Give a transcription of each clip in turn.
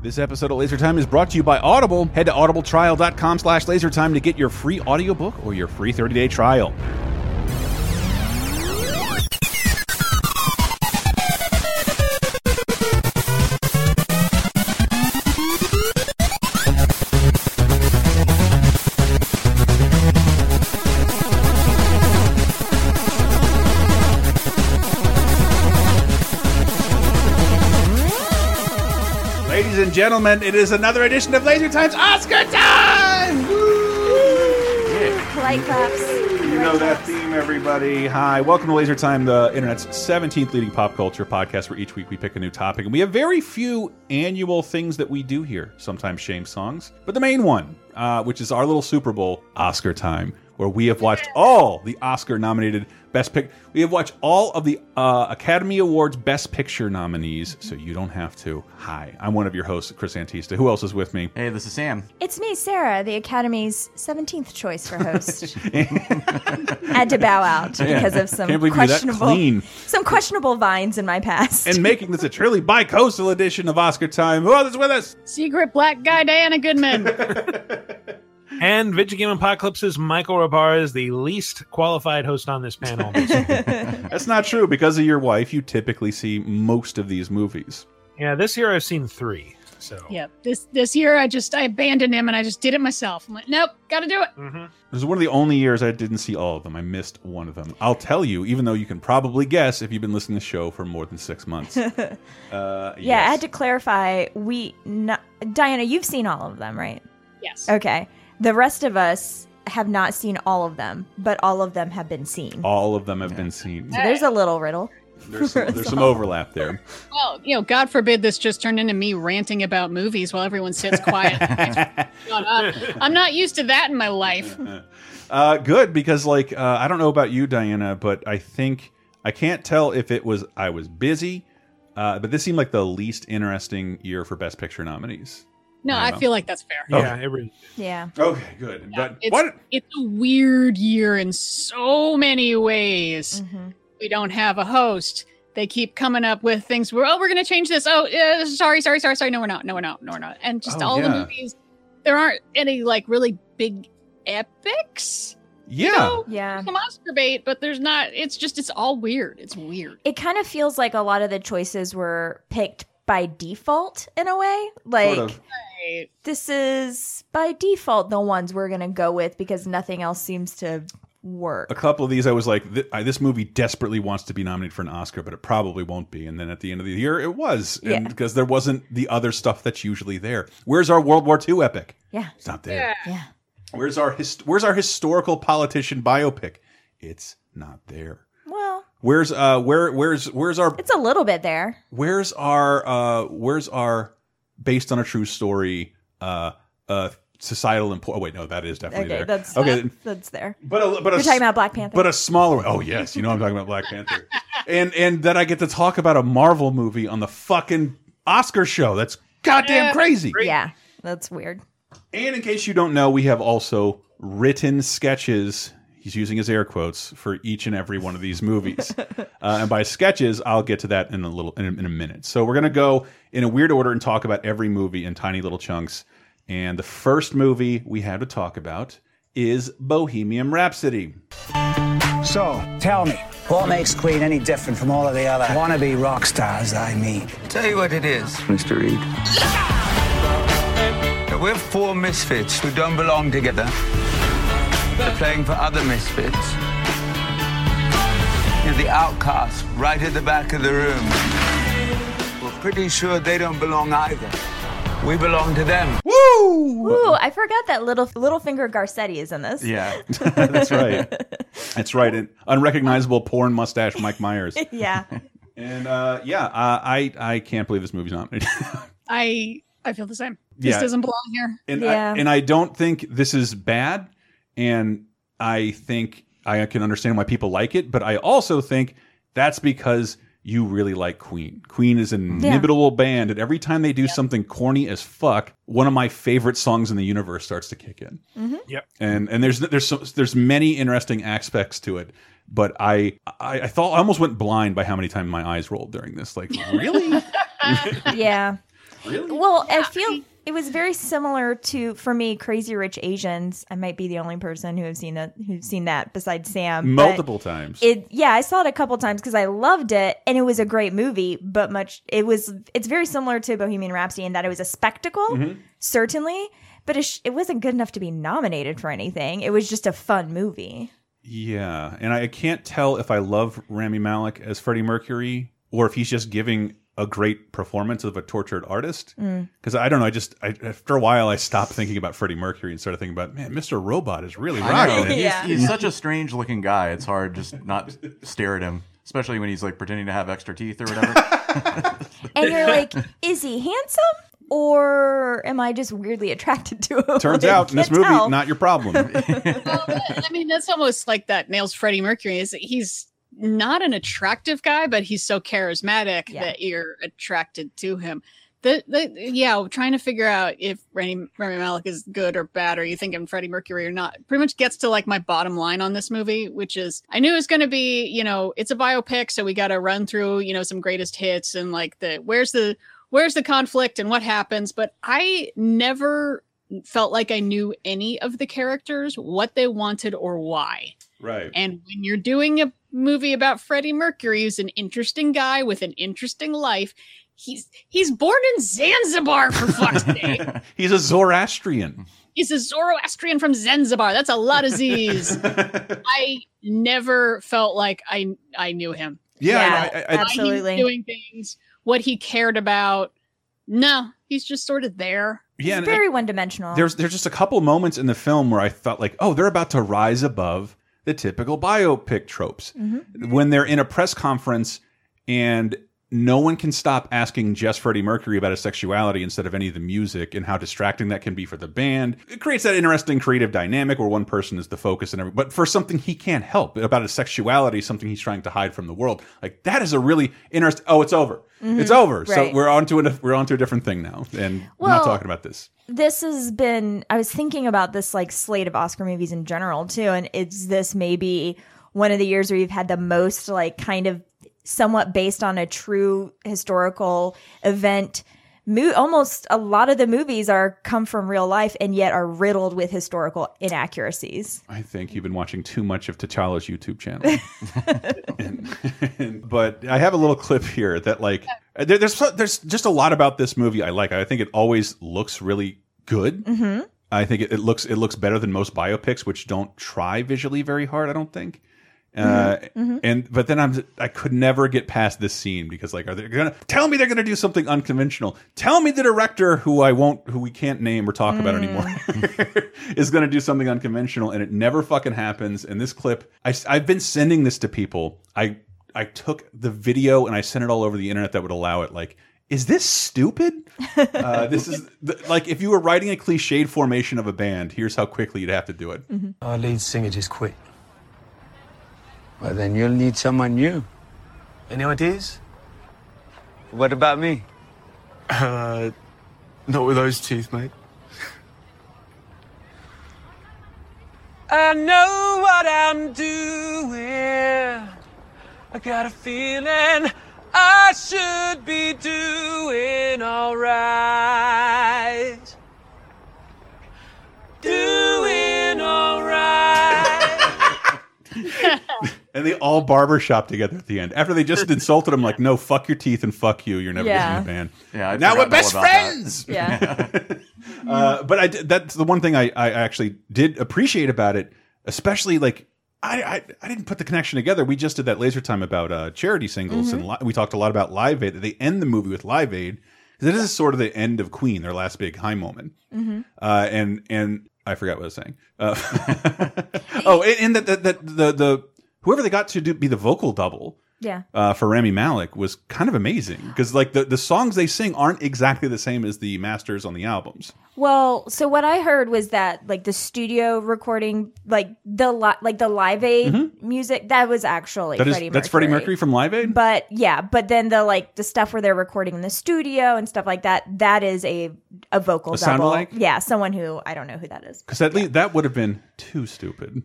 This episode of Laser Time is brought to you by Audible. Head to audibletrial.com slash lasertime to get your free audiobook or your free 30-day trial. Gentlemen, it is another edition of Laser Time's Oscar Time! Polite claps. You know that theme, everybody. Hi, welcome to Laser Time, the internet's 17th leading pop culture podcast, where each week we pick a new topic. And we have very few annual things that we do here, sometimes shame songs. But the main one, uh, which is our little Super Bowl, Oscar Time, where we have watched all the Oscar nominated Best Pick. We have watched all of the uh, Academy Awards Best Picture nominees, so you don't have to. Hi, I'm one of your hosts, Chris Antista. Who else is with me? Hey, this is Sam. It's me, Sarah, the Academy's 17th choice for host. Had to bow out because of some Can't believe you're that questionable, clean. some questionable vines in my past. And making this a truly bi-coastal edition of Oscar Time. Who else is with us? Secret black guy Diana Goodman. And Vigigame Apocalypse's Michael Rabar is the least qualified host on this panel. That's not true. Because of your wife, you typically see most of these movies. yeah, this year I've seen three. So yep. This this year I just I abandoned him and I just did it myself. I'm like, nope, gotta do it. Mhm. This is one of the only years I didn't see all of them. I missed one of them. I'll tell you, even though you can probably guess if you've been listening to the show for more than six months. uh, yeah, I had to clarify. We, not, Diana, you've seen all of them, right? Yes. Okay. The rest of us have not seen all of them, but all of them have been seen. All of them have been seen. So there's a little riddle. There's some, there's some overlap there. Well, you know, God forbid this just turned into me ranting about movies while everyone sits quiet. I'm not used to that in my life. Uh, good because like uh, I don't know about you, Diana, but I think I can't tell if it was I was busy, uh, but this seemed like the least interesting year for Best Picture nominees. No, I I, feel like that's fair. yeah, it really, Is. Yeah. Okay, good. but It's, what? it's a weird year in so many ways. Mhm. We don't have a host. They keep coming up with things where, oh, we're going to change this. Oh, uh, sorry, sorry, sorry, sorry. No, we're not. No, we're not. No, we're not. And just Oh, all yeah. the movies, there aren't any like really big epics. Yeah. know? Yeah. Some Oscar bait, but there's not. It's just, it's all weird. It's weird. It kind of feels like a lot of the choices were picked by default in a way. Like, Sort of. This is by default the ones we're going to go with because nothing else seems to work. A couple of these, I was like, th I, this movie desperately wants to be nominated for an Oscar, but it probably won't be. And then at the end of the year, it was, and Yeah. because there wasn't the other stuff that's usually there. Where's our World War II epic? Yeah. It's not there. Yeah. Where's our hist Where's our historical politician biopic? It's not there. Well, Where's uh where where's where's our it's a little bit there. where's our uh where's our based on a true story uh uh societal import oh wait no that is definitely Okay, there that's okay that's there. but a, but a You're talking about Black Panther. but a smaller one. Oh yes, you know I'm talking about Black Panther. and and that I get to talk about a Marvel movie on the fucking Oscar show. That's goddamn Yeah. crazy. yeah, that's weird. And in case you don't know, we have also written sketches. He's using his air quotes for each and every one of these movies. uh, and by sketches, I'll get to that in a little in a, in a minute. So we're gonna go in a weird order and talk about every movie in tiny little chunks. And the first movie we have to talk about is Bohemian Rhapsody. So, tell me, what makes Queen any different from all of the other wannabe rock stars I meet? Tell you what it is, Mr. Reed. We're four misfits who don't belong together. They're playing for other misfits. You're the outcasts right at the back of the room. We're pretty sure they don't belong either. We belong to them. Woo! Ooh, I forgot that little Littlefinger Carcetti is in this. Yeah. That's right. That's right. An unrecognizable porn mustache Mike Myers. yeah. And uh, yeah, uh, I I can't believe this movie's nominated. I I feel the same. This Yeah. doesn't belong here. and Yeah. I, and I don't think this is bad, and I think I can understand why people like it, but I also think that's because you really like Queen. Queen is an Yeah. inimitable band, and every time they do something corny as fuck, one of my favorite songs in the universe starts to kick in. Mm-hmm. Yep. And and there's there's so, there's many interesting aspects to it, but I, I I thought I almost went blind by how many times my eyes rolled during this. Like really? Yeah. Really? Well, I feel it was very similar to for me Crazy Rich Asians. I might be the only person who have seen that who's seen that besides Sam. Multiple times. It yeah, I saw it a couple times because I loved it and it was a great movie. But much it was it's very similar to Bohemian Rhapsody in that it was a spectacle, Mm-hmm. certainly, but it, sh- it wasn't good enough to be nominated for anything. It was just a fun movie. Yeah, and I can't tell if I love Rami Malek as Freddie Mercury or if he's just giving a great performance of a tortured artist. Mm. Because I don't know, I just I, after a while I stopped thinking about Freddie Mercury and started thinking about man, Mr. Robot is really I know. rocking it. He's, he's such a strange looking guy. It's hard just not stare at him, especially when he's like pretending to have extra teeth or whatever. And you're like, is he handsome? Or am I just weirdly attracted to him? Turns Like, out in this movie, tell. not your problem. I mean, that's almost like that nails Freddie Mercury. Is that he's not an attractive guy, but he's so charismatic Yeah. that you're attracted to him. The, the yeah, trying to figure out if Rami, Rami Malek is good or bad, or you thinking Freddie Mercury or not, pretty much gets to like my bottom line on this movie, which is I knew it was going to be, you know, it's a biopic, so we got to run through, you know, some greatest hits and like the where's the where's the conflict and what happens, but I never felt like I knew any of the characters, what they wanted or why. right. And when you're doing a movie about Freddie Mercury, who's an interesting guy with an interesting life, he's he's born in Zanzibar for fuck's sake. He's a Zoroastrian. He's a Zoroastrian from Zanzibar. That's a lot of Z's. I never felt like I I knew him. Yeah, Yeah, I- I- I- Absolutely. he's doing things, what he cared about. No, he's just sort of there. yeah. It's very one dimensional. there's there's just a couple moments in the film where I thought like, oh, they're about to rise above the typical biopic tropes. Mm-hmm. When they're in a press conference and no one can stop asking just Freddie Mercury about his sexuality instead of any of the music and how distracting that can be for the band. It creates that interesting creative dynamic where one person is the focus and every but for something he can't help about his sexuality, something he's trying to hide from the world. Like that is a really interesting oh, it's over. Mm-hmm. It's over. So we're on to a we're on to a different thing now. And we're not talking about this. this has been i was thinking about this like slate of oscar movies in general too and it's this maybe one of the years where you've had the most like kind of somewhat based on a true historical event Mo- almost a lot of the movies are come from real life and yet are riddled with historical inaccuracies I think you've been watching too much of T'Challa's YouTube channel. And- and- but I have a little clip here that like there, there's there's just a lot about this movie I like. I think it always looks really good. mm-hmm. I think it, it looks it looks better than most biopics, which don't try visually very hard. I don't think. Uh, Mm-hmm. and but then I'm I could never get past this scene because like are they gonna tell me they're gonna do something unconventional? Tell me the director who I won't who we can't name or talk about anymore Mm. is gonna do something unconventional and it never fucking happens. And this clip I I've been sending this to people. I I took the video and I sent it all over the internet that would allow it. Like, is this stupid? uh, this is the, like if you were writing a cliched formation of a band. Here's how quickly you'd have to do it. Mm -hmm. Our lead singer just quit. Well, then you'll need someone new. Any ideas? What about me? Uh, not with those teeth, mate. I know what I'm doing. I got a feeling I should be doing alright. Doing alright. And they all barbershop together at the end. After they just insulted him, like, no, fuck your teeth and fuck you. You're never Yeah. getting a band. Yeah, I'd now we're best about that. friends. yeah Uh, but I that's the one thing I, I actually did appreciate about it, especially like I, I I didn't put the connection together. We just did that laser time about uh, charity singles, and we talked a lot about Live Aid. They end the movie with Live Aid because it is sort of the end of Queen, their last big high moment. Uh, and and I forgot what I was saying. Uh, oh, and, and that that that the the whoever they got to do be the vocal double yeah uh, for Rami Malek was kind of amazing because like the the songs they sing aren't exactly the same as the masters on the albums. Well, so what I heard was that like the studio recording, like the li- like the Live Aid music, that was actually. That is Freddie that's Freddie Mercury from Live Aid. But yeah, but then the like the stuff where they're recording in the studio and stuff like that, that is a a vocal A double. sound-alike? Yeah, someone who I don't know who that is. Because at least that would have been too stupid.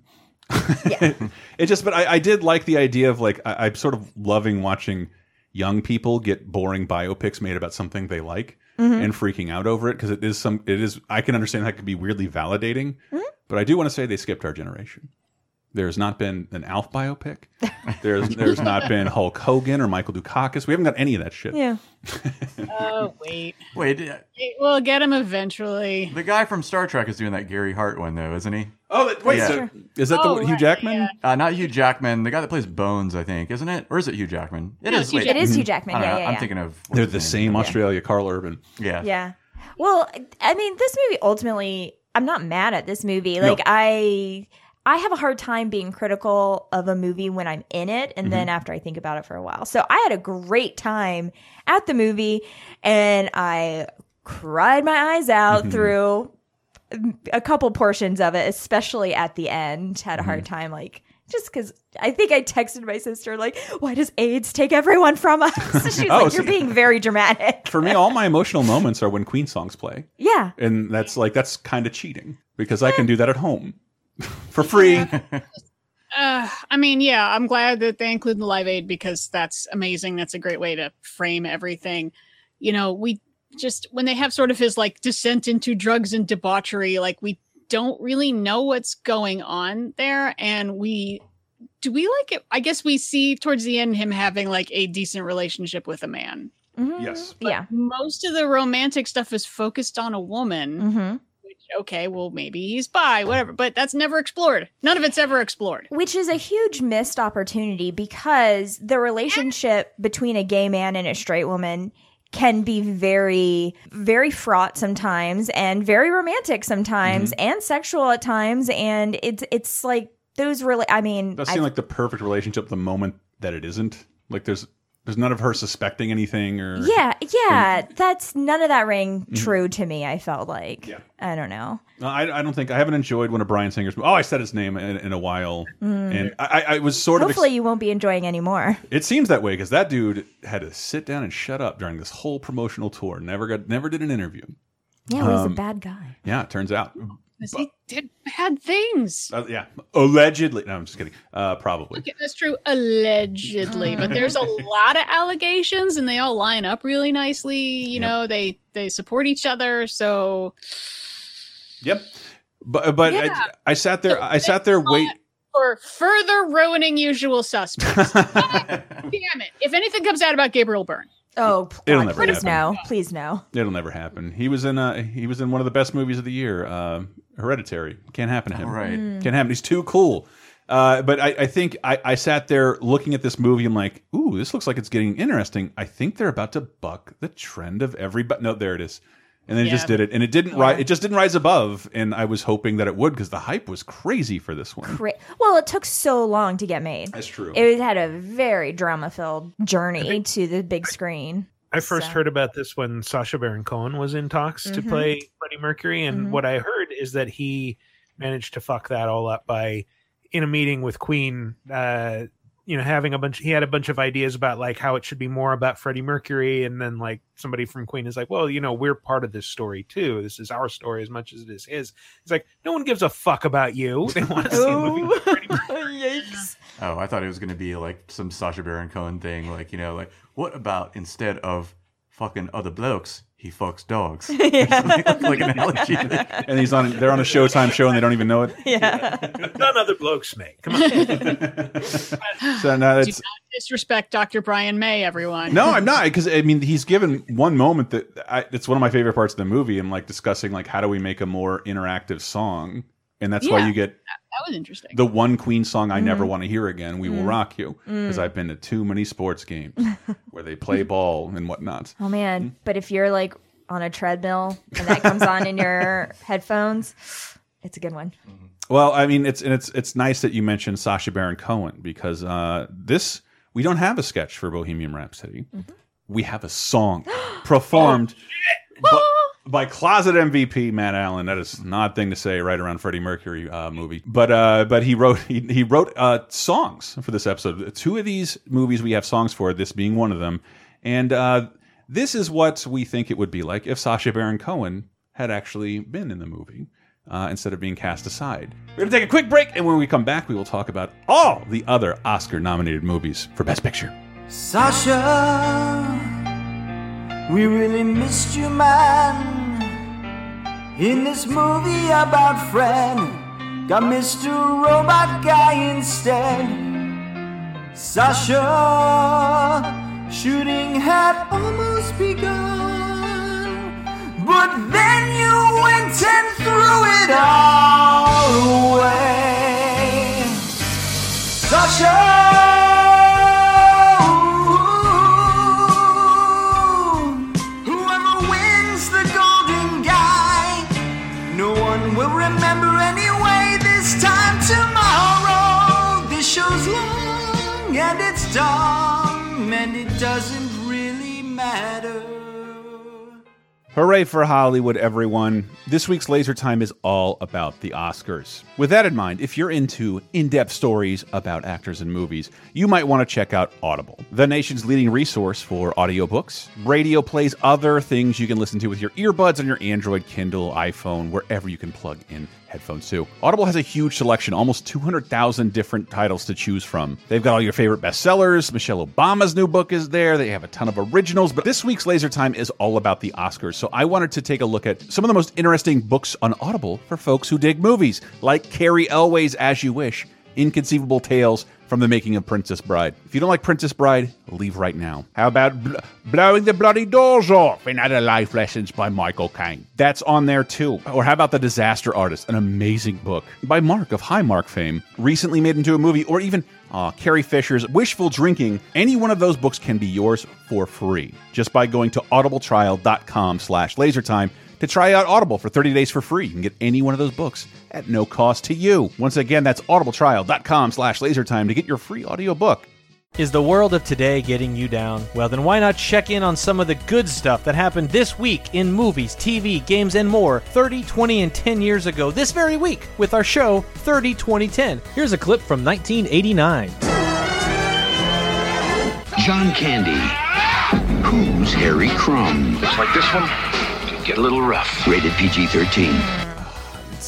Yeah. It just, but I, I did like the idea of like I, I'm sort of loving watching young people get boring biopics made about something they like. Mm-hmm. and freaking out over it because it is some it is I can understand that could be weirdly validating, mm-hmm. but I do want to say they skipped our generation. There's not been an Alf biopic. There's there's not been Hulk Hogan or Michael Dukakis. We haven't got any of that shit. Yeah. Oh wait, Wait, uh, we'll get him eventually. the guy from Star Trek is doing that Gary Hart one though, isn't he? Oh, that, wait, Yeah. so- is that Oh, the Hugh Jackman? yeah. Uh, not Hugh Jackman, the guy that plays Bones, I think, isn't it? Or is it Hugh Jackman? It No, is. it's Hugh wait, It is Hugh Jackman. don't Yeah, yeah, I'm yeah. thinking of. They're the same Australia, Karl Urban. Yeah. Yeah. Well, I mean, this movie ultimately, I'm not mad at this movie. No. Like, I. I have a hard time being critical of a movie when I'm in it and then mm-hmm. after I think about it for a while. So I had a great time at the movie and I cried my eyes out mm-hmm. through a couple portions of it, especially at the end. Had a hard mm-hmm. time, like, just because I think I texted my sister, like, why does AIDS take everyone from us? She's Oh, like, you're see- being very dramatic. For me, all my emotional moments are when Queen songs play. Yeah. and that's like that's kind of cheating because I can do that at home for free. Uh, I mean, yeah, I'm glad that they include the Live Aid because that's amazing. That's a great way to frame everything. You know, we just when they have sort of his like descent into drugs and debauchery, like we don't really know what's going on there, and we do we like it. I guess we see towards the end him having like a decent relationship with a man. Mhm. Yes. Yeah. Most of the romantic stuff is focused on a woman. hmm Which okay, well maybe he's bi, whatever, but that's never explored. None of it's ever explored. Which is a huge missed opportunity because the relationship between a gay man and a straight woman can be very, very fraught sometimes and very romantic sometimes mm-hmm. and sexual at times. And it's, it's like those really, I mean, That I- seemed like the perfect relationship the moment that it isn't. Like there's there's none of her suspecting anything or yeah, yeah, that's none of that rang true to me. I felt like, Yeah. I don't know. No, I, I don't think I haven't enjoyed one of Bryan Singer's. Oh, I said his name in, in a while, and I, I, was sort of. Hopefully, you won't be enjoying anymore. it seems that way because that dude had to sit down and shut up during this whole promotional tour. Never got, never did an interview. Yeah, well, he's Um, a bad guy. Yeah, it turns out. 'Cause he did bad things. Uh, yeah, allegedly. No, I'm just kidding. Uh, probably. Okay, that's true, allegedly, but there's a lot of allegations, and they all line up really nicely. You Yep. know, they they support each other. So Yep. But but Yeah. I, I sat there. I sat there. Wait. for further ruining usual suspects, damn it! If anything comes out about Gabriel Byrne, Oh, It'll never please happen. no, please no. It'll never happen. He was in. Uh, he was in one of the best movies of the year. Uh, Hereditary. Can't happen to him. Right. Can't happen. He's too cool. Uh, but I, I think I, I sat there looking at this movie. I'm like, ooh, this looks like it's getting interesting. I think they're about to buck the trend of everybody. No, there it is. And then it just did it, and it didn't rise. It just didn't rise above. And I was hoping that it would because the hype was crazy for this one. Cra- well, it took so long to get made. That's true. It had a very drama filled journey to the big screen. I first So- heard about this when Sacha Baron Cohen was in talks to Mhm. play Freddie Mercury, and Mhm. what I heard is that he managed to fuck that all up by in a meeting with Queen. Uh, you know, having a bunch. He had a bunch of ideas about like how it should be more about Freddie Mercury, and then like somebody from Queen is like, "Well, you know, we're part of this story too. This is our story as much as it is his." It's like no one gives a fuck about you. They want to see a movie Freddie Mercury. Yikes. Oh, I thought it was going to be like some Sacha Baron Cohen thing. Like, you know, like, what about instead of fucking other blokes, he fucks dogs? like an analogy. and he's on. They're on a Showtime show, and they don't even know it. Yeah. None other blokes make. Come on. So no, do it's not disrespect Dr. Brian May, everyone. no, I'm not because I mean he's given one moment that I, it's one of my favorite parts of the movie. and like discussing like how do we make a more interactive song, and that's why you get that was interesting. the one Queen song I Mm-hmm. never want to hear again. We will rock you because Mm. I've been to too many sports games where they play ball and whatnot. Oh man, but if you're like on a treadmill and that comes on in your headphones, it's a good one. Well, I mean, it's and it's it's nice that you mentioned Sacha Baron Cohen because uh, this we don't have a sketch for Bohemian Rhapsody. We have a song performed by, closet MVP Matt Allen. That is an odd thing to say right around Freddie Mercury uh, movie, but uh, but he wrote he, he wrote uh, songs for this episode. Two of these movies we have songs for. This being one of them, and uh, this is what we think it would be like if Sacha Baron Cohen had actually been in the movie uh, instead of being cast aside. We're going to take a quick break, and when we come back, we will talk about all the other Oscar nominated movies for Best Picture. Sacha, We really missed you, man. In this movie about Fred, got Mr. Robot Guy instead. Sacha, shooting had almost begun. But then you went and threw it all away. Sacha, Hooray for Hollywood, everyone. This week's Laser Time is all about the Oscars. With that in mind, if you're into in depth stories about actors and movies, you might want to check out Audible, the nation's leading resource for audiobooks, radio plays, other things you can listen to with your earbuds on your Android, Kindle, iPhone, wherever you can plug in headphones too. Audible has a huge selection, almost 200,000 different titles to choose from. They've got all your favorite bestsellers. Michelle Obama's new book is there. They have a ton of originals, but this week's Laser Time is all about the Oscars. So I wanted to take a look at some of the most interesting books on Audible for folks who dig movies, like Cary Elwes's As You Wish, Inconceivable Tales from the making of Princess Bride. If you don't like Princess Bride, leave right now. How about bl Blowing the Bloody Doors Off and Other Life Lessons by Michael Caine? That's on there too. Or how about The Disaster Artist, an amazing book by Mark of High Mark fame, recently made into a movie, or even uh, Carrie Fisher's Wishful Drinking. Any one of those books can be yours for free just by going to audibletrial.com slash lasertime to try out Audible for 30 days for free. You can get any one of those books at no cost to you. Once again, that's audibletrial.com slash lasertime to get your free audiobook. Is the world of today getting you down? Well, then why not check in on some of the good stuff that happened this week in movies, TV, games, and more 30, 20, and 10 years ago this very week with our show 30, 20, 10. Here's a clip from 1989. John Candy. Who's Harry Crumb? Looks like this one could get a little rough. Rated PG 13.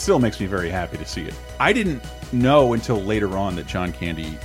It still makes me very happy to see it. I didn't know until later on that John Candy,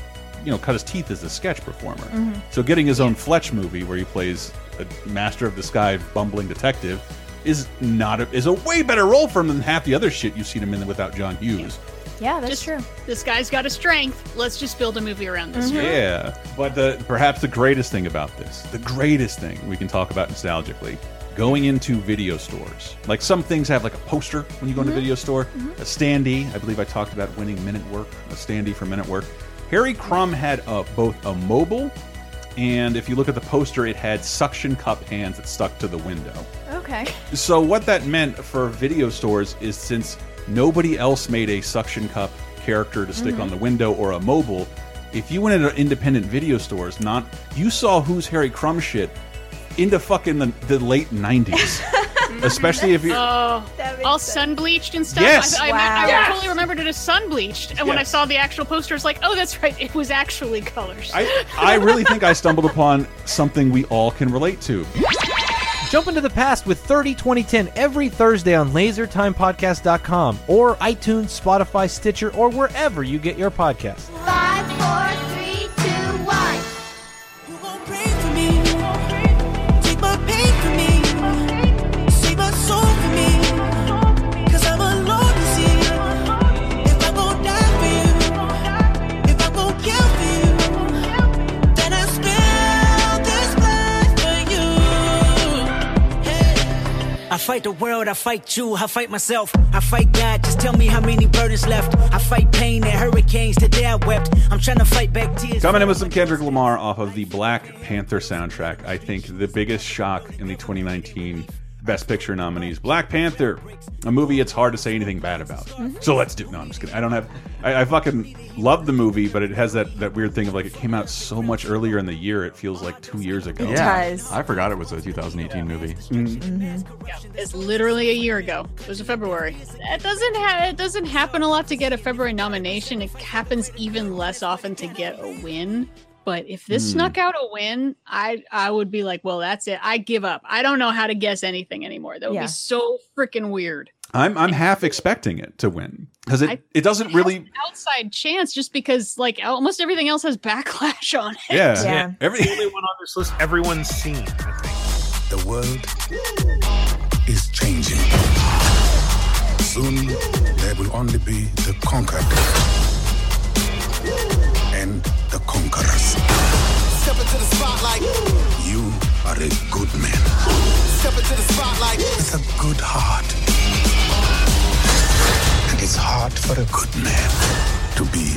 you know, cut his teeth as a sketch performer. Mm-hmm. So getting his own Fletch movie where he plays a master of the sky bumbling detective is not a, is a way better role for him than half the other shit you've seen him in without John Hughes. Yeah, that's Just- true. This guy's got a strength. Let's just build a movie around this. guy. Yeah, but the perhaps the greatest thing about this, the greatest thing we can talk about nostalgically, going into video stores. Like some things have like a poster when you go into a video store, mm-hmm. a standee. I believe I talked about winning minute work, a standee for minute work. Harry Crumb had a, both a mobile, and if you look at the poster, it had suction cup hands that stuck to the window. Okay. So what that meant for video stores is since nobody else made a suction cup character to stick mm-hmm. on the window or a mobile, if you went into independent video stores, not you saw who's Harry Crumb shit into fucking the, the late '90s, especially if you. Oh, all sense. sun bleached and stuff. Yes. I, I, Wow. I Yes. totally remembered it as sun bleached, and when I saw the actual poster, it's like, oh, that's right, it was actually colors. I, I really think I stumbled upon something we all can relate to. Jump into the past with 30, 20, 10 every Thursday on lasertimepodcast.com or iTunes, Spotify, Stitcher, or wherever you get your podcasts. Five, four, I fight the world, I fight you, I fight myself, I fight God. Just tell me how many burdens left. I fight pain and hurricanes. Today I wept. I'm trying to fight back tears. Coming in with some Kendrick Lamar off of the Black Panther soundtrack. I think the biggest shock in the 2019 Best Picture nominees. Black Panther, a movie it's hard to say anything bad about. Mm-hmm. So let's do. No, I'm just kidding. I don't have. I, I fucking love the movie, but it has that that weird thing of like it came out so much earlier in the year. It feels like two years ago. Yeah, does. I forgot it was a 2018 movie. Mm-hmm. It's literally a year ago. It was in February. It doesn't ha- it doesn't happen a lot to get a February nomination. It happens even less often to get a win. But if this Hmm. snuck out a win, I I would be like, well, that's it. I give up. I don't know how to guess anything anymore. That would Yeah. be so freaking weird. I'm I'm half expecting it to win because it I- it doesn't It has really. an outside chance just because like almost everything else has backlash on it. Yeah, Yeah. Every, The only one on this list everyone's seen. I think. The world is changing. Soon, there will only be the conquered and the conquerors. Step into the spotlight. You are a good man Step into the spotlight. with a good heart. And it's hard for a good man to be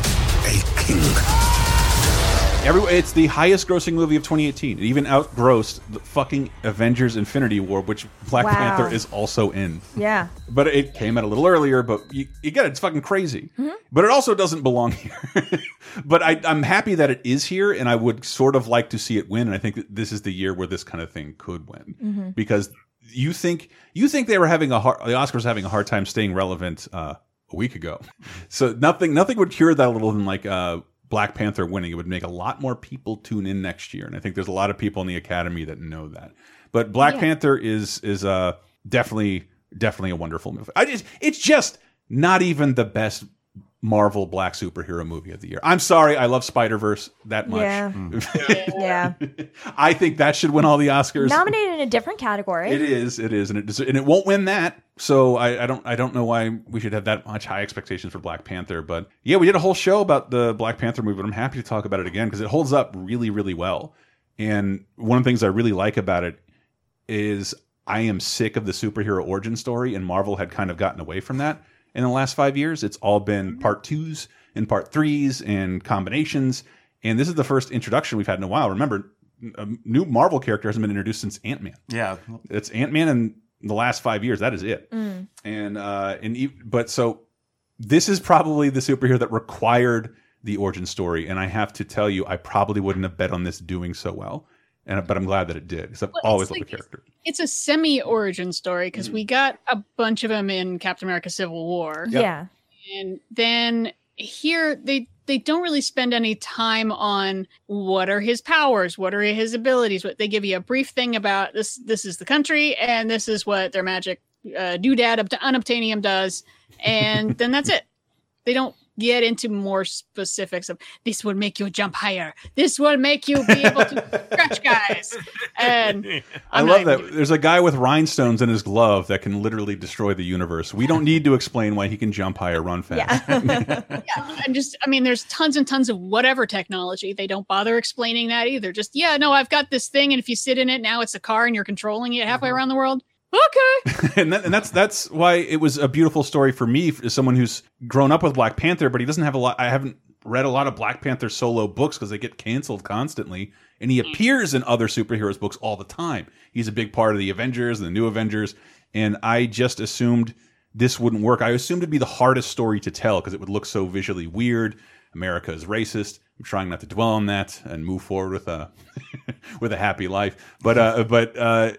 a king. Every, it's the highest grossing movie of 2018. It even outgrossed the fucking Avengers Infinity War, which Black Wow. Panther is also in. Yeah. But it came out a little earlier, but you, you get it. It's fucking crazy. Mhm. But it also doesn't belong here. but I, I'm happy that it is here, and I would sort of like to see it win. And I think that this is the year where this kind of thing could win Mhm. because you think you think they were having a hard, the Oscars having a hard time staying relevant uh, a week ago. So nothing nothing would cure that a little than like uh, Black Panther winning. It would make a lot more people tune in next year, and I think there's a lot of people in the Academy that know that. But Black Yeah. Panther is is uh, definitely definitely a wonderful movie. I just it's just not even the best Marvel black superhero movie of the year. I'm sorry, I love Spider Verse that much. Yeah. Hmm. yeah. I think that should win all the Oscars. Nominated in a different category. It is, it is, and it and it won't win that. So I, I don't I don't know why we should have that much high expectations for Black Panther. But yeah, we did a whole show about the Black Panther movie, but I'm happy to talk about it again because it holds up really, really well. And one of the things I really like about it is I am sick of the superhero origin story, and Marvel had kind of gotten away from that in the last five years. It's all been part twos and part threes and combinations. And this is the first introduction we've had in a while. Remember, a new Marvel character hasn't been introduced since Ant Man. Yeah. It's Ant Man in the last five years. That is it. Mm. And uh, and but so this is probably the superhero that required the origin story. And I have to tell you, I probably wouldn't have bet on this doing so well. And but I'm glad that it did because I've Well, always loved like- the character. It's a semi origin story because Mm. we got a bunch of them in Captain America Civil War. Yep. Yeah. And then here they they don't really spend any time on what are his powers, what are his abilities. What they give you a brief thing about this this is the country and this is what their magic uh, doodad up to unobtainium does, and then that's it. They don't get into more specifics of this will make you jump higher. This will make you be able to scratch guys. And i I'm love that. There's a guy with rhinestones in his glove that can literally destroy the universe. We don't need to explain why he can jump higher, run fast. yeah, and just I mean, there's tons and tons of whatever technology. They don't bother explaining that either. Just yeah, no, I've got this thing, and if you sit in it now, it's a car, and you're controlling it halfway mm-hmm. around the world. Okay, and, that, and that's that's why it was a beautiful story for me as someone who's grown up with Black Panther, but he doesn't have a lot. I haven't read a lot of Black Panther solo books because they get canceled constantly, and he appears in other superheroes books all the time. He's a big part of the Avengers and the New Avengers, and I just assumed this wouldn't work. I assumed it'd be the hardest story to tell because it would look so visually weird. America is racist. I'm trying not to dwell on that and move forward with a with a happy life. But uh, but uh,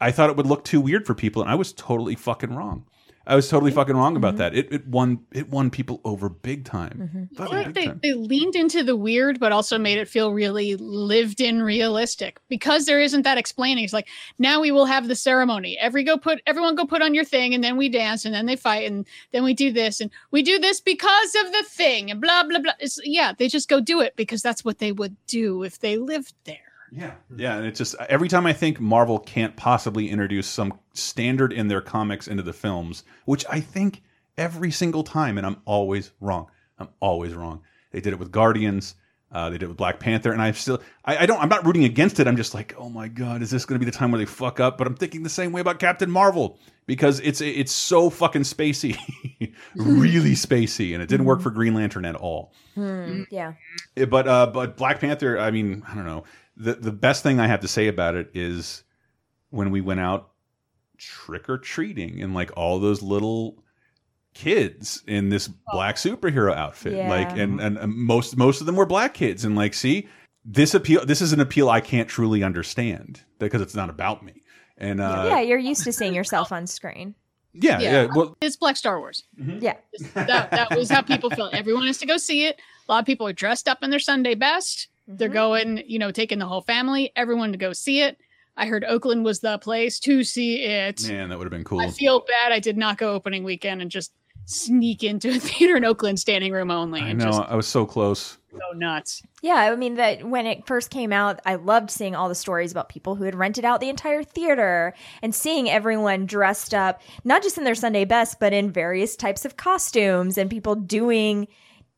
I thought it would look too weird for people, and I was totally fucking wrong. I was totally fucking wrong about mm-hmm. that. It it won it won people over big time. I feel like they, they leaned into the weird, but also made it feel really lived in realistic because there isn't that explaining. It's like now we will have the ceremony. Every go put everyone go put on your thing, and then we dance, and then they fight, and then we do this, and we do this because of the thing, and blah blah blah. It's, yeah, they just go do it because that's what they would do if they lived there. Yeah. Yeah, and it's just every time I think Marvel can't possibly introduce some standard in their comics into the films, which I think every single time, and I'm always wrong. I'm always wrong. They did it with Guardians. Uh, they did it with Black Panther, and I still, I, I don't, I'm not rooting against it. I'm just like, oh my god, is this going to be the time where they fuck up? But I'm thinking the same way about Captain Marvel because it's it's so fucking spacey, really spacey, and it didn't work for Green Lantern at all. Hmm, yeah. Yeah, but uh, but Black Panther. I mean, I don't know. The the best thing I have to say about it is when we went out trick or treating and like all those little kids in this black superhero outfit, Yeah. like and and and most most of them were black kids, and like see this appeal. This is an appeal I can't truly understand because it's not about me. And uh, yeah, you're used to seeing yourself on screen. yeah, yeah. Well, it's Black Star Wars. Yeah. that, that was how people felt. Everyone has to go see it. A lot of people are dressed up in their Sunday best. They're mm-hmm. going, you know, taking the whole family, everyone to go see it. I heard Oakland was the place to see it. man, that would have been cool. I feel bad I did not go opening weekend and just sneak into a theater in Oakland standing room only. I know just- I was so close. so nuts. Yeah, I mean that when it first came out, I loved seeing all the stories about people who had rented out the entire theater and seeing everyone dressed up, not just in their Sunday best, but in various types of costumes and people doing,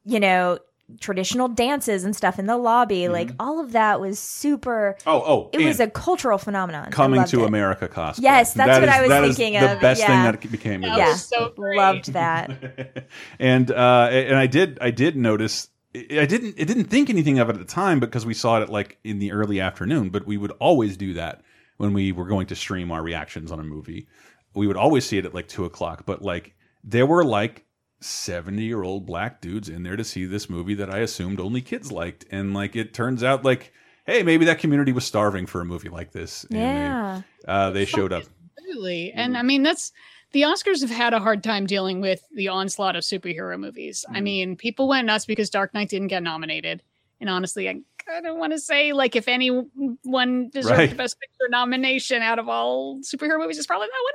you know, traditional dances and stuff in the lobby. Like all of that was super Mm-hmm. Oh, oh, It was a cultural phenomenon. Coming to it. America cosplay. Yes, that's That what is- I was that is thinking the of. best yeah. thing that became. That yeah, was so great. loved that. and uh and i did i did notice i didn't i didn't think anything of it at the time because we saw it like in the early afternoon but we would always do that when we were going to stream our reactions on a movie we would always see it at like two o'clock but like there were like 70 year old black dudes in there to see this movie that i assumed only kids liked and like it turns out like hey maybe that community was starving for a movie like this and Yeah. they, uh, they showed up Absolutely. And I mean, that's the Oscars have had a hard time dealing with the onslaught of superhero movies. I mean, people went nuts because Dark Knight didn't get nominated. And honestly, I kind of want to say, like, if anyone deserved Right. the Best Picture nomination out of all superhero movies, it's probably that one.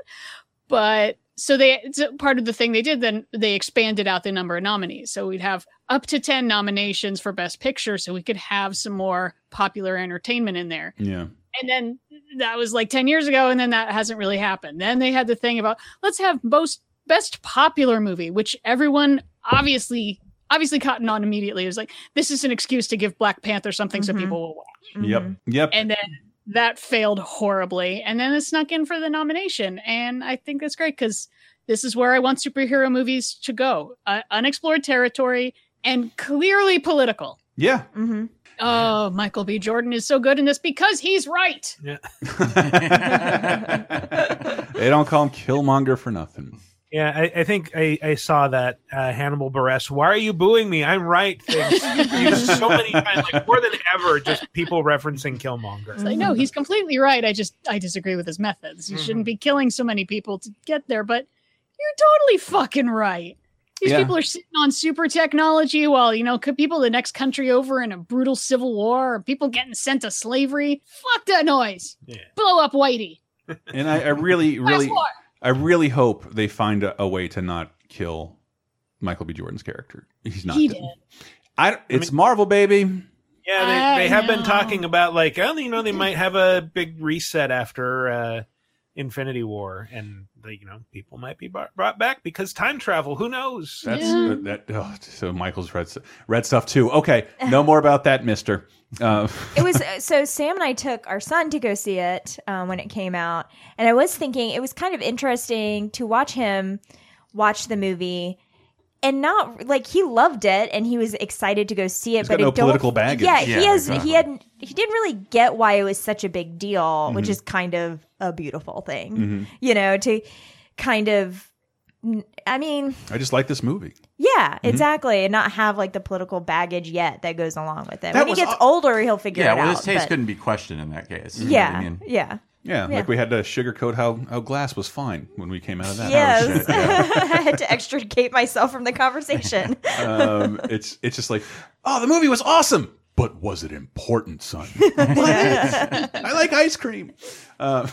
But so they, it's a part of the thing they did, then they expanded out the number of nominees. So we'd have up to 10 nominations for Best Picture so we could have some more popular entertainment in there. Yeah. And then that was like 10 years ago and then that hasn't really happened. Then they had the thing about let's have most best popular movie which everyone obviously obviously cottoned on immediately. It was like this is an excuse to give black panther something so mm-hmm. people will watch. Yep. Mm-hmm. Yep. And then that failed horribly and then it snuck in for the nomination and i think that's great because this is where i want superhero movies to go uh, unexplored territory and clearly political. Yeah. Mm-hmm. oh michael b. Jordan is so good in this because he's right. Yeah. they don't call him killmonger for nothing Yeah, I, I think I, I saw that uh, Hannibal Buress. Why are you booing me? I'm right. Things so many times, like more than ever, just people referencing Killmonger. It's like, no, he's completely right. I just I disagree with his methods. You shouldn't be killing so many people to get there, but you're totally fucking right. These Yeah. people are sitting on super technology while, you know, could people the next country over in a brutal civil war or people getting sent to slavery. Fuck that noise. Yeah. Blow up Whitey. and I, I really, Last really, war. I really hope they find a, a way to not kill Michael B. Jordan's character. He's not. He dead. did. I, it's Marvel, baby. Yeah, they, they have been talking about like, oh, you know, they might have a big reset after uh, Infinity War, and the, you know, people might be brought, brought back because time travel. Who knows? That's Yeah. uh, that. Oh, so Michael's read s- read stuff too. Okay, no more about that, Mister. Uh, it was so Sam and I took our son to go see it um, when it came out, and I was thinking it was kind of interesting to watch him watch the movie and not like he loved it and he was excited to go see it. He's but got no I don't, political baggage. Yeah, Yeah, he has. exactly. He had. He didn't really get why it was such a big deal, Mm-hmm. which is kind of a beautiful thing. You know, to kind of. I mean, I just like this movie. yeah, Mm-hmm. exactly, and not have like the political baggage yet that goes along with it. That when he gets aw- older, he'll figure Yeah, it well, out. his taste but- couldn't be questioned in that case. You know what yeah, I mean? yeah. Yeah, Yeah. like we had to sugarcoat how how glass was fine when we came out of that. Yes, yeah. I had to extricate myself from the conversation. um, it's it's just like, oh, the movie was awesome, but was it important, son? I like ice cream. Uh,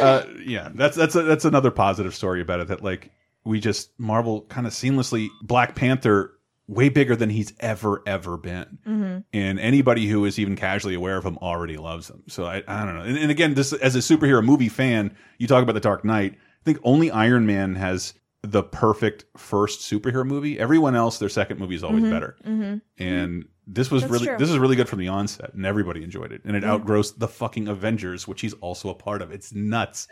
uh, yeah, that's that's a, that's another positive story about it. That like we just Marvel kind of seamlessly Black Panther way bigger than he's ever ever been, mm-hmm. and anybody who is even casually aware of him already loves him. So I I don't know. And, and again, this as a superhero movie fan, you talk about the Dark Knight. I think only Iron Man has the perfect first superhero movie. Everyone else, their second movie is always mm-hmm. better. Mm-hmm. And this was That's really true. this is really good from the onset, and everybody enjoyed it. And it outgrossed the fucking Avengers, which he's also a part of. It's nuts.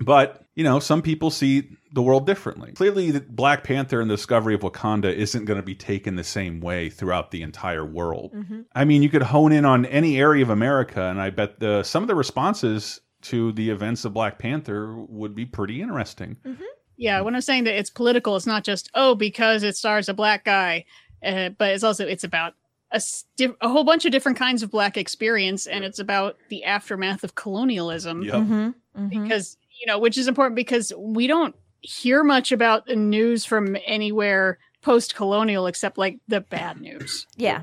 But you know, some people see the world differently. Clearly, the Black Panther and the discovery of Wakanda isn't going to be taken the same way throughout the entire world. I mean, you could hone in on any area of America, and I bet the some of the responses to the events of Black Panther would be pretty interesting. Yeah, when I'm saying that it's political, it's not just oh because it stars a black guy, uh, but it's also it's about a, s- diff- a whole bunch of different kinds of black experience, and it's about the aftermath of colonialism. Yep. Mhm, mhm. Because you know, which is important because we don't hear much about the news from anywhere post-colonial except like the bad news. Yeah,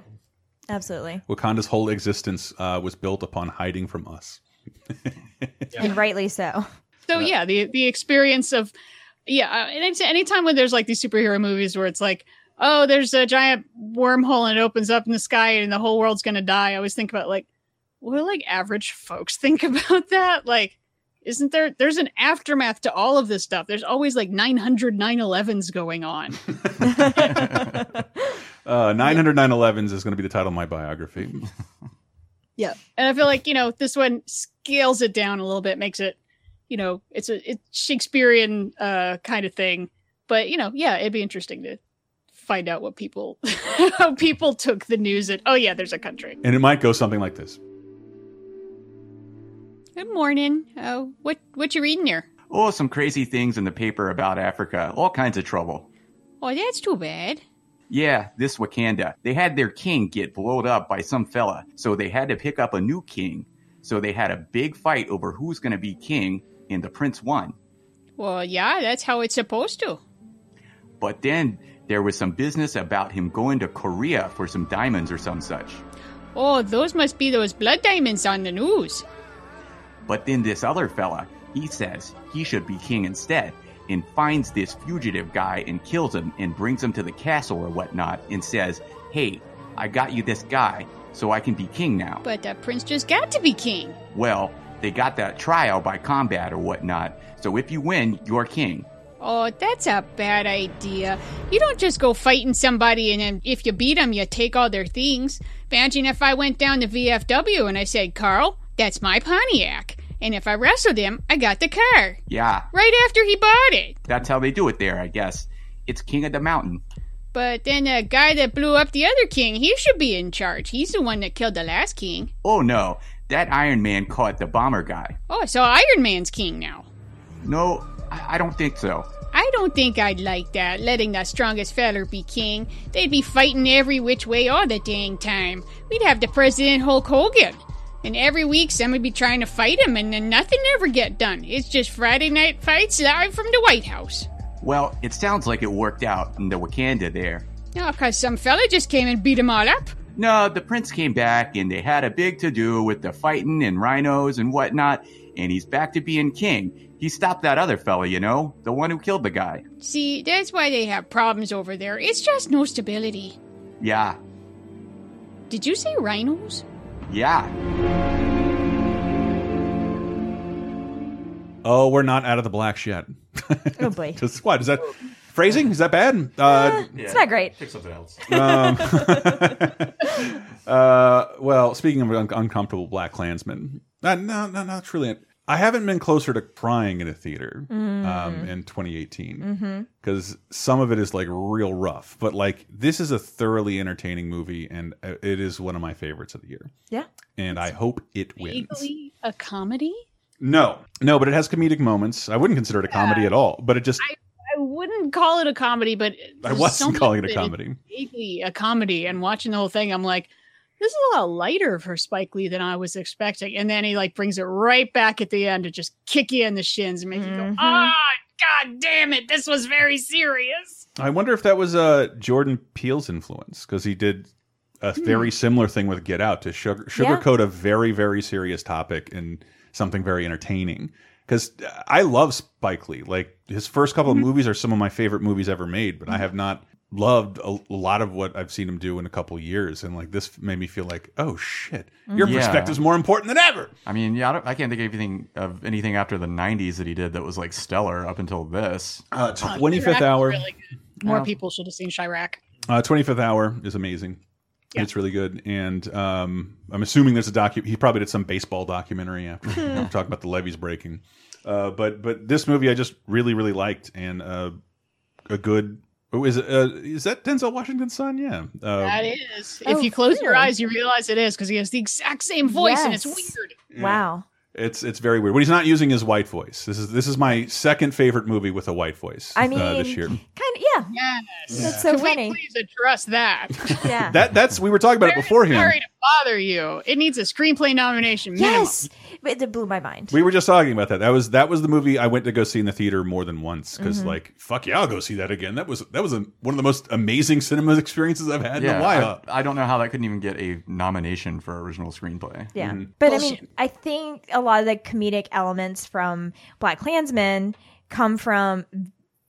absolutely, Wakanda's whole existence uh, was built upon hiding from us. and rightly so. So yeah, the the experience of yeah, uh, and it's anytime when there's like these superhero movies where it's like, oh, there's a giant wormhole and it opens up in the sky and the whole world's gonna die. I always think about like, what do like average folks think about that? Like, isn't there? There's an aftermath to all of this stuff. There's always like 900 9/11s going on. Uh, 900 911s is going to be the title of my biography. Yeah. And I feel like, you know, this one scales it down a little bit, makes it, you know, it's a it's Shakespearean uh kind of thing. But, you know, yeah, it'd be interesting to find out what people how people took the news that oh yeah, there's a country. and it might go something like this. Good morning. Oh, what what you reading here? Oh, some crazy things in the paper about Africa. All kinds of trouble. Oh, that's too bad. Yeah, this Wakanda. They had their king get blowed up by some fella, so they had to pick up a new king. So they had a big fight over who's going to be king, and the prince won. Well, yeah, that's how it's supposed to. But then there was some business about him going to Korea for some diamonds or some such. Oh, those must be those blood diamonds on the news. But then this other fella, he says he should be king instead, and finds this fugitive guy and kills him and brings him to the castle or whatnot and says, Hey, I got you this guy, so I can be king now. But the prince just got to be king. Well, they got that trial by combat or whatnot, so if you win, you're king. Oh, that's a bad idea. You don't just go fighting somebody and then if you beat them, you take all their things. Imagine if I went down to VFW and I said, Carl, that's my Pontiac. And if I wrestled him, I got the car. Yeah, Right after he bought it. that's how they do it there, I guess. It's king of the mountain. But then the guy that blew up the other king, he should be in charge. He's the one that killed the last king. Oh no, that Iron Man caught the bomber guy. Oh, so Iron Man's king now. No, I don't think so. I don't think I'd like that, letting the strongest feller be king. They'd be fighting every which way all the dang time. We'd have the President Hulk Hogan. And every week somebody'd be trying to fight him and then nothing ever get done. It's just Friday night fights live from the White House. Well, it sounds like it worked out in the Wakanda there. No, cause some fella just came and beat 'em all up. No, the prince came back and they had a big to do with the fighting and rhinos and whatnot, and he's back to being king. He stopped that other fella, you know, the one who killed the guy. See, that's why they have problems over there. It's just no stability. Yeah, Did you say rhinos? Yeah. Oh, we're not out of the blacks yet. Oh boy. Just what is that? Phrasing is that bad? Uh, It's not great. Pick something else. um, uh, well, speaking of un uncomfortable black Klansmen, not, no, no, not truly. I haven't been closer to crying in a theater um, in 2018 because some of it is like real rough. But like this is a thoroughly entertaining movie, and uh, it is one of my favorites of the year. Yeah. And I hope it wins. A comedy? No, no, but it has comedic moments. I wouldn't consider it a comedy at all. But it just I wouldn't call it a comedy, but I wasn't calling it a comedy. Vaguely a comedy, and watching the whole thing, I'm like, this is a lot lighter for Spike Lee than I was expecting. And then he like brings it right back at the end to just kick you in the shins and make you go, ah, god damn it, this was very serious. I wonder if that was uh, Jordan Peele's influence because he did a very similar thing with Get Out to sugar, sugarcoat a very very serious topic in something very entertaining. Because I love Spike Lee. Like his first couple of movies are some of my favorite movies ever made, but I have not loved a, a lot of what I've seen him do in a couple years. And like this made me feel like, oh shit, your Yeah. perspective's more important than ever. I mean, yeah, I, don't, I can't think of anything of anything after the '90s that he did that was like stellar up until this. Uh, Chi-Raq Twenty Fifth was Hour. really. More Yeah. people should have seen Chi-Raq. Uh, 25th Hour is amazing. Yeah. It's really good, and um, I'm assuming there's a docu. He probably did some baseball documentary after you know, talking about the levees breaking. Uh, but but this movie I just really really liked, and uh, a good. Oh, is it? Uh, is that Denzel Washington's son? Yeah. Uh, that is. Oh, if you close your eyes, you realize it is because he has the exact same voice and it's Yes. weird. Wow. It's it's very weird. But he's not using his white voice. This is this is my second favorite movie with a white voice. I uh, this year. Kind of, yeah. Yes. That's so Can funny. we please address that? Yeah. That that's we were talking about it Very beforehand. Sorry to bother you. It needs a screenplay nomination. Minimum. yes. But It blew my mind. We were just talking about that. That was that was the movie I went to go see in the theater more than once because Mm-hmm. like fuck yeah, I'll go see that again. That was that was a, one of the most amazing cinema experiences I've had in a while. I, I don't know how that couldn't even get a nomination for original screenplay. Yeah. Mm-hmm. But I mean, I think a lot of the comedic elements from Black Klansman come from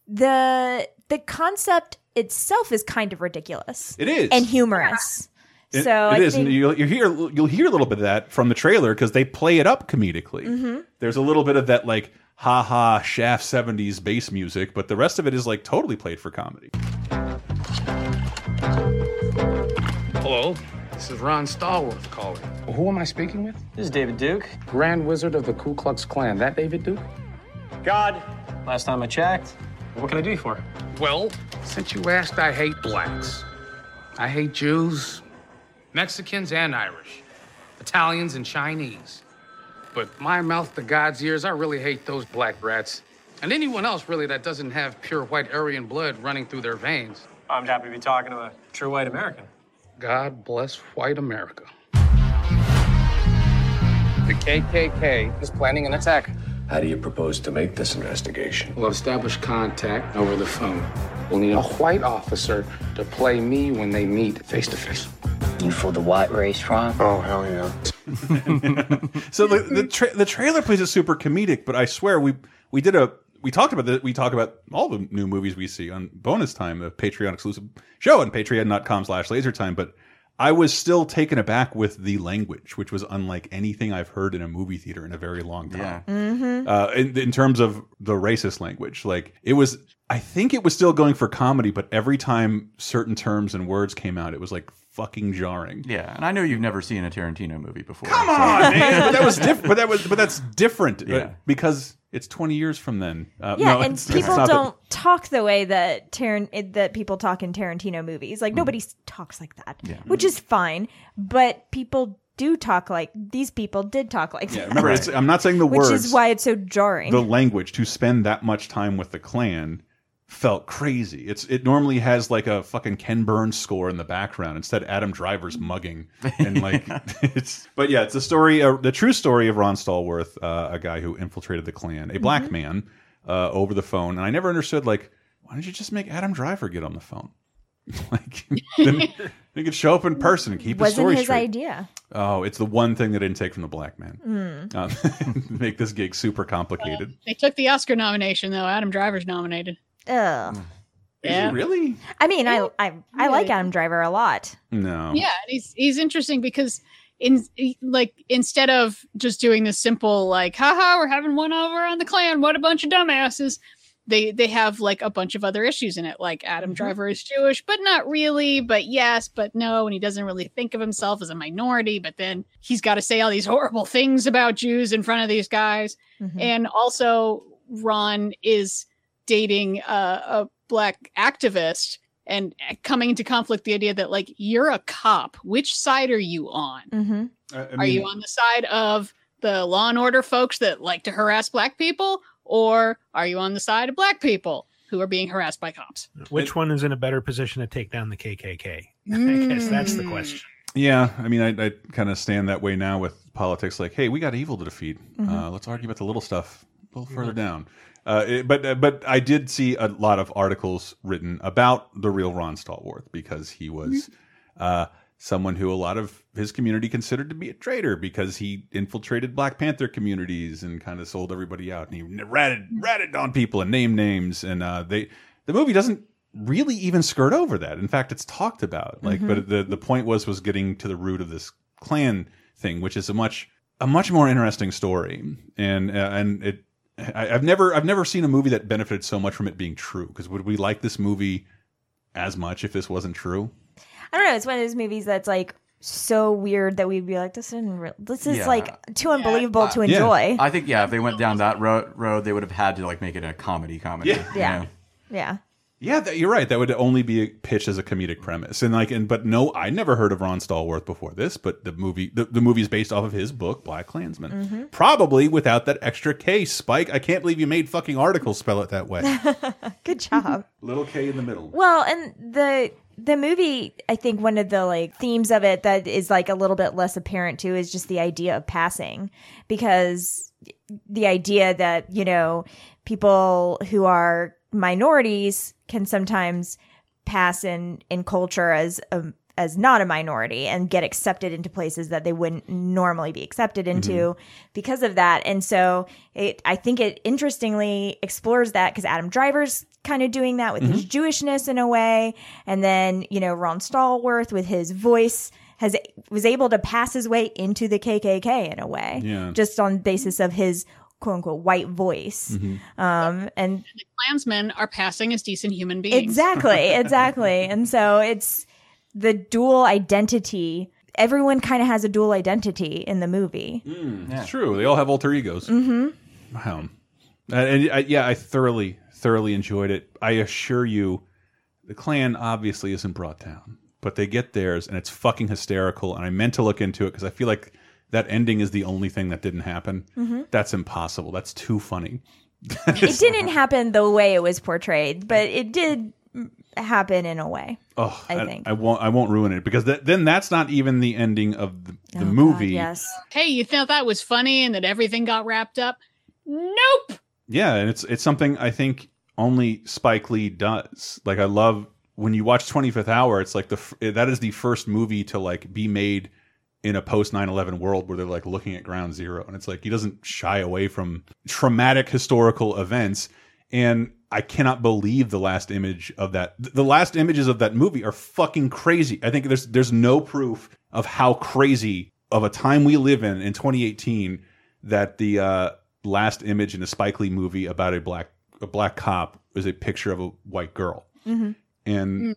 the the concept itself is kind of ridiculous. It is. and humorous. It- so it I is, think, and you'll, you hear you'll hear a little bit of that from the trailer because they play it up comedically. Mhm. There's a little bit of that like ha ha Shaft '70s bass music, but the rest of it is like totally played for comedy. Hello, this is Ron Stallworth calling. Who am I speaking with? This is David Duke, Grand Wizard of the Ku Klux Klan. That David Duke? God. Last time I checked. What can I do you for? Well, since you asked, I hate blacks. I hate Jews, Mexicans, and Irish, Italians, and Chinese. But my mouth to God's ears, I really hate those black brats. And anyone else, really, that doesn't have pure white Aryan blood running through their veins. I'm happy to be talking to a true white American. God bless white America. The KKK is planning an attack. How do you propose to make this investigation? We'll establish contact over the phone. We'll need a white officer to play me when they meet face to face. You for the white race, Ron? Oh, hell yeah. So the the, tra the trailer plays it super comedic, but I swear we we did a we talked about that we talk about all the new movies we see on bonus time, a Patreon exclusive show on patreon.com slash lasertime, but I was still taken aback with the language, which was unlike anything I've heard in a movie theater in a very long time. Mhm. Uh, in, in terms of the racist language, like it was, I think it was still going for comedy, but every time certain terms and words came out, it was like fucking jarring. Yeah, and I know you've never seen a Tarantino movie before. Come so- on, man! But that was different. But that was, but that's different uh, Yeah. because it's twenty years from then. Uh, yeah, no, and it's- it's people don't talk the way that Taran- that people talk in Tarantino movies. Like nobody s- talks like that, Mm. Yeah. which is fine. But people do talk like these people did talk like Yeah, that. remember, it's, I'm not saying the which words. Which is why it's so jarring. the language to spend that much time with the clan felt crazy. It's it normally has like a fucking Ken Burns score in the background instead Adam Driver's mugging and like it's but yeah, it's the story uh, the true story of Ron Stallworth, uh, a guy who infiltrated the clan, a black Mhm. man uh, over the phone and I never understood like why don't you just make Adam Driver get on the phone? like then he could show up in person and keep his Wasn't story his straight. idea. Oh, it's the one thing they didn't take from the black man. Mm. Um, make this gig super complicated. They took the Oscar nomination though. Adam Driver's nominated. Ugh. Yeah. really? I mean, I I I like Adam Driver a lot. No. Yeah, and he's he's interesting because in like instead of just doing this simple like, haha, we're having one over on the clan, what a bunch of dumbasses. They they have like a bunch of other issues in it, like Adam Driver is Jewish, but not really, but yes, but no, and he doesn't really think of himself as a minority, but then he's got to say all these horrible things about Jews in front of these guys. Mhm. And also Ron is dating a, a black activist and coming into conflict the idea that like you're a cop which side are you on Mm-hmm. are you on the side of the law and order folks that like to harass black people or are you on the side of black people who are being harassed by cops Which one is in a better position to take down the KKK? I guess that's the question. Yeah, I mean, I, I kind of stand that way now with politics. Like, hey, we got evil to defeat. Mhm. Uh, let's argue about the little stuff a little further down. Uh, it- but uh, but I did see a lot of articles written about the real Ron Stallworth because he was uh, someone who a lot of his community considered to be a traitor because he infiltrated Black Panther communities and kind of sold everybody out and he ratted ratted on people and named names and uh, they the movie doesn't really even skirt over that. In fact, it's talked about. Like, Mhm. but the the point was was getting to the root of this clan thing, which is a much a much more interesting story, and uh, and it. I, I've never I've never seen a movie that benefited so much from it being true. Because would we like this movie as much if this wasn't true? I don't know. It's one of those movies that's like so weird that we'd be like, this isn't real. This is Yeah. like too unbelievable to Uh, enjoy. I think yeah, if they went down that road, road they would have had to like make it a comedy comedy. Yeah. you Yeah. know? yeah. Yeah, that, you're right. That would only be a pitch as a comedic premise, and like, and but no, I never heard of Ron Stallworth before this. But the movie, the, the movie is based off of his book, Black Klansman. Mhm. Probably without that extra K, Spike. I can't believe you made fucking articles spell it that way. Good job. Little K in the middle. Well, and the the movie, I think one of the like themes of it that is like a little bit less apparent too is just the idea of passing because the idea that, you know, people who are minorities can sometimes pass in in culture as a as not a minority and get accepted into places that they wouldn't normally be accepted into Mm-hmm. because of that. And so it I think it interestingly explores that because Adam Driver's kind of doing that with his Mm-hmm. Jewishness in a way, and then you know Ron Stallworth with his voice has was able to pass his way into the KKK in a way, Yeah. just on basis of his quote unquote white voice. Mm-hmm. Um, and The Klansmen are passing as decent human beings. Exactly, exactly. and so it's the dual identity. Everyone kind of has a dual identity in the movie. It's true. They all have alter egos. hmm Wow. And, and I, yeah, I thoroughly, thoroughly enjoyed it. I assure you, the Klan obviously isn't brought down, but they get theirs, and it's fucking hysterical. And I meant to look into it because I feel like that ending is the only thing that didn't happen. Mhm. That's impossible. That's too funny. It didn't happen the way it was portrayed, but it did mm, happen in a way. Oh, I think. I won't. I won't ruin it because th then that's not even the ending of the, the Oh, God, movie. yes. Hey, you thought that was funny and that everything got wrapped up? Nope. Yeah, and it's it's something I think only Spike Lee does. Like I love when you watch 25th Hour, it's like the that is the first movie to like be made in a post 9/11 world where they're like looking at ground zero and it's like he doesn't shy away from traumatic historical events and I cannot believe the last image of that the last images of that movie are fucking crazy. I think there's there's no proof of how crazy of a time we live in in 2018 that the uh, last image in a Spike Lee movie about a black a black cop is a picture of a white girl, Mhm. and in,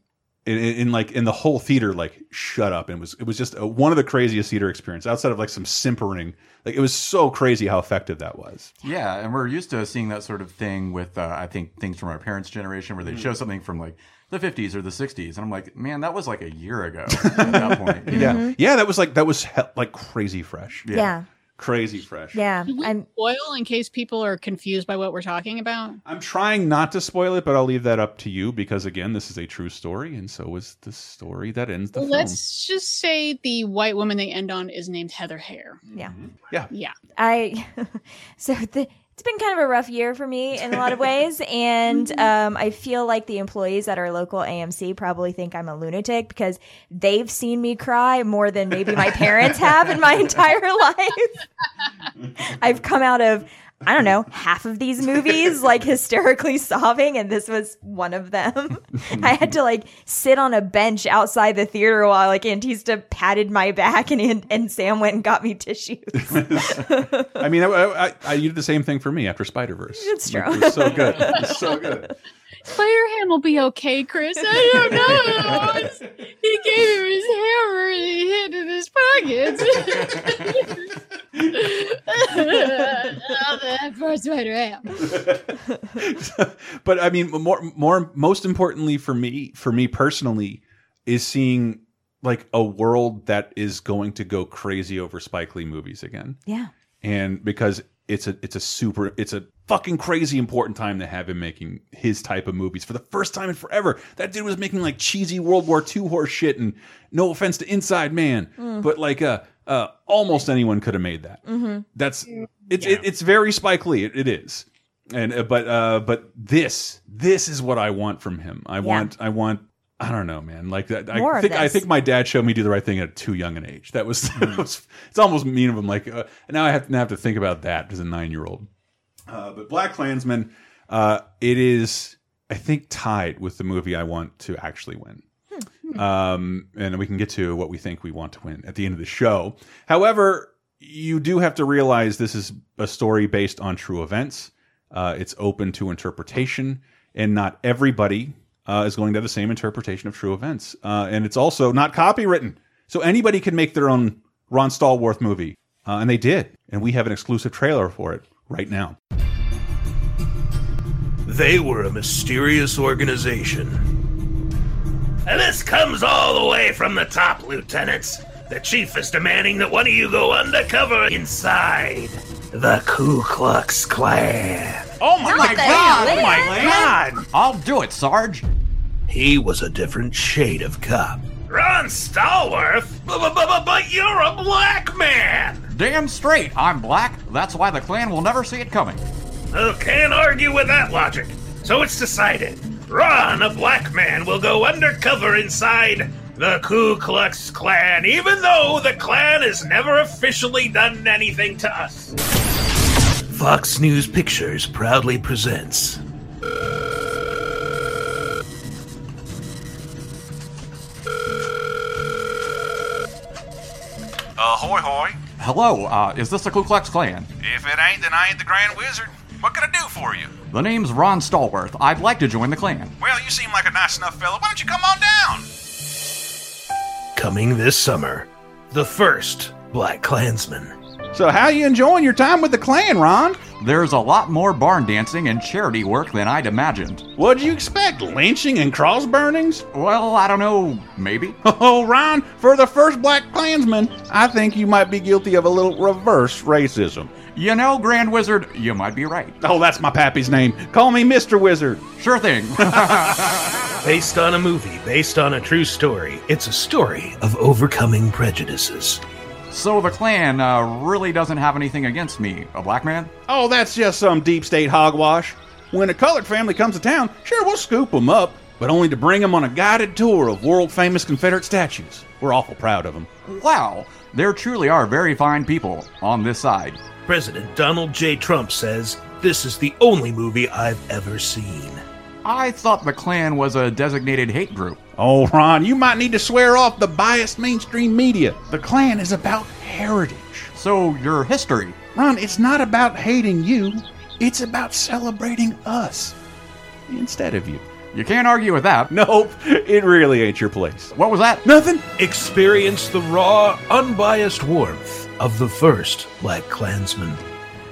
in, in like in the whole theater like shut up and it was it was just a, one of the craziest theater experience outside of like some simpering like it was so crazy how effective that was. Yeah, and we're used to seeing that sort of thing with uh, I think things from our parents' generation where they Mm. show something from like the 50s or the 60s, and I'm like, man, that was like a year ago at that point. Yeah, know? yeah, that was like that was like crazy fresh. Mm-hmm. Yeah. Crazy fresh. Yeah. Should we I'm spoil in case people are confused by what we're talking about? I'm trying not to spoil it, but I'll leave that up to you because again, this is a true story, and so is the story that ends the film. Let's just say the white woman they end on is named Heather Heyer. Yeah. Mm-hmm. Yeah. Yeah. I so the, it's been kind of a rough year for me in a lot of ways, and um, I feel like the employees at our local AMC probably think I'm a lunatic because they've seen me cry more than maybe my parents have in my entire life. I've come out of I don't know half of these movies like hysterically sobbing, and this was one of them. I had to like sit on a bench outside the theater while like Antista patted my back, and and Sam went and got me tissues. I mean, I, I, I, you did the same thing for me after Spider Verse. It's true. It was so good. It was so good. Spider-Ham will be okay, Chris. I don't know. he gave him his hammer and he hid in his pockets. that poor Spider-Ham. but I mean, more, more, most importantly for me, for me personally, is seeing like a world that is going to go crazy over Spike Lee movies again. Yeah. and because it's a it's a super it's a fucking crazy important time to have him making his type of movies for the first time in forever. That dude was making like cheesy World War II horse shit, and no offense to Inside Man, Mm. but like uh, uh almost anyone could have made that. Mhm. That's it's it, it's very Spike Lee. It, it is, and uh, but uh but this this is what I want from him. I want I want. I don't know, man. Like that, I think I think my dad showed me do the right thing at too young an age. That was, that was it's almost mean of him. Like uh, now I have to now have to think about that as a nine year old. Uh, but Black Klansman, uh, it is I think tied with the movie I want to actually win. Um, and we can get to what we think we want to win at the end of the show. However, you do have to realize this is a story based on true events. Uh, it's open to interpretation, and not everybody uh, is going to have the same interpretation of true events. Uh, and it's also not copywritten, so anybody can make their own Ron Stallworth movie, uh, and they did. And we have an exclusive trailer for it right now. They were a mysterious organization. And this comes all the way from the top, lieutenants. The chief is demanding that one of you go undercover inside the Ku Klux Klan. Oh my, Not the god! hell, Oh my god! I'll do it, Sarge. He was a different shade of cop. Ron Stallworth? But, but, but you're a black man! Damn straight, I'm black. That's why the Klan will never see it coming. Oh, can't argue with that logic. So it's decided. Ron, a black man, will go undercover inside The Ku Klux Klan, even though the Klan has never officially done anything to us. Fox News Pictures proudly presents. Ahoy, hoy. Hello, uh, is this the Ku Klux Klan? If it ain't, then I ain't the Grand Wizard. What can I do for you? The name's Ron Stallworth. I'd like to join the clan. Well, you seem like a nice enough fellow. Why don't you come on down? Coming this summer, the first Black Klansman. So, how you enjoying your time with the clan, Ron? There's a lot more barn dancing and charity work than I'd imagined. What'd you expect? Lynching and cross burnings? Well, I don't know, maybe. Oh, Ron, for the first Black Klansman, I think you might be guilty of a little reverse racism. You know, Grand Wizard, you might be right. Oh, that's my pappy's name. Call me Mr. Wizard. Sure thing. Based on a movie, based on a true story, it's a story of overcoming prejudices. so the Klan uh, really doesn't have anything against me, a black man? Oh, that's just some deep state hogwash. When a colored family comes to town, sure, we'll scoop them up, but only to bring them on a guided tour of world famous Confederate statues. We're awful proud of them. Wow, there truly are very fine people on this side. President Donald J. Trump says, This is the only movie I've ever seen. I thought the Klan was a designated hate group. Oh, Ron, you might need to swear off the biased mainstream media. The Klan is about heritage. So, your history. Ron, it's not about hating you, it's about celebrating us instead of you. You can't argue with that. Nope, it really ain't your place. What was that? Nothing. Experience the raw, unbiased warmth of the first Black Klansman.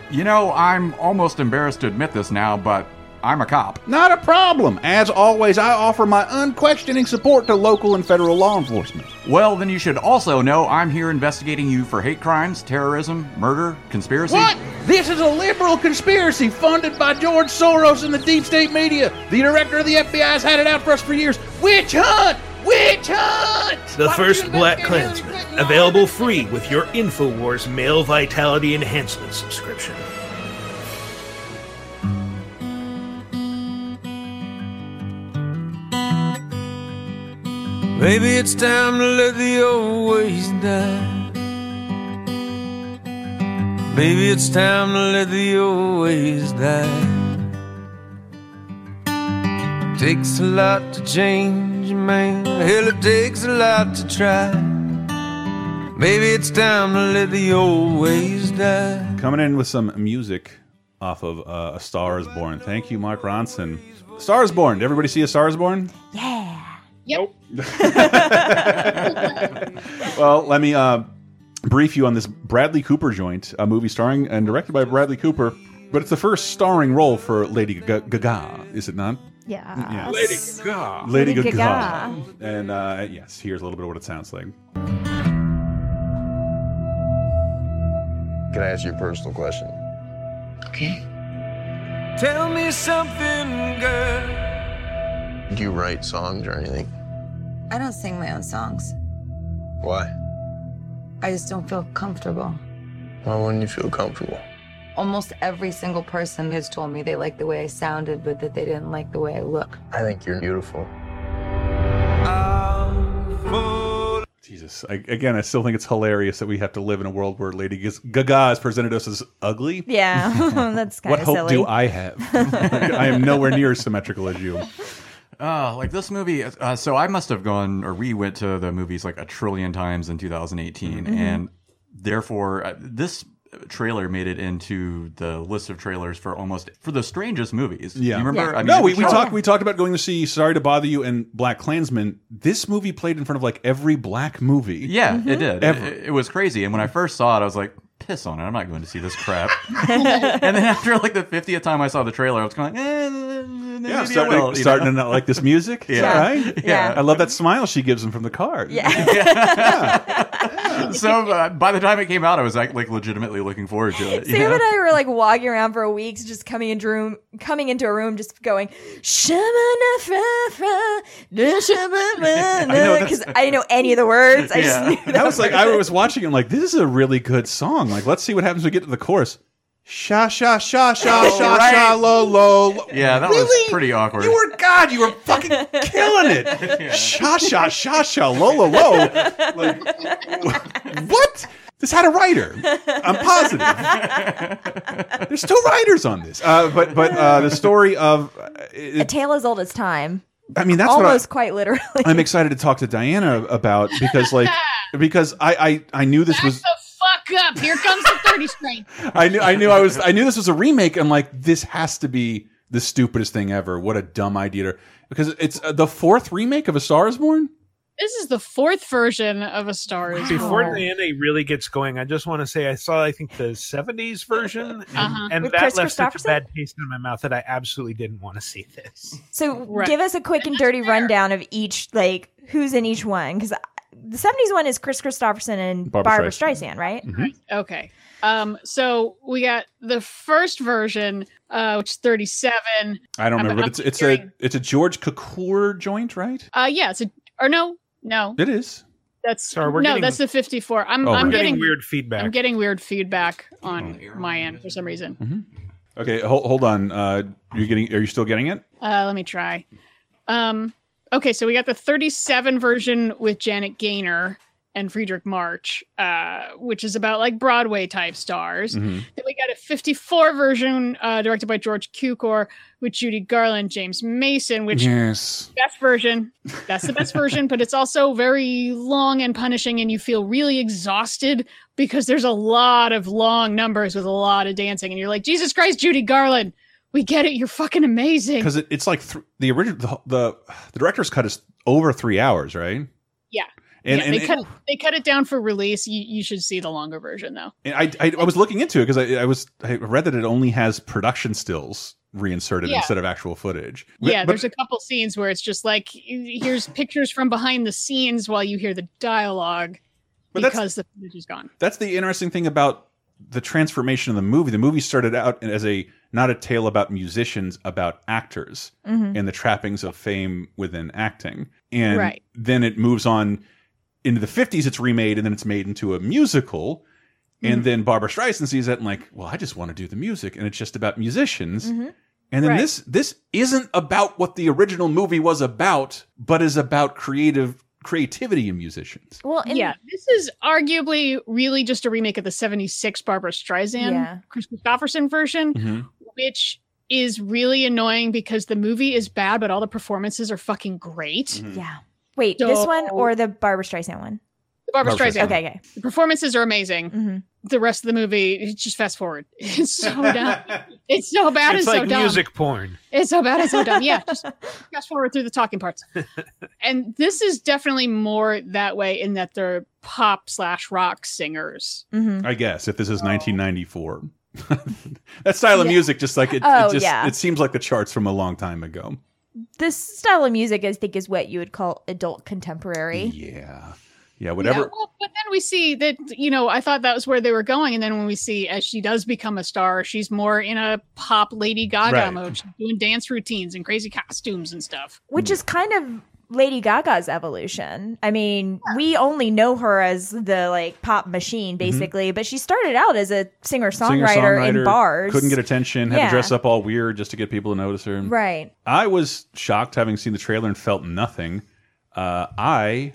You know, I'm almost embarrassed to admit this now, but I'm a cop. Not a problem. As always, I offer my unquestioning support to local and federal law enforcement. Well, then you should also know I'm here investigating you for hate crimes, terrorism, murder, conspiracy. What? This is a liberal conspiracy funded by George Soros and the deep state media. The director of the FBI has had it out for us for years. Witch hunt! Witch hunt! The Why first Black investigate Klansman, available free with your InfoWars Male Vitality Enhancement subscription. Maybe it's time to let the old ways die. Maybe it's time to let the old ways die. Takes a lot to change a man. Hell, it takes a lot to try. Maybe it's time to let the old ways die. Coming in with some music off of uh, A Star is Born. Thank you, Mark Ronson. A Star is Born. Did everybody see A Star is Born? Yeah. Yep. well, let me uh, brief you on this Bradley Cooper joint, a movie starring and directed by Bradley Cooper. But it's the first starring role for Lady Ga- Gaga, is it not? Yeah. Yes. Lady Gaga. Lady, Lady Gaga. Gaga. And uh, yes, here's a little bit of what it sounds like. Can I ask you a personal question? Okay. Tell me something, girl. Do you write songs or anything? I don't sing my own songs. Why? I just don't feel comfortable. Why wouldn't you feel comfortable? Almost every single person has told me they like the way I sounded, but that they didn't like the way I look. I think you're beautiful. Jesus. I, again, I still think it's hilarious that we have to live in a world where Lady Gaz- Gaga has presented us as ugly. Yeah, that's kind of silly. What of hope silly. do I have? I am nowhere near as symmetrical as you. Uh, like this movie. Uh, so I must have gone, or we went to the movies like a trillion times in 2018, Mhm. and therefore uh, this trailer made it into the list of trailers for almost for the strangest movies. Yeah, you remember? I mean, no, we, we talked we talked about going to see Sorry to Bother You and Black Klansman. This movie played in front of like every black movie. Yeah, it did. Ever. It, it was crazy. And when I first saw it, I was like, piss on it. I'm not going to see this crap. and then after like the 50th time I saw the trailer, I was kind of like, eh, Yeah, I starting, will, you starting know? to not like this music. Yeah. right? Yeah. I love that smile she gives him from the car. so uh, by the time it came out, I was like, like legitimately looking forward to it. Sam know? and I were like walking around for weeks, just coming into a room, coming into a room, just going "Shamana-fra-fra, da-shamana-na," because I didn't know any of the words. I just knew that I was like, I was watching it, I'm like, this is a really good song. Like, let's see what happens when we get to the chorus. Sha sha sha sha Oh, sha right. sha lo lo. lo. Yeah, that really? was pretty awkward. You were God. You were fucking killing it. Sha sha sha sha lo lo lo. Like what? This had a writer. I'm positive. There's two writers on this. Uh, but but uh, the story of uh, A tale as old as time. I mean that's almost what quite literally. I, I'm excited to talk to Diana about because like because I I, I knew this was the fuck up. Here comes the 30 strain. I knew I knew I was I knew this was a remake. I'm like, this has to be the stupidest thing ever. What a dumb idea to because it's uh, the fourth remake of A Star Is Born. This is the fourth version of A Star is Before Born. Diana really gets going, I just want to say I saw I think the '70s version, and, Uh-huh. and that left such a bad taste in my mouth that I absolutely didn't want to see this. So Right. give us a quick and dirty rundown of each, like who's in each one, because the '70s one is Kris Kristofferson and Barbra Barbara, Streisand. Streisand, right? Okay. Um, so we got the first version, uh, which is 37. I don't I'm- remember, I'm but it's it's a it's a George Cukor joint, right? Uh, yeah, it's a, or no, no, It is. that's, Sorry, we're no, getting- that's the 54. I'm, Oh, I'm right. getting, Getting weird feedback. I'm getting weird feedback on my end for some reason. Okay, hold, hold on. Uh, you getting? Are you still getting it? Uh, let me try. Um, okay, so we got the 37 version with Janet Gaynor and Fredric March, uh, which is about like Broadway type stars. Mhm. Then we got a 54 version uh, directed by George Cukor with Judy Garland, James Mason, which Yes. best version. That's the best version, but it's also very long and punishing, and you feel really exhausted because there's a lot of long numbers with a lot of dancing, and you're like, Jesus Christ, Judy Garland, we get it. You're fucking amazing. Because it, it's like th the original the, the the director's cut is over three hours, right? Yeah. And, yeah, and, they cut they cut it down for release. You, you should see the longer version though. and I, I I was looking into it because I, I was I read that it only has production stills reinserted Yeah. instead of actual footage. Yeah, but- there's a couple scenes where it's just like here's pictures from behind the scenes while you hear the dialogue because the footage is gone. that's the interesting thing about the transformation of the movie. The movie started out as a not a tale about musicians, about actors Mhm. and the trappings of fame within acting. And Right. then it moves on into the 50s, it's remade and then it's made into a musical. And Mhm. then Barbra Streisand sees that and like, well, I just want to do the music, and it's just about musicians. Mhm. And then Right. this this isn't about what the original movie was about, but is about creative creativity in musicians. Well, in, yeah, this is arguably really just a remake of the 76 Barbra Streisand Yeah. Kris Kristofferson version, Mhm. which is really annoying because the movie is bad, but all the performances are fucking great. Mm-hmm. yeah. Wait, this one or the Barbra Streisand one? The Barbara Barbra Streisand. Okay, okay. The performances are amazing. Mhm. The rest of the movie, it's just fast forward. It's so dumb. It's so bad it's and like so dumb. music porn. It's so bad and so dumb. Yeah, just fast forward through the talking parts. and this is definitely more that way in that they're pop slash rock singers. Mhm. I guess if this is 1994. that style of Yeah. music just like it, Oh, it just yeah. it seems like the charts from a long time ago. This style of music, I think, is what you would call adult contemporary. Yeah. Yeah, whatever. Yeah, well, but then we see that you know I thought that was where they were going, and then when we see as she does become a star, she's more in a pop Lady Gaga Right. mode, she's doing dance routines and crazy costumes and stuff. which is kind of Lady Gaga's evolution. I mean, we only know her as the like pop machine, basically, but she started out as a singer songwriter in bars. Couldn't get attention, had Yeah. to dress up all weird just to get people to notice her. right. I was shocked having seen the trailer and felt nothing. Uh, I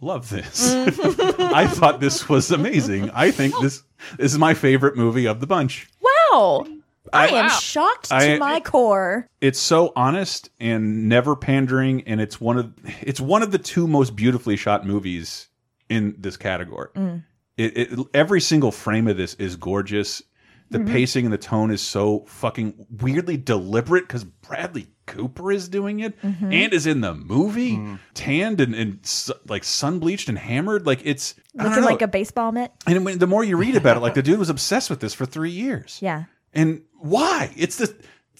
love this. I thought this was amazing. I think this, this is my favorite movie of the bunch. Wow. I, I- am Wow. shocked to I- my core. It's so honest and never pandering, and it's one of it's one of the two most beautifully shot movies in this category. Mm. It, it every single frame of this is gorgeous. The Mhm. pacing and the tone is so fucking weirdly deliberate because Bradley Cooper is doing it Mhm. and is in the movie, tanned and, and like sun bleached and hammered. Like it's Looking know. like a baseball mitt. and when, the more you read about it, like the dude was obsessed with this for three years. Yeah. And why? It's the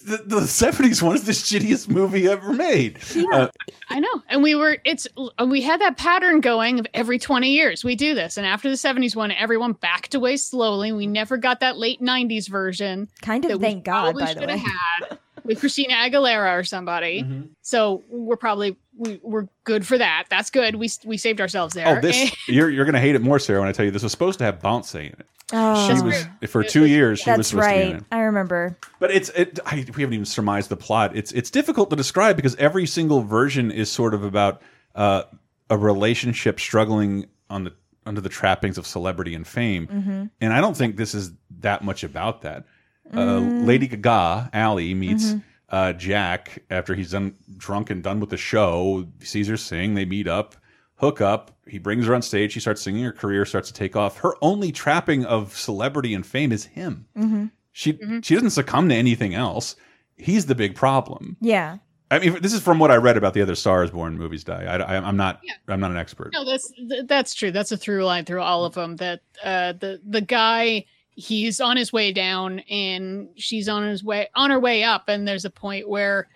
the, the 70s one is the shittiest movie ever made. Uh, I know, and we were it's we had that pattern going of every twenty years we do this, and after the seventies one, everyone backed away slowly. We never got that late nineties version. Kind of that we thank God, by the should have way. had with Christina Aguilera or somebody. Mm-hmm. So we're probably we, we're good for that. That's good. We we saved ourselves there. oh, this you're you're gonna hate it more, Sarah, when I tell you this was supposed to have Beyoncé in it. Oh. she was for two years. She was That's supposed to be in right. it. I remember. But it's it. I, we haven't even surmised the plot. It's it's difficult to describe because every single version is sort of about uh, a relationship struggling on the under the trappings of celebrity and fame. Mhm. And I don't think this is that much about that. Uh, Mm. Lady Gaga, Allie meets Mhm. uh, Jack after he's done drunk and done with the show. Sees her sing. They meet up, hook up. He brings her on stage. She starts singing. Her career starts to take off. Her only trapping of celebrity and fame is him. Mhm. She she doesn't succumb to anything else. He's the big problem. Yeah. I mean, this is from what I read about the other Stars Born movies. Die. I, am not. I'm not an expert. No, that's that's true. That's a through line through all of them. That uh, the the guy he's on his way down, and she's on his way on her way up, and there's a point where,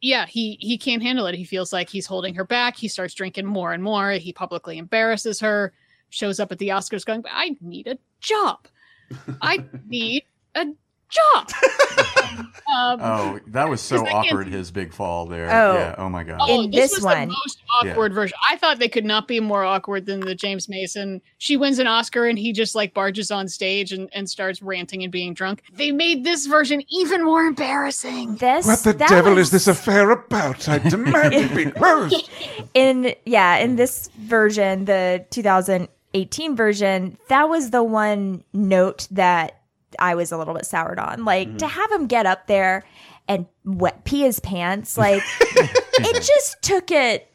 yeah, he he can't handle it. He feels like he's holding her back. He starts drinking more and more. He publicly embarrasses her. Shows up at the Oscars, going, But "I need a job. I need a job." um, Oh, that was so I can't- awkward. His big fall there. Oh. Yeah. Oh my god. Oh, In this, this was one. the most awkward version. I thought they could not be more awkward than the James Mason. She wins an Oscar and he just like barges on stage and, and starts ranting and being drunk. They made this version even more embarrassing. This What the devil was- is this affair about? I demand it be closed. in yeah in this version the 2018 version that was the one note that i was a little bit soured on. Like to mm-hmm. have him get up there and wet pee his pants like it just took it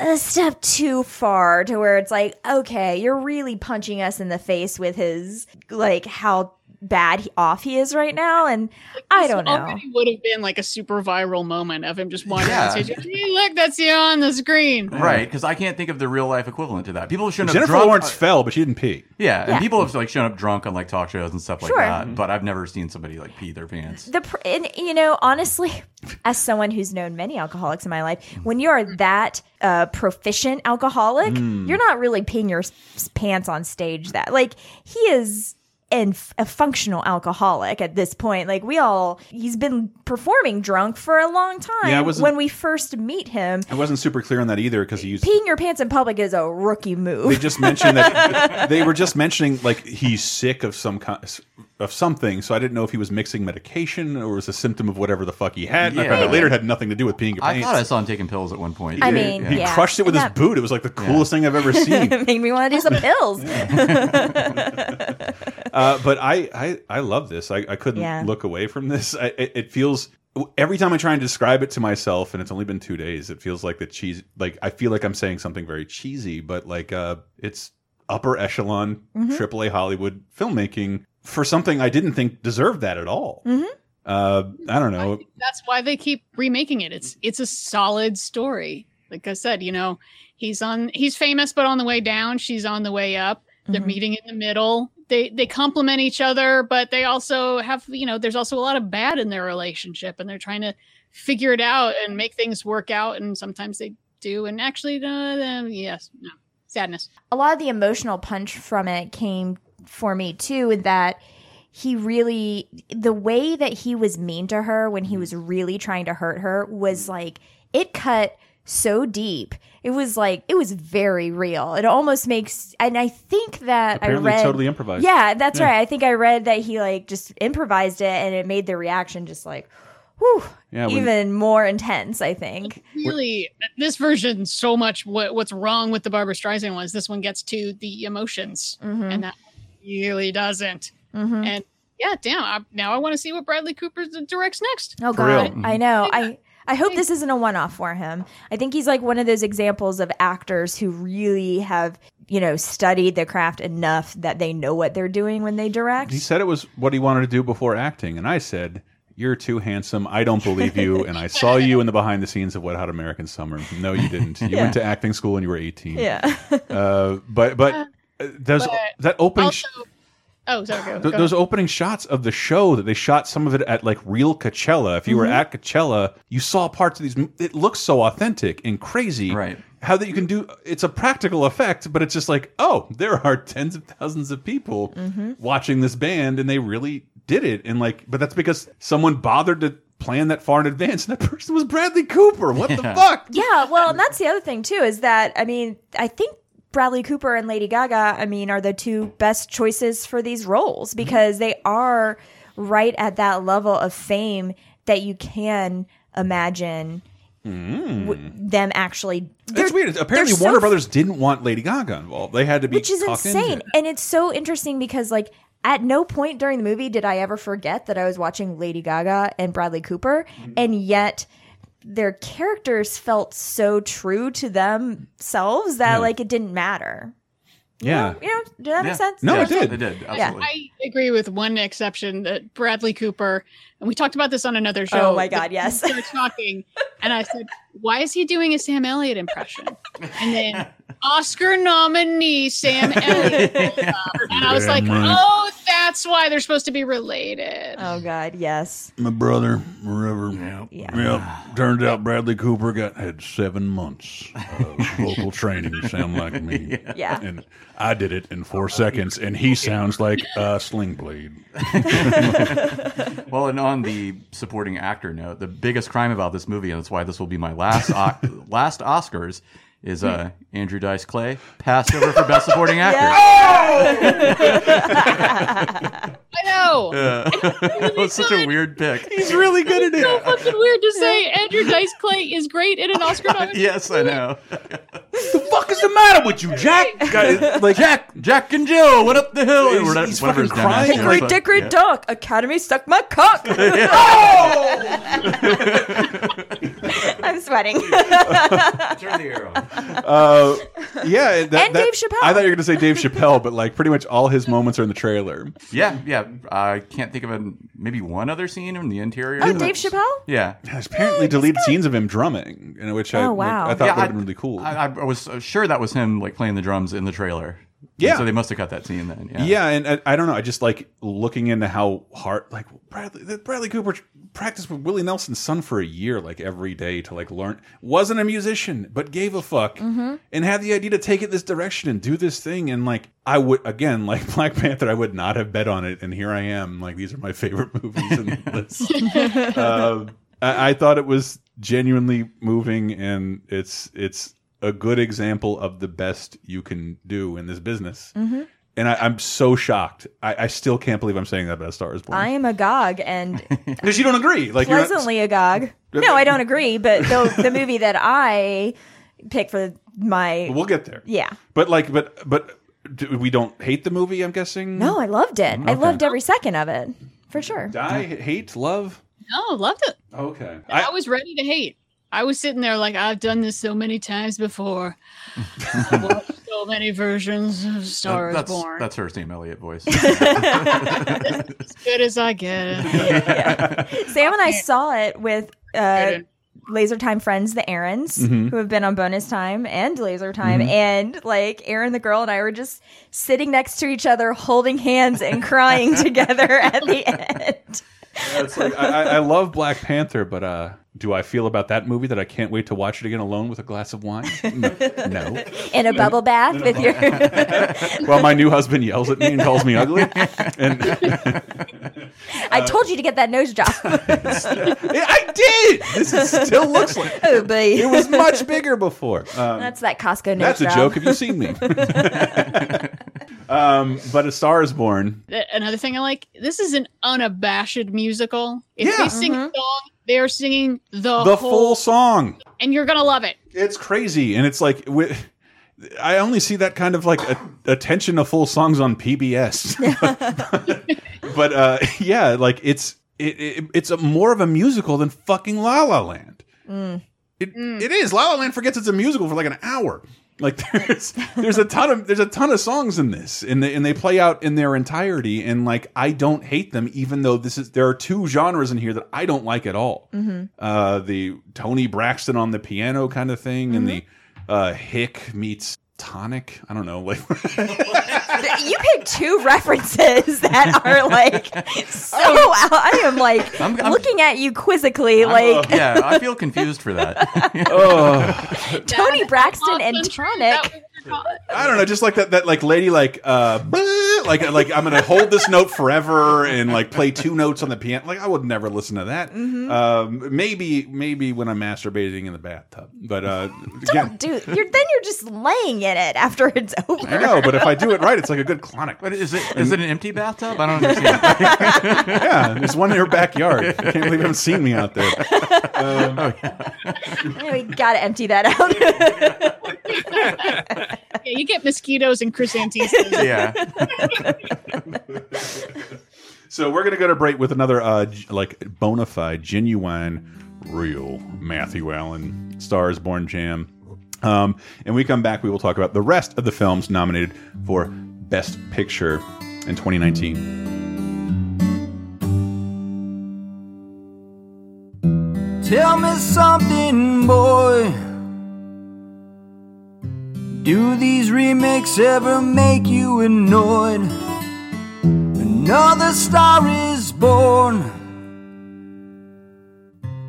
a step too far to where it's like okay you're really punching us in the face with his like how bad he, off he is right now and i don't know Already would have been like a super viral moment of him just wandering Yeah. on stage. Hey, look, that's you on the screen. Right, because I can't think of the real life equivalent to that. People shouldn't have Jennifer drunk. Lawrence fell, but she didn't pee. yeah, and Yeah. people have like shown up drunk on like talk shows and stuff like Sure. that. But I've never seen somebody like pee their pants. the pr- and you know honestly as someone who's known many alcoholics in my life when you're that uh, proficient alcoholic Mm. you're not really peeing your pants on stage that like he is an, a functional alcoholic at this point like we all he's been performing drunk for a long time Yeah, wasn't- when we first meet him I wasn't super clear on that either because he used. peeing your pants in public is a rookie move They just mentioned that they were just mentioning like he's sick of some kind of something. So I didn't know if he was mixing medication or was a symptom of whatever the fuck he had. And I found out Yeah. later it had nothing to do with peeing your I pants. thought I saw him taking pills at one point. I Yeah. mean, he yeah. crushed it with And his that- boot. It was like the coolest thing I've ever seen. made me want to do some pills uh, but I, I I love this. I, I couldn't Yeah. look away from this. I, it, it feels every time I try and describe it to myself, and it's only been two days. It feels like the cheese. Like I feel like I'm saying something very cheesy, but like uh, it's upper echelon Mhm. AAA Hollywood filmmaking for something I didn't think deserved that at all. Mhm. Uh, I don't know. That's why they keep remaking it. It's it's a solid story. Like I said, you know, he's on he's famous, but on the way down, she's on the way up. They're Mhm. meeting in the middle. They they complement each other, but they also have you know, there's also a lot of bad in their relationship, and they're trying to figure it out and make things work out. And sometimes they do, and actually, uh, uh, yes, no, sadness. a lot of the emotional punch from it came for me too in that he really the way that he was mean to her when he was really trying to hurt her was like it cut so deep it was like it was very real it almost makes and i think that Apparently i read totally improvised. yeah that's Yeah. right i think i read that he like just improvised it and it made the reaction just like whew, Yeah, when- even more intense i think Really, this version so much. What what's wrong with the Barbra Streisand ones? This one gets to the emotions, Mhm. and that really doesn't. Mhm. And yeah, damn. I, now I want to see what Bradley Cooper directs next. Oh god, I know. I I hope this isn't a one-off for him. I think he's like one of those examples of actors who really have, you know, studied the craft enough that they know what they're doing when they direct. He said it was what he wanted to do before acting, and I said, "You're too handsome. I don't believe you." and I saw you in the behind the scenes of Wet Hot American Summer. No, you didn't. You Yeah. went to acting school when you were 18. Yeah. uh, but but uh, there's But that opening. Also, oh, sorry. Go, th- go those ahead. opening shots of the show that they shot some of it at like real Coachella. If you were Mhm. at Coachella, you saw parts of these. It looks so authentic and crazy. Right. How that you can do it's a practical effect, but it's just like, oh, there are tens of thousands of people Mhm. watching this band, and they really did it. And like, but that's because someone bothered to plan that far in advance, and that person was Bradley Cooper. What the Yeah. fuck? yeah, well, and that's the other thing too is that I mean, I think Bradley Cooper and Lady Gaga, I mean, are the two best choices for these roles because they are right at that level of fame that you can imagine w- them actually. It's weird. Apparently, they're so Warner Brothers didn't want Lady Gaga involved. They had to be which is insane into and it's so interesting because like at no point during the movie did i ever forget that i was watching lady gaga and bradley cooper Mm-hmm. and yet their characters felt so true to themselves that Yeah. like it didn't matter Yeah. you know did that make sense No, Yeah. it did. It did. Yeah. Absolutely. I agree with one exception that Bradley Cooper, and we talked about this on another show. Oh my God, yes. We talking, and I said, "Why is he doing a Sam Elliott impression?" And then Oscar nominee Sam Elliott, and I was like, "Oh, that's why they're supposed to be related." oh god yes My brother, wherever. Yeah. Yep. Turns out Bradley Cooper got had seven months of vocal training to sound like me. Yeah. And I did it in four seconds, and he sounds like a sling blade. well, and on the supporting actor note, the biggest crime about this movie, and that's why this will be my last o- last Oscars, is uh, Andrew Dice Clay passed over for best supporting actor. I know. Yeah. that was such a weird pick. He's really good at it. It's so fucking weird to say Andrew Dice Clay is great in an Oscar nomination. yes, I know. the fuck is the matter with you, Jack? Guy- like Jack, Jack and Jill went up the hill. He's- or whatever- he's whatever his fucking dumbass crying. is, Hickory but- dickory yeah. dock academy suck my cock i'm sweating Turn the arrow. Uh, yeah, that, And that- Dave Chappelle. I thought you were going to say Dave Chappelle, but like pretty much all his moments are in the trailer. Yeah, yeah. I can't think of a, maybe one other scene in the interior. oh dave chappelle Yeah. There's apparently deleted scenes of him drumming, in which I, Oh, like, wow. I thought Yeah, would have I- been really cool. I, I was sure that was him like playing the drums in the trailer. Yeah. So they must have cut that scene then. Yeah. Yeah, and I, I don't know. I just like looking into how hard, like Bradley, Bradley Cooper practiced with Willie Nelson's son for a year, like every day to like learn. Wasn't a musician, but gave a fuck Mm-hmm. and had the idea to take it this direction and do this thing. And like I would again, like Black Panther, I would not have bet on it, and here I am. Like these are my favorite movies in the list. uh, I, I thought it was genuinely moving, and it's it's a good example of the best you can do in this business. Mhm. And I, I'm so shocked. I, I still can't believe I'm saying that about A Star Is Born i am agog and because you don't agree. Like you're not- agog. No, I don't agree. But the the movie that I picked for my we'll get there. yeah. But like, but but we don't hate the movie. I'm guessing. No, I loved it. I Mm-hmm. Loved every second of it for sure. Die, hate, love. No, loved it. Okay. I, was ready to hate. I was sitting there like I've done this so many times before. I've watched so many versions of Star That- is that's, Born. That's her Sam Elliott voice. as good as I get. Sam and I saw it with uh, Laser Time friends, the Aarons, Mhm. who have been on bonus time and Laser Time. Mhm. And like Aaron, the girl, and I were just sitting next to each other, holding hands and crying together at the end. It's like, I, I- I love Black Panther, but uh, do I feel about that movie that I can't wait to watch it again alone with a glass of wine? No. no. In a bubble bath with your. well, my new husband yells at me and calls me ugly, and I told you to get that nose job. I did. This is, still looks like oh, boy. it was much bigger before. Um, That's that Costco nose That's a job. joke. Have you seen me? um, but A Star Is Born. Another thing I like, this is an unabashed musical. If Yeah. they sing a song, they are singing the, The whole, full song. and you're gonna love it. It's crazy, and it's like wi- I only see that kind of like a, attention to full songs on PBS. but uh, yeah, like it's it, it, it's a more of a musical than fucking La La Land. Mm. It, it is. La La Land forgets it's a musical for like an hour. Like there's there's a ton of there's a ton of songs in this, and they and they play out in their entirety. And like I don't hate them, even though this is there are two genres in here that I don't like at all. Mhm. Uh, the Toni Braxton on the piano kind of thing, and the Mm-hmm. uh, Hick meets Tonic. I don't know, like you picked two references that are like so oh. out. I am like I'm- I'm- looking at you quizzically, I'm- uh, like yeah, I feel confused for that. oh, Toni Braxton and That Tonic. was I don't know, just like that that like lady like uh like like I'm gonna hold this note forever and like play two notes on the piano. Like I would never listen to that. Mhm. Um, maybe maybe when I'm masturbating in the bathtub, but uh, again, do you're then you're just laying in it after it's over. I know. But if I do it right, it's like a good clonic. But is it is it an empty bathtub? I don't understand. yeah, there's one in your backyard. I can't believe you haven't seen me out there. Um, Yeah, we gotta empty that out. Yeah, you get mosquitoes and chrysanthemums. Yeah. So we're gonna go to break with another uh, like bona fide, genuine, real Matthew Allen Stars Born Jam. Um, and we come back, we will talk about the rest of the films nominated for Best Picture in 2019. Tell me something, boy. Do these remakes ever make you annoyed? Another star is born.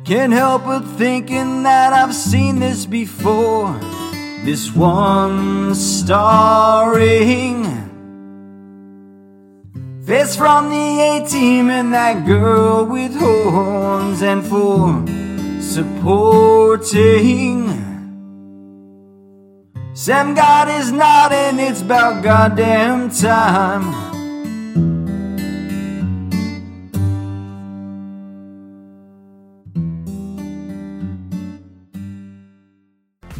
Can't help but thinking that I've seen this before. This one starring face from the A team and that girl with horns and for supporting. Sam God is not, and it's about goddamn time.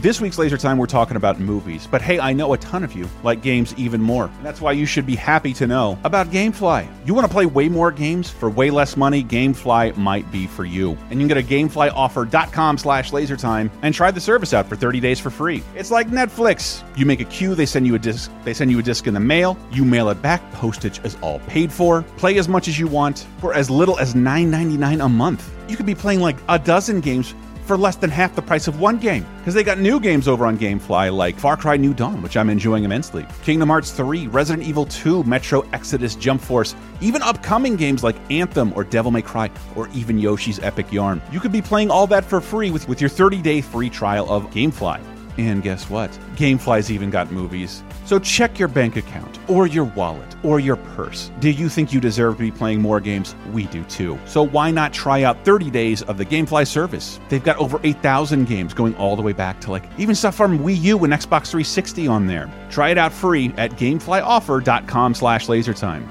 This week's Laser Time, we're talking about movies. But hey, I know a ton of you like games even more. And that's why you should be happy to know about Gamefly. You want to play way more games for way less money? Gamefly might be for you. And you can go to gameflyoffer.com slash lasertime and try the service out for 30 days for free. It's like Netflix. You make a queue, they send you a disc, they send you a disc in the mail, you mail it back, postage is all paid for. Play as much as you want for as little as $9.99 a month. You could be playing like a dozen games for less than half the price of one game. Because they got new games over on Gamefly like Far Cry New Dawn, which I'm enjoying immensely, Kingdom Hearts 3, Resident Evil 2, Metro Exodus Jump Force, even upcoming games like Anthem or Devil May Cry or even Yoshi's Epic Yarn. You could be playing all that for free with, with your 30 day free trial of Gamefly. And guess what? Gamefly's even got movies. So check your bank account, or your wallet, or your purse. Do you think you deserve to be playing more games? We do too. So why not try out 30 days of the Gamefly service? They've got over 8,000 games going all the way back to like even stuff from Wii U and Xbox 360 on there. Try it out free at gameflyoffer.com slash lasertime.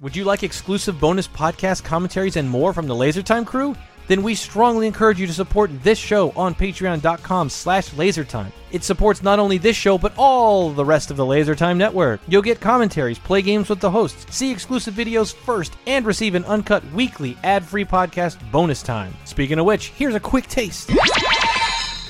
Would you like exclusive bonus podcast commentaries and more from the LaserTime crew? Then we strongly encourage you to support this show on patreon.com slash lasertime. It supports not only this show, but all the rest of the LaserTime network. You'll get commentaries, play games with the hosts, see exclusive videos first, and receive an uncut weekly ad-free podcast bonus time. Speaking of which, here's a quick taste.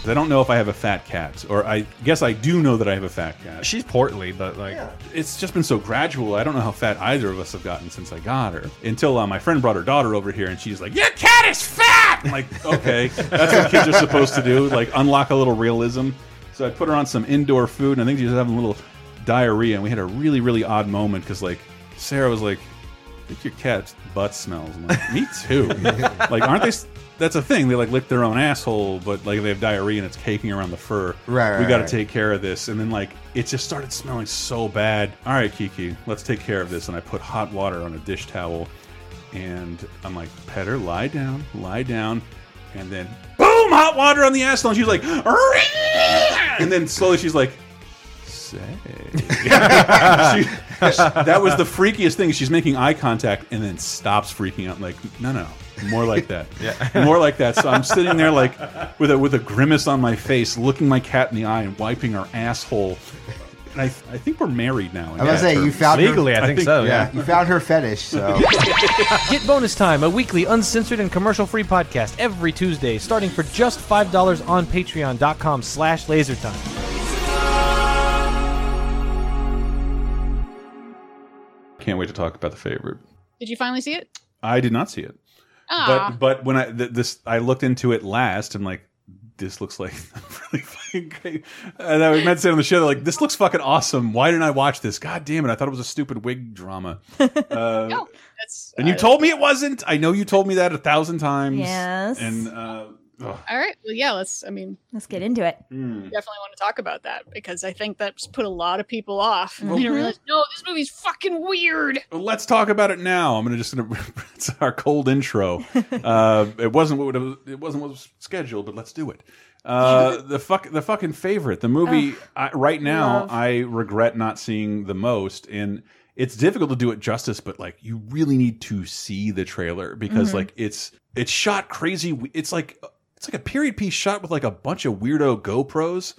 I don't know if I have a fat cat, or I guess I do know that I have a fat cat. She's portly, but like It's just been so gradual. I don't know how fat either of us have gotten since I got her. Until uh, my friend brought her daughter over here, and she's like, "Your cat is fat." I'm like, okay, that's what kids are supposed to do, like unlock a little realism. So I put her on some indoor food, and I think she was having a little diarrhea, and we had a really, really odd moment because like Sarah was like, "I think your cat's butt smells." I'm like, "Me too." like, aren't they? That's a thing. They like lick their own asshole, but like they have diarrhea and it's caking around the fur. Right, right, We got to right. take care of this. And then like it just started smelling so bad. All right, Kiki, let's take care of this. And I put hot water on a dish towel, and I'm like, pet her, lie down, lie down, and then boom, hot water on the asshole. And she's like, and then slowly she's like, say. She- that was the freakiest thing. She's making eye contact and then stops freaking out. Like, no, no, more like that. Yeah. more like that. So I'm sitting there like with a with a grimace on my face, looking my cat in the eye and wiping her asshole. And I, I think we're married now. I was gonna say you found her, Legally, I think so. yeah. you found her fetish. So Get Bonus Time, a weekly uncensored and commercial-free podcast every Tuesday, starting for just $5 on patreon.com slash lasertime. Can't wait to talk about the favorite. Did you finally see it? I did not see it. Ah. But but when I th this I looked into it last and like this looks like really fucking great. And I meant to say on the show like this looks fucking awesome. Why didn't I watch this? God damn it! I thought it was a stupid wig drama. Uh, That's and you told me it wasn't. I know you told me that a thousand times. Yes. And uh, All right. Well, yeah. Let's. I mean, let's get into it. definitely want to talk about that because I think that's put a lot of people off. Well- They don't realize, no, this movie's fucking weird. Well, Let's talk about it now. I'm gonna just gonna it's our cold intro. Uh, it wasn't what it, was, it wasn't what was scheduled, but let's do it. Uh, the fuck the fucking favorite, the movie I, right now. love. I regret not seeing the most, and it's difficult to do it justice. But like, you really need to see the trailer because Mhm. like it's it's shot crazy. It's like it's like a period piece shot with like a bunch of weirdo GoPros.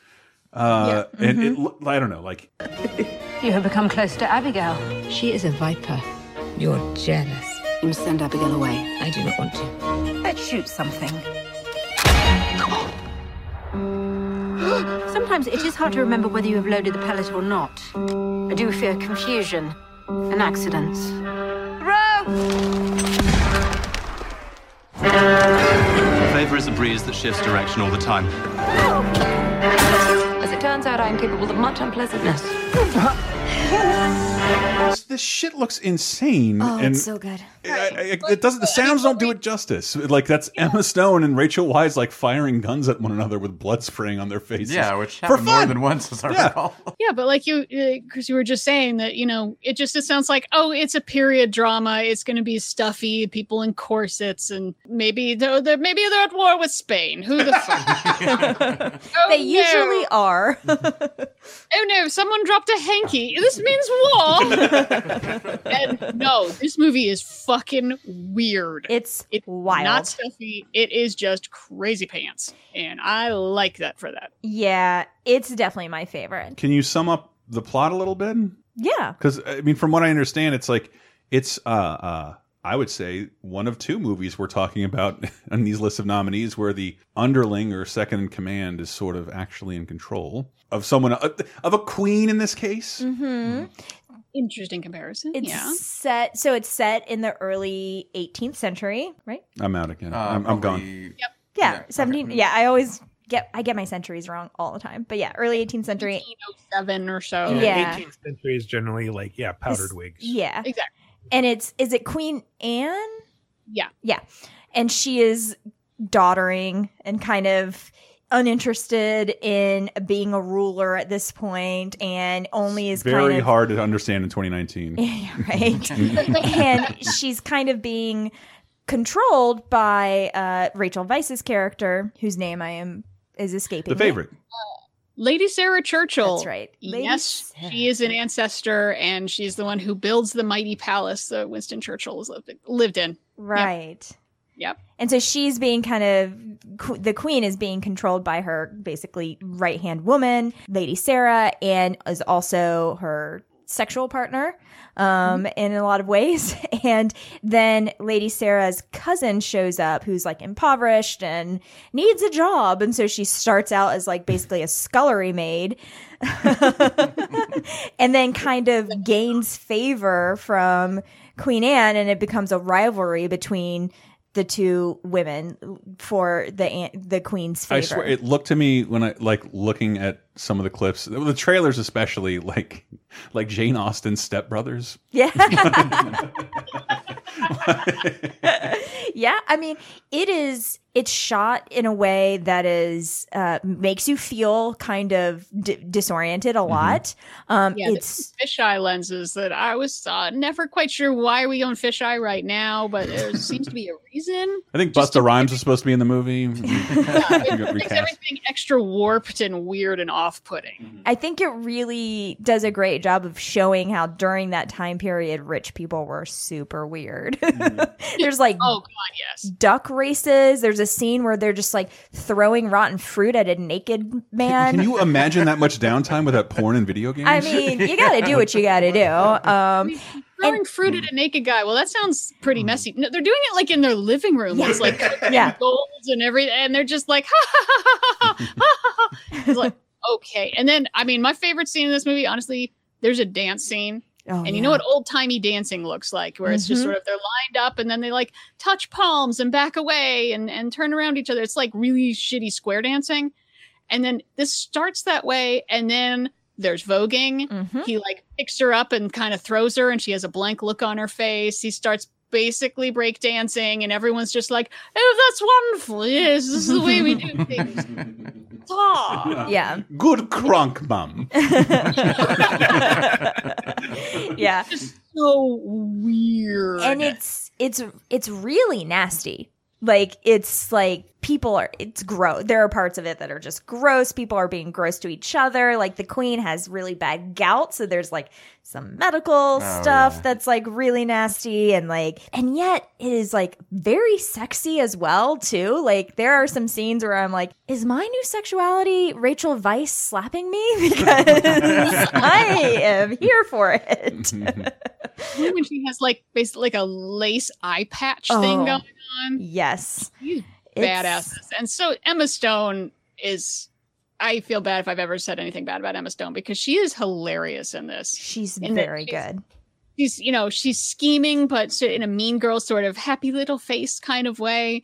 Uh, Yeah. and it, Mhm. I don't know, like You have become close to Abigail. She is a viper. You're jealous. You must send Abigail away. I do not want to. Let's shoot something. Sometimes it is hard to remember whether you have loaded the pellet or not. I do fear confusion and accidents. Favor is a breeze that shifts direction all the time. As it turns out, I am capable of much unpleasantness. this, this shit looks insane. Oh, and it's so good. I- I- it doesn't. The sounds don't do it justice. Like that's Emma Stone and Rachel Weisz like firing guns at one another with blood spraying on their faces. Yeah, which for happened more than once, as I Yeah. recall. Yeah, but like you, because you were just saying that, you know, it just it sounds like, oh, it's a period drama. It's going to be stuffy, people in corsets, and maybe they're, they're maybe they're at war with Spain. Who the fuck? oh, they usually are. oh no, someone dropped a hanky. This means war. and no, this movie is fucking weird. It's it's wild. not stuffy. It is just crazy pants, and I like that for that. Yeah, it's definitely my favorite. Can you sum up the plot a little bit? Yeah. Because I mean, from what I understand, it's like it's uh uh. I would say one of two movies we're talking about on these lists of nominees where the underling or second in command is sort of actually in control of someone uh, of a queen in this case. Mm-hmm. Interesting comparison. It's yeah. set so it's set in the early 18th century, right? I'm out again. Uh, I'm, I'm gone. Yep. Yeah, 17. Yeah, I always get I get my centuries wrong all the time. But yeah, early 18th century. Seven or so. Yeah. 18th century is generally like yeah, powdered It's- wigs. Yeah. Exactly. And it's is it Queen Anne? Yeah. Yeah. And she is doddering and kind of uninterested in being a ruler at this point and only is Very kind of hard to understand in 2019. right and she's kind of being controlled by uh, rachel Weisz's character whose name i am is escaping the me. Lady Sarah Churchill. That's right. Lady yes, she is an ancestor, and she's the one who builds the mighty palace that Winston Churchill lived, lived in. right Yep. And so she's being kind of the queen is being controlled by her basically right hand woman, Lady Sarah, and is also her sexual partner um, in a lot of ways. And then Lady Sarah's cousin shows up, who's like impoverished and needs a job, and so she starts out as like basically a scullery maid. and then kind of gains favor from Queen Anne, and it becomes a rivalry between the two women for the an- the queen's favor. I swear, it looked to me when I like looking at some of the clips, the trailers especially, like like Jane Austen's stepbrothers. yeah. yeah, I mean, it is it's shot in a way that is uh makes you feel kind of d- disoriented a lot. Um Yeah, it's the fisheye lenses that I was uh, never quite sure why we own fisheye right now, but there seems to be a reason. I think Busta Rhymes was supposed to be in the movie. It makes everything extra warped and weird and off-putting. Mm-hmm. I think it really does a great job of showing how during that time period rich people were super weird. Mm-hmm. There's like Oh God, yes. duck races. There's a scene where they're just like throwing rotten fruit at a naked man. Can you imagine that much downtime without porn and video games? I mean, you got to do what you got to do. Um, Throwing fruit at a naked guy. Well, that sounds pretty mm-hmm. messy. No, they're doing it like in their living room. Yeah. It's like Yeah. golds and everything, and they're just like, ha ha ha ha ha ha. ha, ha. It's like okay. And then, I mean, my favorite scene in this movie, honestly, there's a dance scene. Oh, and you know what old timey dancing looks like, where it's just Mhm. sort of they're lined up and then they like touch palms and back away and, and turn around each other. It's like really shitty square dancing. And then this starts that way, and then there's voguing. Mm-hmm. He like picks her up and kind of throws her, and she has a blank look on her face. He starts basically breakdancing, and everyone's just like, "Oh, that's wonderful! Yes, this is the way we do things." Ah. Yeah. Good crunk, mum. yeah. it's so weird. and it's it's it's really nasty like it's like people are it's gross there are parts of it that are just gross. People are being gross to each other. Like the queen has really bad gout so there's like some medical oh, stuff that's like really nasty and like and yet it is like very sexy as well too. Like there are some scenes where i'm like is my new sexuality rachel weisz slapping me? Because i am here for it. When she has like basically like a lace eye patch thing Oh, going on. yes She's It's- badass. And so Emma Stone is I feel bad if I've ever said anything bad about Emma Stone because she is hilarious in this. she's In very she's- good She's, you know, she's scheming, but in a mean girl sort of happy little face kind of way.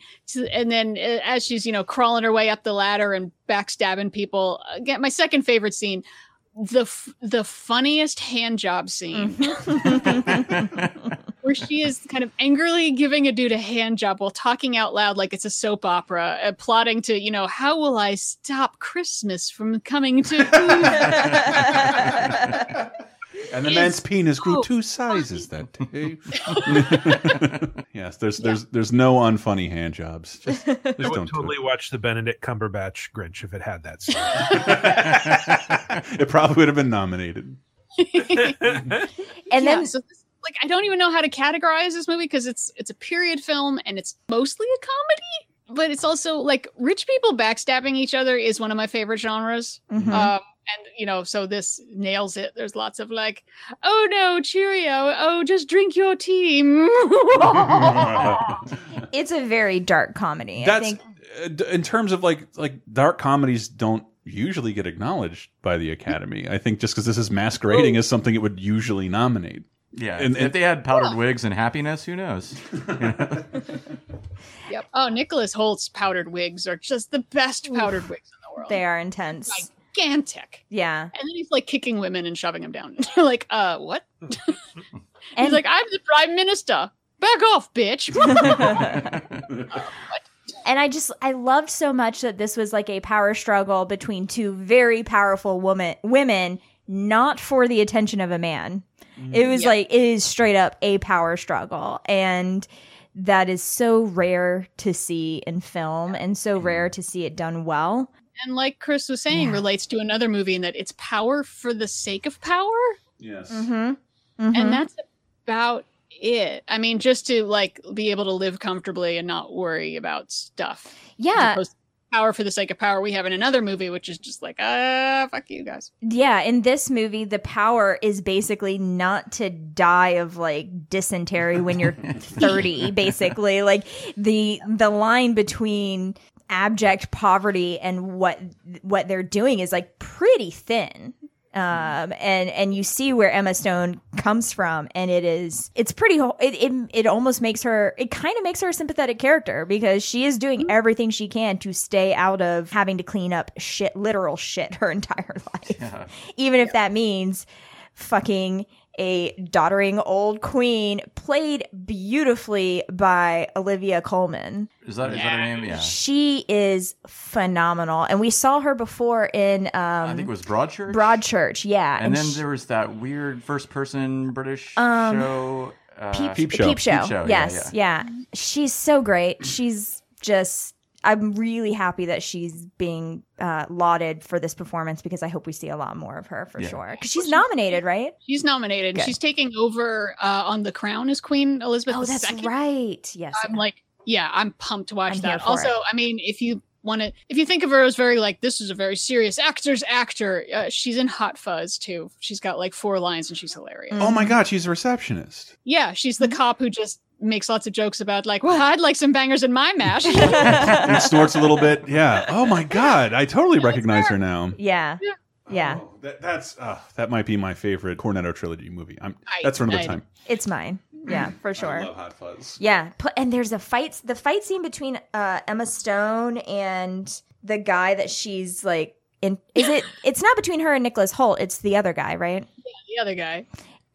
And then uh, as she's, you know, crawling her way up the ladder and backstabbing people, again, my second favorite scene, the f- the funniest hand job scene where she is kind of angrily giving a dude a hand job while talking out loud like it's a soap opera, uh, plotting to, you know, how will I stop Christmas from coming to? And the It's man's penis grew so two sizes that day. yes, there's there's there's no unfunny hand jobs. Just, just I don't would do totally watch the Benedict Cumberbatch Grinch if it had that. Scene. it. It probably would have been nominated. and Yeah, then so this, like I don't even know how to categorize this movie because it's it's a period film and it's mostly a comedy, but it's also like rich people backstabbing each other is one of my favorite genres. Mhm. Um, and you know, so this nails it. There's lots of like, oh no, Cheerio, oh just drink your tea. it's a very dark comedy i That's think uh, in terms of like like dark comedies don't usually get acknowledged by the Academy. I think just because this is masquerading as something it would usually nominate. Yeah, And- if they had powdered wigs and happiness, who knows? yep. Oh, Nicholas Hoult's powdered wigs are just the best powdered wigs in the world. they are intense gigantic. yeah And then he's like kicking women and shoving them down. You're like, uh, what? And- he's like, I'm the prime minister. Back off, bitch. and i just i loved so much that this was like a power struggle between two very powerful woman women not for the attention of a man it mm-hmm. was Yeah. like it is straight up a power struggle and that is so rare to see in film and so mm-hmm. rare to see it done well and like Chris was saying, relates to another movie in that it's power for the sake of power. Yes. Mm-hmm. mm-hmm. And that's about it. I mean, just to like be able to live comfortably and not worry about stuff. As yeah opposed to power for the sake of power we have in another movie, which is just like, ah, fuck you guys. Yeah, in this movie, the power is basically not to die of like dysentery when you're 30, basically. Like the the line between abject poverty and what what they're doing is like pretty thin. Um and and you see where Emma Stone comes from and it is it's pretty it it, it almost makes her it kind of makes her a sympathetic character because she is doing everything she can to stay out of having to clean up shit literal shit her entire life. Even if that means fucking a doddering old queen played beautifully by Olivia Colman. Is that is that her name? Yeah. She is phenomenal. And we saw her before in um I think it was Broadchurch. Broadchurch, yeah. And, then she- there was that weird first person British Um, show. Uh, Peep, Peep Show. Peep Show. Peep Show, yeah, Yes, yeah, She's so great. She's just. I'm really happy that she's being uh, lauded for this performance because I hope we see a lot more of her for Yeah. sure. Because she's nominated, right? She's nominated. Good. She's taking over uh, on The Crown as Queen Elizabeth Oh, that's II. right. Yes. I'm like, yeah, I'm pumped to watch I'm that. Also, it. I mean, if you want to, if you think of her as very like, this is a very serious actor's actor, uh, she's in Hot Fuzz too. She's got like four lines and she's hilarious. Oh my god, she's a receptionist. Yeah, she's Mm-hmm. the cop who just makes lots of jokes about like, well, I'd like some bangers in my mash. and snorts a little bit. Yeah. Oh my god, I totally recognize her now. Yeah. Yeah. That, that's uh, that might be my favorite Cornetto trilogy movie. I'm, I- that's for another I- time. It's mine. Yeah, for sure. I love Hot Fuzz. Yeah, and there's a fight. The fight scene between uh, Emma Stone and the guy that she's like in. Is it? It's not between her and Nicholas Hoult. It's the other guy, right? Yeah, the other guy.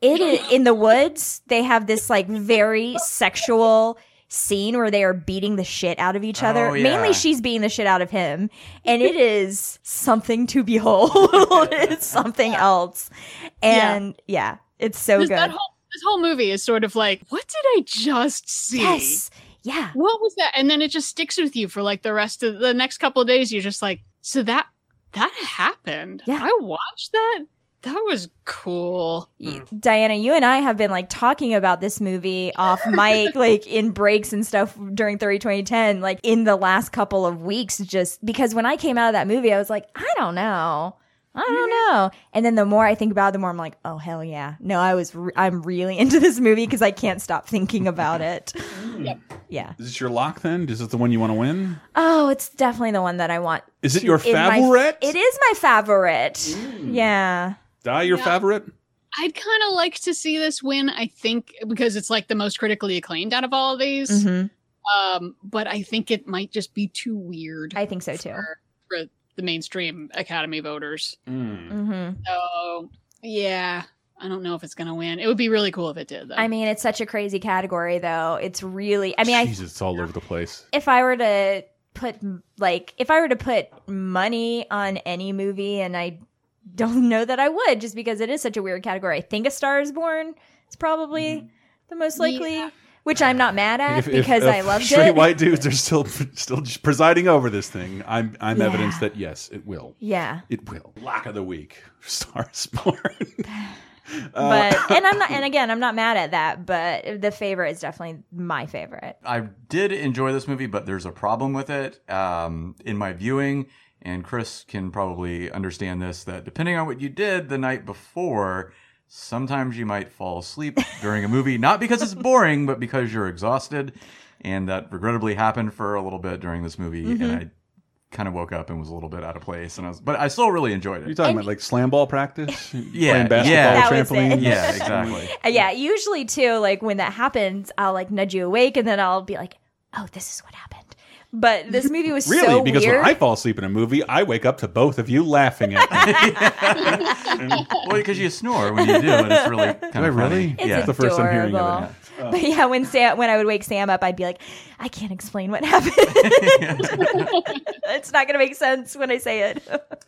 It in the woods they have this like very sexual scene where they are beating the shit out of each other Oh, yeah. mainly she's beating the shit out of him and it is something to behold it's something else and yeah, it's so This- good That whole, this whole movie is sort of like, what did I just see? Yes. Yeah. What was that? And then it just sticks with you for like the rest of the next couple of days. You're just like, so that that happened. Yeah. I watched that. That was cool. Hmm. Diana, you and I have been like talking about this movie off mic, like in breaks and stuff during 30 2010, like in the last couple of weeks, just because when I came out of that movie, I was like, I don't know. I don't mm-hmm. know. And then the more I think about it, the more I'm like, oh, hell yeah. No, I was, re- I'm really into this movie because I can't stop thinking about it. Mm-hmm. Yeah. Is this your lock then? Is it the one you want to win? Oh, it's definitely the one that I want. Is it to- your in my- favorite? it is my favorite. Mm. Yeah. Die your Yeah. favorite? I'd kind of like to see this win. I think because it's like the most critically acclaimed out of all of these. Mhm. Um, but I think it might just be too weird. I think so too. For, for the mainstream Academy voters. Mm-hmm. So yeah, I don't know if it's gonna win. It would be really cool if it did, though. I mean, it's such a crazy category, though. It's really, I mean, I Jesus, it's all over the place. if I were to put like if I were to put money on any movie, and I don't know that I would, just because it is such a weird category. I think A Star Is Born is probably the most likely, which I'm not mad at If- if- because if I loved straight it. white dudes are still still presiding over this thing. I'm I'm Yeah. evidence that yes, it will. Yeah. It will. Lack of the week. Stars born. But and I'm not, and again, I'm not mad at that. But the favorite is definitely my favorite. I did enjoy this movie, but there's a problem with it um, in my viewing. And Chris can probably understand this that depending on what you did the night before, sometimes you might fall asleep during a movie, not because it's boring, but because you're exhausted. And that regrettably happened for a little bit during this movie. Mhm. And I kind of woke up and was a little bit out of place. And I was, but I still really enjoyed it. You're talking about like slam ball practice? Yeah, Playing basketball, yeah. Trampoline? Yeah, exactly. Yeah, usually too, like when that happens, I'll like nudge you awake, and then I'll be like, "Oh, this is what happened." But this movie was Really? so because weird. when I fall asleep in a movie, I wake up to both of you laughing at me. well, because you snore when you do, and it's really kind Do I of really? funny. It's yeah. That's the first I'm hearing of adorable. it. But yeah, when Sam, when I would wake Sam up, I'd be like, "I can't explain what happened. it's not gonna make sense when I say it."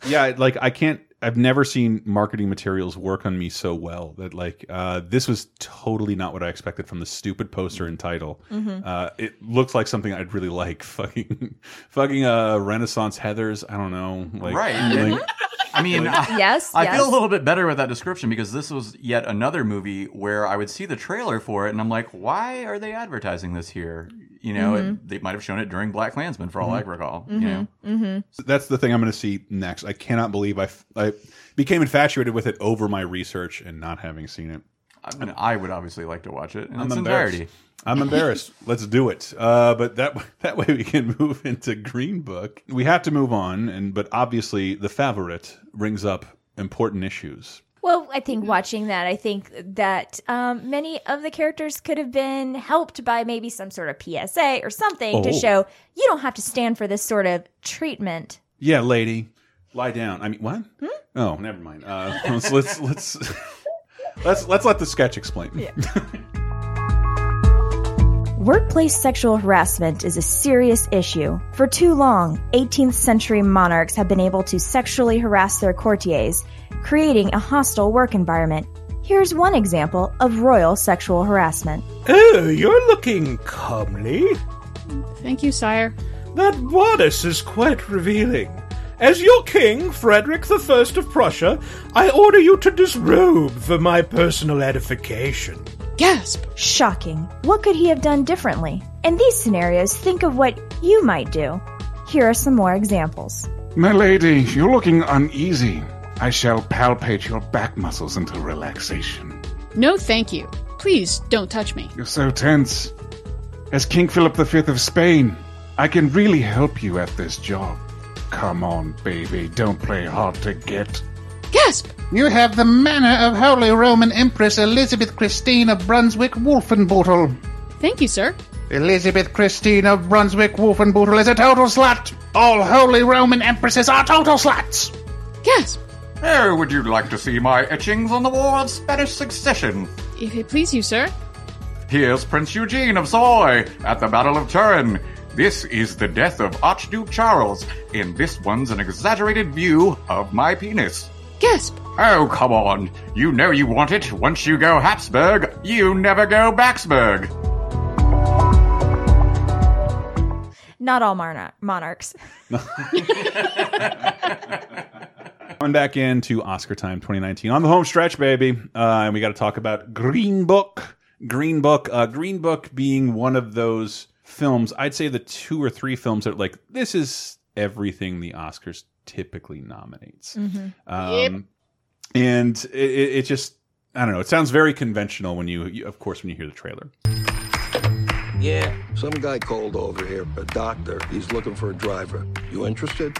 yeah like i can't i've never seen marketing materials work on me so well that like uh this was totally not what i expected from the stupid poster and title Mhm. uh it looks like something i'd really like fucking fucking uh renaissance heathers i don't know like Right. like- I mean, I, Yes, I yes. feel a little bit better with that description because this was yet another movie where I would see the trailer for it and I'm like, why are they advertising this here? You know, Mhm. it, they might have shown it during BlacKkKlansman for all I recall. You Mm-hmm. know, mm-hmm. that's the thing i'm going to see next i cannot believe i f- i became infatuated with it over my research and not having seen it I mean, I would obviously like to watch it in I'm its embarrassed. entirety. I'm embarrassed. Let's do it. Uh, but that that way we can move into Green Book. We have to move on, and but obviously the favorite brings up important issues. Well, I think watching that, I think that um, many of the characters could have been helped by maybe some sort of PSA or something to Oh. show you don't have to stand for this sort of treatment. Yeah, lady, lie down. I mean, what? Oh, never mind. Uh, let's let's let's let's let's let the sketch explain. Workplace sexual harassment is a serious issue. For too long, 18th century monarchs have been able to sexually harass their courtiers, creating a hostile work environment. Here's one example of royal sexual harassment. Oh, you're looking comely. Thank you, sire. That bodice is quite revealing. As your king, Frederick I of Prussia, I order you to disrobe for my personal edification. Gasp! Shocking. What could he have done differently? In these scenarios, think of what you might do. Here are some more examples. My lady, you're looking uneasy. I shall palpate your back muscles into relaxation. No, thank you. Please don't touch me. You're so tense. As King Philip V of Spain, I can really help you at this job. Come on, baby, don't play hard to get. Gasp! You have the manner of Holy Roman Empress Elizabeth Christine of Brunswick Wolfenbüttel. Thank you, sir. Elizabeth Christine of Brunswick Wolfenbüttel is a total slut. All Holy Roman Empresses are total sluts. Gasp! Oh, would you like to see my etchings on the War of Spanish Succession? If it please you, sir. Here's Prince Eugene of Savoy at the Battle of Turin. This is the death of Archduke Charles, and this one's an exaggerated view of my penis. Gasp! Oh, come on. You know you want it. Once you go Habsburg, you never go Backsburg. Not all monarch- monarchs. Coming back into Oscar time 2019 on the home stretch, baby. Uh, and we got to talk about Green Book. Green Book. Uh, Green Book being one of those films, I'd say the two or three films that like, this is everything the Oscars typically nominates. Mhm. Um, Yep. And it, it it just, I don't know, it sounds very conventional when you, you, of course, when you hear the trailer. Yeah. Some guy called over here, a doctor. He's looking for a driver. You interested?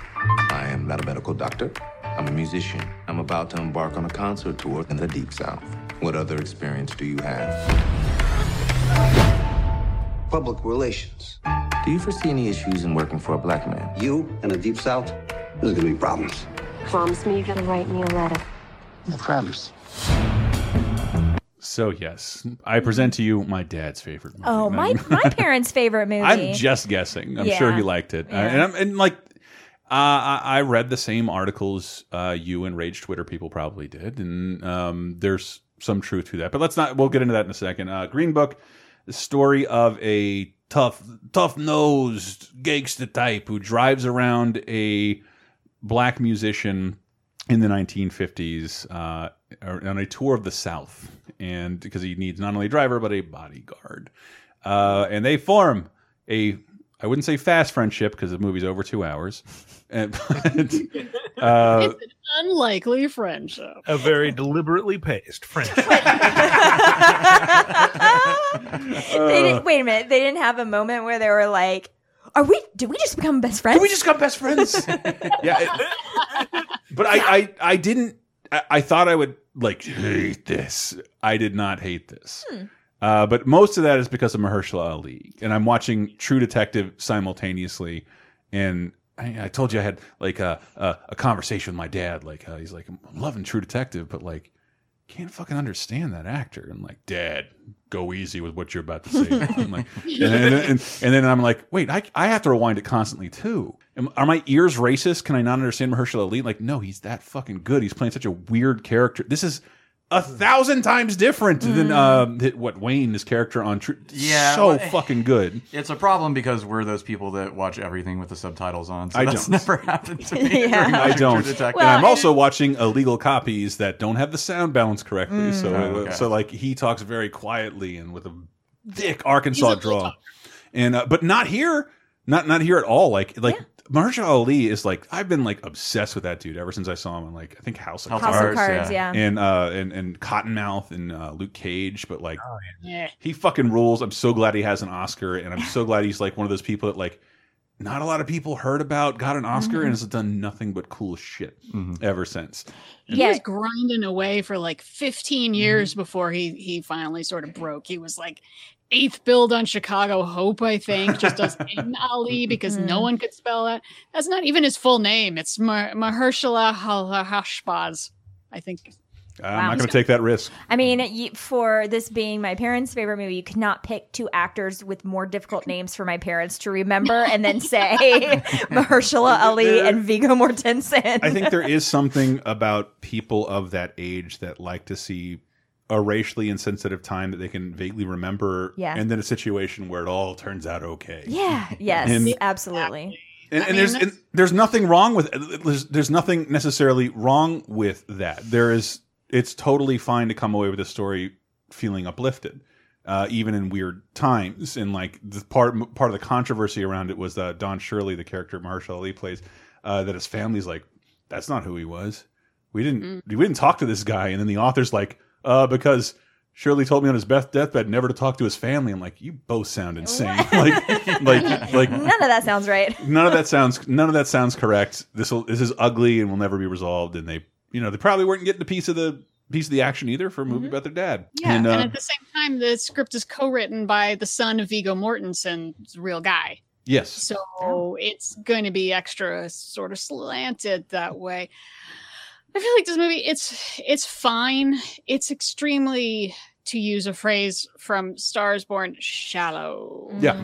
I am not a medical doctor. I'm a musician. I'm about to embark on a concert tour in the Deep South. What other experience do you have? Public relations. Do you foresee any issues in working for a black man? You in the Deep South? There's gonna be problems. Promise me you're gonna write me a letter. I promise. So, yes, I present to you my dad's favorite movie. Oh, my my parents' favorite movie. I'm just guessing. I'm sure he liked it, Uh, and I'm and like. Uh, I, I read the same articles uh, you and Rage Twitter people probably did, and um, there's some truth to that. But let's not. We'll get into that in a second. Uh, Green Book, the story of a tough, tough nosed gangsta type who drives around a black musician in the 1950s uh, on a tour of the South, and because he needs not only a driver but a bodyguard, uh, and they form a I wouldn't say fast friendship because the movie's over two hours, and, but, uh, it's an unlikely friendship. A very deliberately paced friendship. they didn't, wait a minute. They didn't have a moment where they were like, "Are we? Did we just become best friends? Did we just become best friends?" yeah, it- but I, I, I didn't. I, I thought I would like hate this. I did not hate this. Hmm. Uh, but most of that is because of Mahershala Ali, and I'm watching True Detective simultaneously. And I, I told you I had like a a, a conversation with my dad. Like uh, he's like, I'm loving True Detective, but like can't fucking understand that actor. And like, Dad, go easy with what you're about to say. I'm like, and, then, and, and then I'm like, wait, I, I have to rewind it constantly too. Am, are my ears racist? Can I not understand Mahershala Ali? Like, no, he's that fucking good. He's playing such a weird character. This is a thousand times different than um, what Wayne, his character on True. Yeah, so well, fucking good. It's a problem because we're those people that watch everything with the subtitles on. So I that's don't. never happened to me. Yeah. during I don't. True Detective. and I'm also watching illegal copies that don't have the sound balance correctly. Mm. So, Oh, okay. so like he talks very quietly and with a thick Arkansas draw, and uh, but not here, not not here at all. Like like Mahershala Ali is like I've been like obsessed with that dude ever since I saw him on like I think House of House of Cards, Cards, yeah. and uh and and Cottonmouth and uh, Luke Cage, but like Yeah. he fucking rules. I'm so glad he has an Oscar, and I'm so glad he's like one of those people that like not a lot of people heard about, got an Oscar, Mhm. and has done nothing but cool shit ever since. He was grinding away for like 15 Mm-hmm. years before he he finally sort of broke. He was like eighth billed on Chicago Hope, I think, just as in Ali because no Mhm. one could spell that. That's not even his full name. It's Mar- Mahershala Hashbaz, I think. I'm Wow. not going to take that risk. I mean, you, for this being my parents' favorite movie, you could not pick two actors with more difficult names for my parents to remember and then say Mahershala Ali and Viggo Mortensen. I think there is something about people of that age that like to see a racially insensitive time that they can vaguely remember, Yeah. and then a situation where it all turns out okay. Yeah. Yes. And- absolutely. And, I and there's and there's nothing wrong with there's, there's nothing necessarily wrong with that. There is it's totally fine to come away with a story feeling uplifted, uh, even in weird times. And like the part part of the controversy around it was uh, Don Shirley, the character Marshall Ali plays, uh, that his family's like, that's not who he was. We didn't we didn't talk to this guy. And then the author's like, uh, because. Shirley told me on his best deathbed never to talk to his family. I'm like, you both sound insane. like, like, like, None of that sounds right. none of that sounds none of that sounds correct. This will this is ugly and will never be resolved. And they you know they probably weren't getting a piece of the piece of the action either for a movie about their dad. Yeah, and, and, uh, at the same time, the script is co-written by the son of Viggo Mortensen's real guy. yes, So it's going to be extra sort of slanted that way. I feel like this movie it's it's fine. It's extremely to use a phrase from Stars Born shallow. Yeah.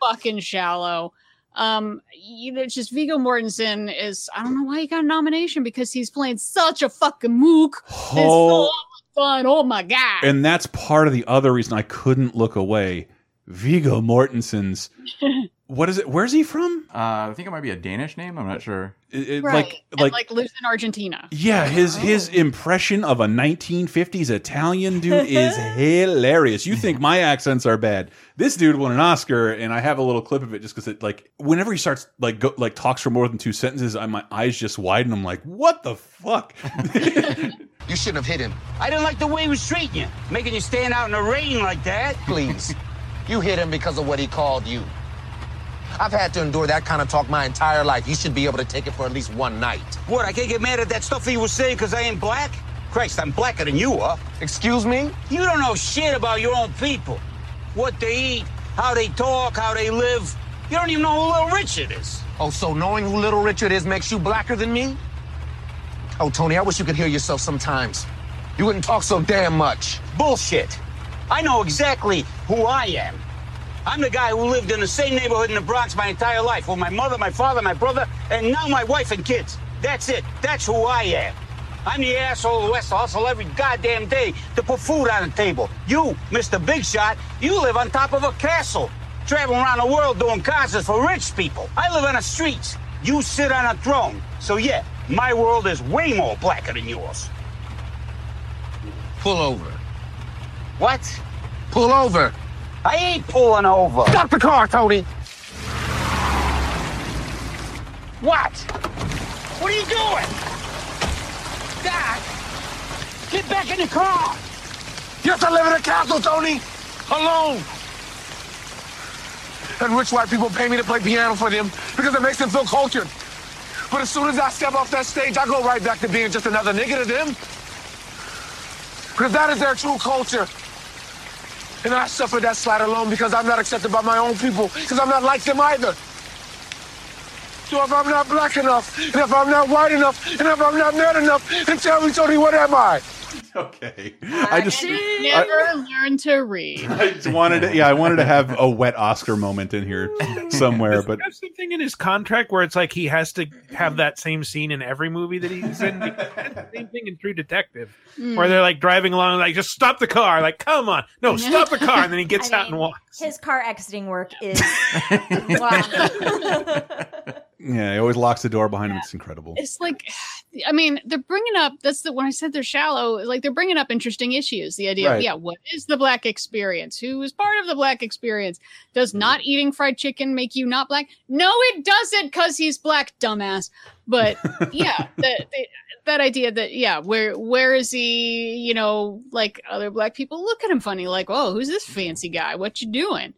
Fucking shallow. Um, you know, it's just Viggo Mortensen is I don't know why he got a nomination because he's playing such a fucking mook. It's so Oh. fun. Oh my god. And that's part of the other reason I couldn't look away. Viggo Mortensen's. What is it? Where's he from? Uh, I think it might be a Danish name. I'm not sure. It- it- right. Like, and like, like lives in Argentina. yeah, his his impression of a 1950s Italian dude is hilarious. You think my accents are bad? This dude won an Oscar, and I have a little clip of it just because it like whenever he starts like go, like talks for more than two sentences, I, my eyes just widen. I'm like, what the fuck? You shouldn't have hit him. I didn't like the way he was treating you, making you stand out in the rain like that. Please. You hit him because of what he called you. I've had to endure that kind of talk my entire life. You should be able to take it for at least one night. What, I can't get mad at that stuff he was saying because I ain't black? Christ, I'm blacker than you are. Excuse me? You don't know shit about your own people. What they eat, how they talk, how they live. You don't even know who Little Richard is. Oh, so knowing who Little Richard is makes you blacker than me? Oh, Tony, I wish you could hear yourself sometimes. You wouldn't talk so damn much. Bullshit. I know exactly who I am. I'm the guy who lived in the same neighborhood in the Bronx my entire life with my mother, my father, my brother, and now my wife and kids. That's it. That's who I am. I'm the asshole who has to hustle every goddamn day to put food on the table. You, Mr. Big Shot, you live on top of a castle, traveling around the world doing concerts for rich people. I live on the streets. You sit on a throne. So yeah, my world is way more blacker than yours. Pull over. What? Pull over. I ain't pulling over. Stop the car, Tony. What? What are you doing? Dad! Get back in the car! You have to live in a castle, Tony. Alone. And rich white people pay me to play piano for them because it makes them feel cultured. But as soon as I step off that stage, I go right back to being just another nigga to them. Because that is their true culture. And I suffer that slight alone because I'm not accepted by my own people, because I'm not like them either. So if I'm not black enough, and if I'm not white enough, and if I'm not man enough, then tell me, Tony, what am I? okay. I just Never learned to read. I just wanted to, yeah, I wanted to have a wet Oscar moment in here somewhere, but There's something in his contract where it's like he has to have that same scene in every movie that he's in. The same thing in True Detective, Hmm. where they're like driving along, like just stop the car, like come on, no, stop the car, and then he gets I out mean, and walks. His car exiting work is wow. yeah, he always locks the door behind him. It's incredible. It's like, I mean, they're bringing up. That's the when I said they're shallow. Like they're bringing up interesting issues. The idea, Right. of, yeah, what is the black experience? Who is part of the black experience? Does mm-hmm. not eating fried chicken make you not black? No, it doesn't, because he's black, dumbass. But yeah, the, the, that idea that yeah, where where is he? You know, like other black people look at him funny, like, oh, who's this fancy guy? What you doing?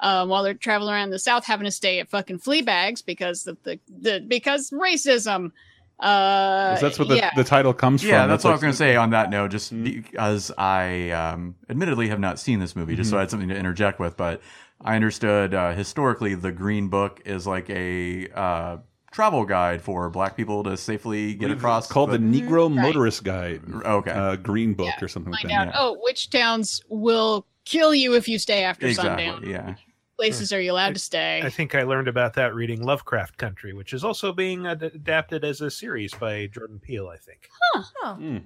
Um, while they're traveling around the South, having to stay at fucking flea bags because of the, the because racism. Uh, 'Cause that's what the, yeah. the title comes Yeah, from. Yeah, that's It's what I was going to say on that note, just because I um, admittedly have not seen this movie, just so I had something to interject with. But I understood uh, historically the Green Book is like a uh, travel guide for black people to safely get across. It's called the Negro Right. Motorist Guide. Okay. Uh, Green Book or something like that. out. Oh, which towns will kill you if you stay after Exactly. sundown? Yeah. Places are you allowed to stay? I think I learned about that reading Lovecraft Country, which is also being ad- adapted as a series by Jordan Peele. I think. Huh. Hmm.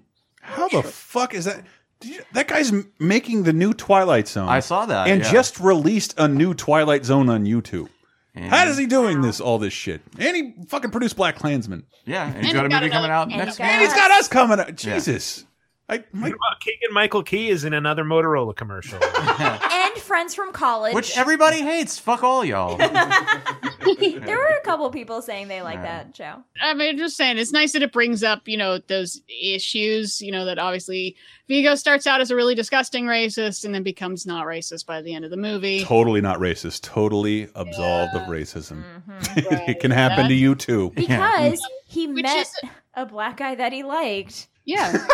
How the fuck is that? Did you- that guy's making the new Twilight Zone. I saw that, and yeah. just released a new Twilight Zone on YouTube. How is he doing this? All this shit, and he fucking produced BlacKkKlansman. Yeah, and And he's got a he got movie coming out next he week. And he's got us coming. Up. Yeah. Jesus, I, my, Keegan Michael Key is in another Motorola commercial. and friends from college. Which everybody hates. Fuck all y'all. there were a couple people saying they like that show. I mean, just saying, it's nice that it brings up, you know, those issues, you know, that obviously Viggo starts out as a really disgusting racist and then becomes not racist by the end of the movie. totally not racist. Totally absolved of racism. Mm-hmm. it can happen to you too. Because he Which met is- a black guy that he liked. Yeah.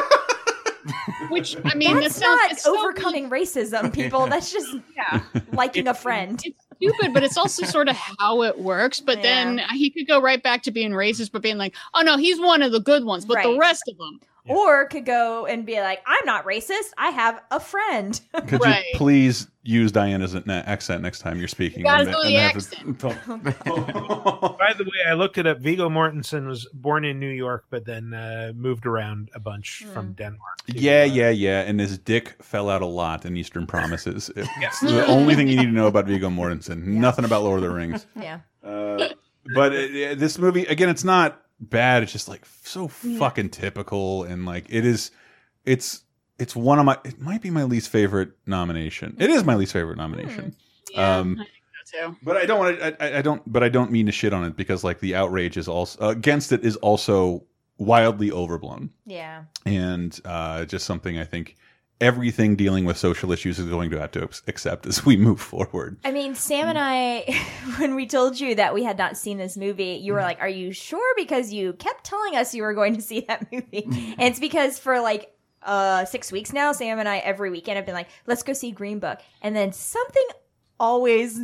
Which I mean, That's that sounds not it's so overcoming racism, people. That's just Yeah. liking a friend. It's, stupid, but it's also sort of how it works. But then he could go right back to being racist, but being like, "Oh no, he's one of the good ones," but the rest of them, Or could go and be like, I'm not racist. I have a friend. Could you please use Diana's accent next time you're speaking? gotta And do the and have it- By the way, I looked it up. Viggo Mortensen was born in New York, but then uh, moved around a bunch Hmm. from Denmark. Yeah, yeah, yeah. And his dick fell out a lot in Eastern Promises. It's the only thing you need to know about Viggo Mortensen. Nothing about Lord of the Rings. Yeah. Uh, but it, it- this movie, again, it's not bad. It's just like so fucking typical, and like it is. It's it's one of my. It might be my least favorite nomination. It is my least favorite nomination. Yeah, um, too. but I don't want to. I, I don't. But I don't mean to shit on it because like the outrage is also uh, against it is also wildly overblown Yeah. and uh, just something I think everything dealing with social issues is going to have to accept as we move forward. I mean, Sam and I, when we told you that we had not seen this movie, you were mm-hmm. like, Are you sure? Because you kept telling us you were going to see that movie. Mm-hmm. and it's because for like uh six weeks now, Sam and I every weekend have been like, Let's go see Green Book. And then something always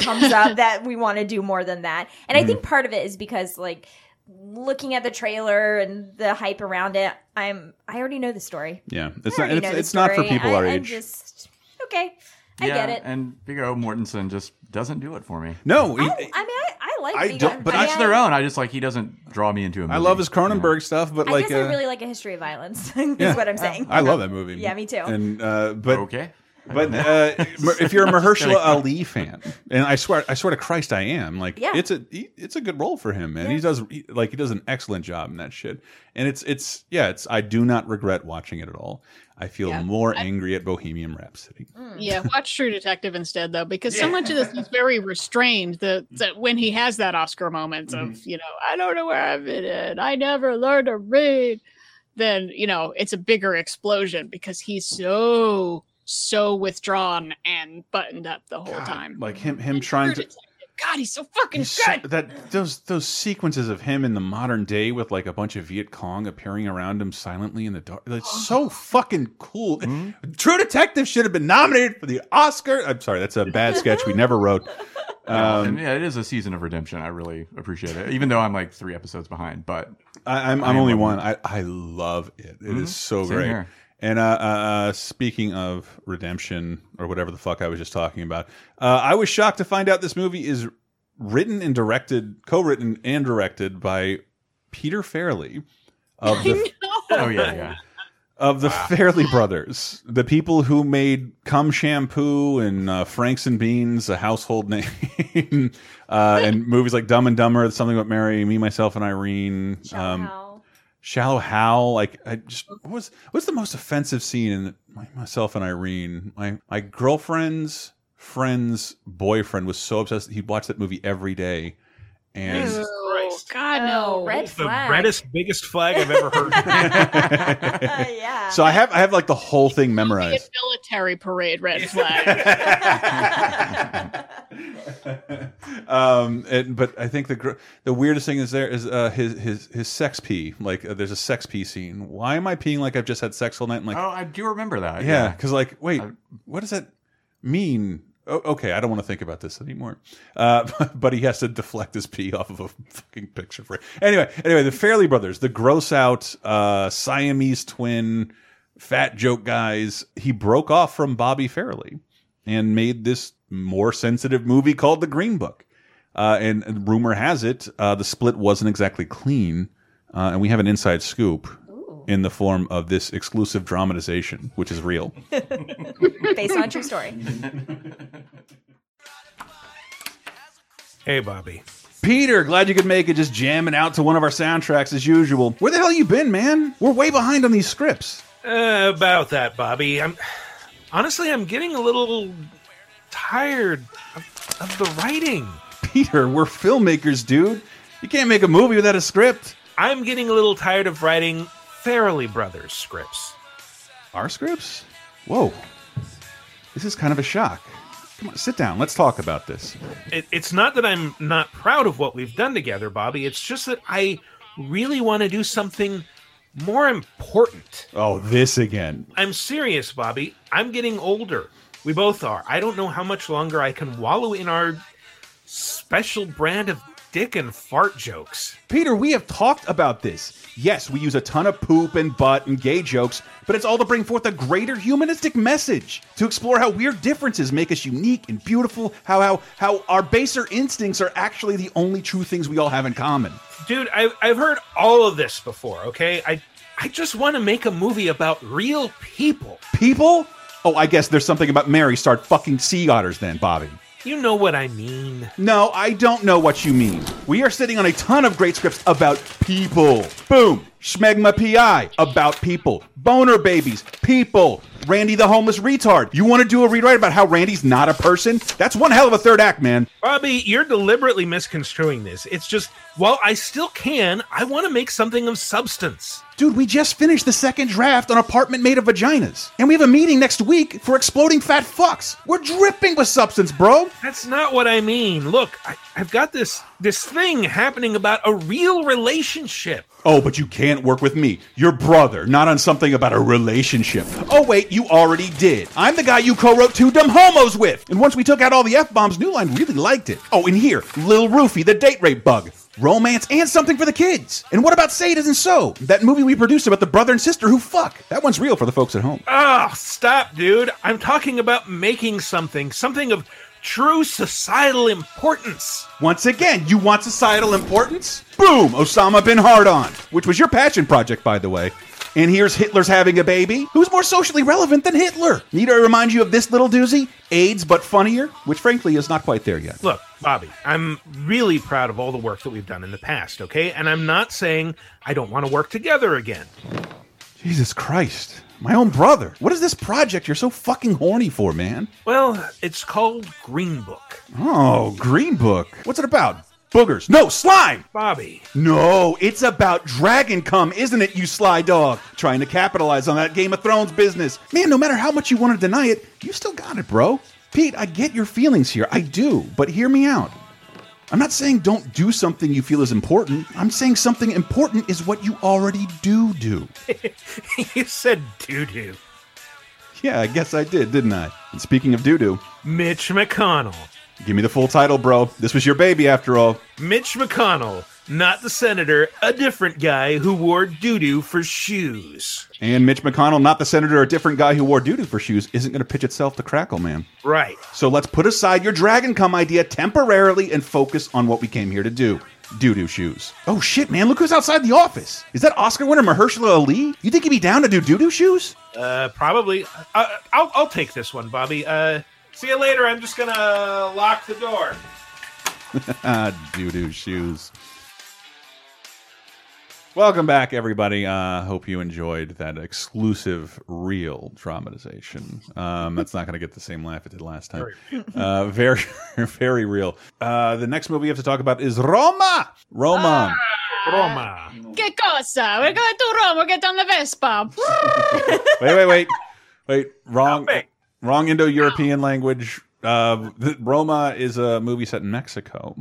comes up that we want to do more than that. And I think mm-hmm. part of it is because like looking at the trailer and the hype around it, I'm I already know the story. Yeah, it's not it's, it's not for story. people I- our I age. just okay. I yeah, get it. and Viggo Mortensen just doesn't do it for me. No, he- I mean, I, I like. I Viggo. don't- but I, Each their own. I just like he doesn't draw me into a movie. I love his Cronenberg stuff, but I like, guess I uh, really like a history of violence. is yeah. what I'm saying. I love that movie. Yeah, me too. And uh, but okay. But uh, if you're a Mahershala Ali fan, and I swear, I swear to Christ, I am. Like, Yeah. it's a he, it's a good role for him, man. He does he, like he does an excellent job in that shit. And it's it's yeah, it's I do not regret watching it at all. I feel Yeah. more I- angry at Bohemian Rhapsody. Yeah, watch True Detective instead, though, because so much of this is very restrained. The, that when he has that Oscar moment of, you know, I don't know where I've been in, I never learned to read, then you know it's a bigger explosion because he's so so withdrawn and buttoned up the whole time. Like him him trying to God, he's so fucking He's so- good. that those those sequences of him in the modern day with like a bunch of Viet Cong appearing around him silently in the dark. It's so fucking cool. True Detective should have been nominated for the Oscar. I'm sorry, that's a bad sketch we never wrote. Um, yeah, it is a season of redemption. I really appreciate it, even though I'm like three episodes behind. But I, I'm I I'm only one. I I love it. It is Mhm. so Same great. here. And uh, uh, uh, speaking of redemption or whatever the fuck I was just talking about, uh, I was shocked to find out this movie is written and directed, co-written and directed by Peter Farrelly of the oh yeah, yeah. of the Farrelly brothers, the people who made Cum Shampoo and uh, Franks and Beans a household name, uh, and movies like Dumb and Dumber, Something About Mary, Me, Myself, and Irene, um, Shallow Hal. Like, I just what was what's the most offensive scene in my, Myself and Irene? My my girlfriend's friend's boyfriend was so obsessed that he'd watch that movie every day, and. Oh, God, no. red The reddest, biggest flag I've ever heard. yeah. So I have I have like the whole thing memorized. military parade red flag. um, and, but I think the gr- the weirdest thing is there is uh, his his his sex pee. Like uh, there's a sex pee scene. Why am I peeing like I've just had sex all night? I'm like, oh, I do remember that. yeah, because like, wait, what does that mean? Oh, okay, I don't want to think about this anymore. Uh, but he has to deflect his pee off of a fucking picture frame. Anyway, anyway, the Farrelly brothers, the gross out uh, Siamese twin, fat joke guys. He broke off from Bobby Farrelly and made this more sensitive movie called The Green Book. Uh, and, and rumor has it uh, the split wasn't exactly clean, uh, and we have an inside scoop in the form of this exclusive dramatization, which is real. Based on a true story. hey, Bobby. Peter, glad you could make it. Just jamming out to one of our soundtracks as usual. Where the hell you been, man? We're way behind on these scripts. Uh, about that, Bobby. I'm honestly, I'm getting a little tired of, of the writing. Peter, we're filmmakers, dude. You can't make a movie without a script. I'm getting a little tired of writing Farrelly Brothers scripts. Our scripts? Whoa. This is kind of a shock. Come on, sit down. Let's talk about this. It, it's not that I'm not proud of what we've done together, Bobby. It's just that I really want to do something more important. Oh, this again. I'm serious, Bobby. I'm getting older. We both are. I don't know how much longer I can wallow in our special brand of dick and fart jokes. Peter, we have talked about this. Yes, we use a ton of poop and butt and gay jokes, but it's all to bring forth a greater humanistic message, to explore how weird differences make us unique and beautiful, how how how our baser instincts are actually the only true things we all have in common. Dude, I've, I've heard all of this before, okay? I, I just want to make a movie about real people. People? Oh, I guess there's something about Mary start fucking sea otters then, Bobby. You know what I mean. No, I don't know what you mean. We are sitting on a ton of great scripts about people. Boom. Schmegma PI, about people. Boner babies, people. Randy the homeless retard. You want to do a rewrite about how Randy's not a person? That's one hell of a third act, man. Bobby, you're deliberately misconstruing this. It's just, while I still can, I want to make something of substance. Dude, we just finished the second draft on Apartment Made of Vaginas. And we have a meeting next week for Exploding Fat Fucks. We're dripping with substance, bro. That's not what I mean. Look, I, I've got this this thing happening about a real relationship. Oh, but you can't work with me, your brother, not on something about a relationship. Oh, wait, you already did. I'm the guy you co wrote Two Dumb Homos with. And once we took out all the F bombs, New Line really liked it. Oh, and here, Lil Roofy, the date rape bug. Romance and something for the kids. And what about Say It Isn't So? That movie we produced about the brother and sister who fuck. That one's real for the folks at home. Ah, stop, dude. I'm talking about making something, something of true societal importance. Once again, you want societal importance? Boom! Osama bin Hardon, which was your passion project, by the way. And here's Hitler's having a baby. Who's more socially relevant than Hitler? Need I remind you of this little doozy? AIDS, but funnier, which frankly is not quite there yet. Look, Bobby, I'm really proud of all the work that we've done in the past, okay? And I'm not saying I don't want to work together again. Jesus Christ. My own brother. What is this project you're so fucking horny for, man? Well, it's called Green Book. Oh, Green Book. What's it about? Boogers. No, slime! Bobby. No, it's about dragon cum, isn't it, you sly dog? Trying to capitalize on that Game of Thrones business. Man, no matter how much you want to deny it, you still got it, bro. Pete, I get your feelings here. I do. But hear me out. I'm not saying don't do something you feel is important. I'm saying something important is what you already do do. you said doo doo. Yeah, I guess I did, didn't I? And speaking of doo doo, Mitch McConnell. Give me the full title, bro. This was your baby after all. Mitch McConnell, not the senator, a different guy who wore doo doo for shoes. And Mitch McConnell, not the senator, a different guy who wore doo doo for shoes, isn't going to pitch itself to Crackle, man. Right. So let's put aside your dragon Come idea temporarily and focus on what we came here to do. Doo doo shoes. Oh shit, man! Look who's outside the office. Is that Oscar winner Mahershala Ali? You think he'd be down to do doo doo shoes? Uh, probably. Uh, I'll I'll take this one, Bobby. Uh, see you later. I'm just gonna lock the door. doo doo shoes. Welcome back, everybody. Uh, hope you enjoyed that exclusive, real dramatization. Um, that's not going to get the same laugh it did last time. Uh, very, very real. Uh, the next movie we have to talk about is Roma. Roma. Roma. Che cosa? We're going to Rome. We're getting on the Vespa. wait, wait, wait, wait. Wrong, wrong Indo-European language. Uh, Roma is a movie set in Mexico,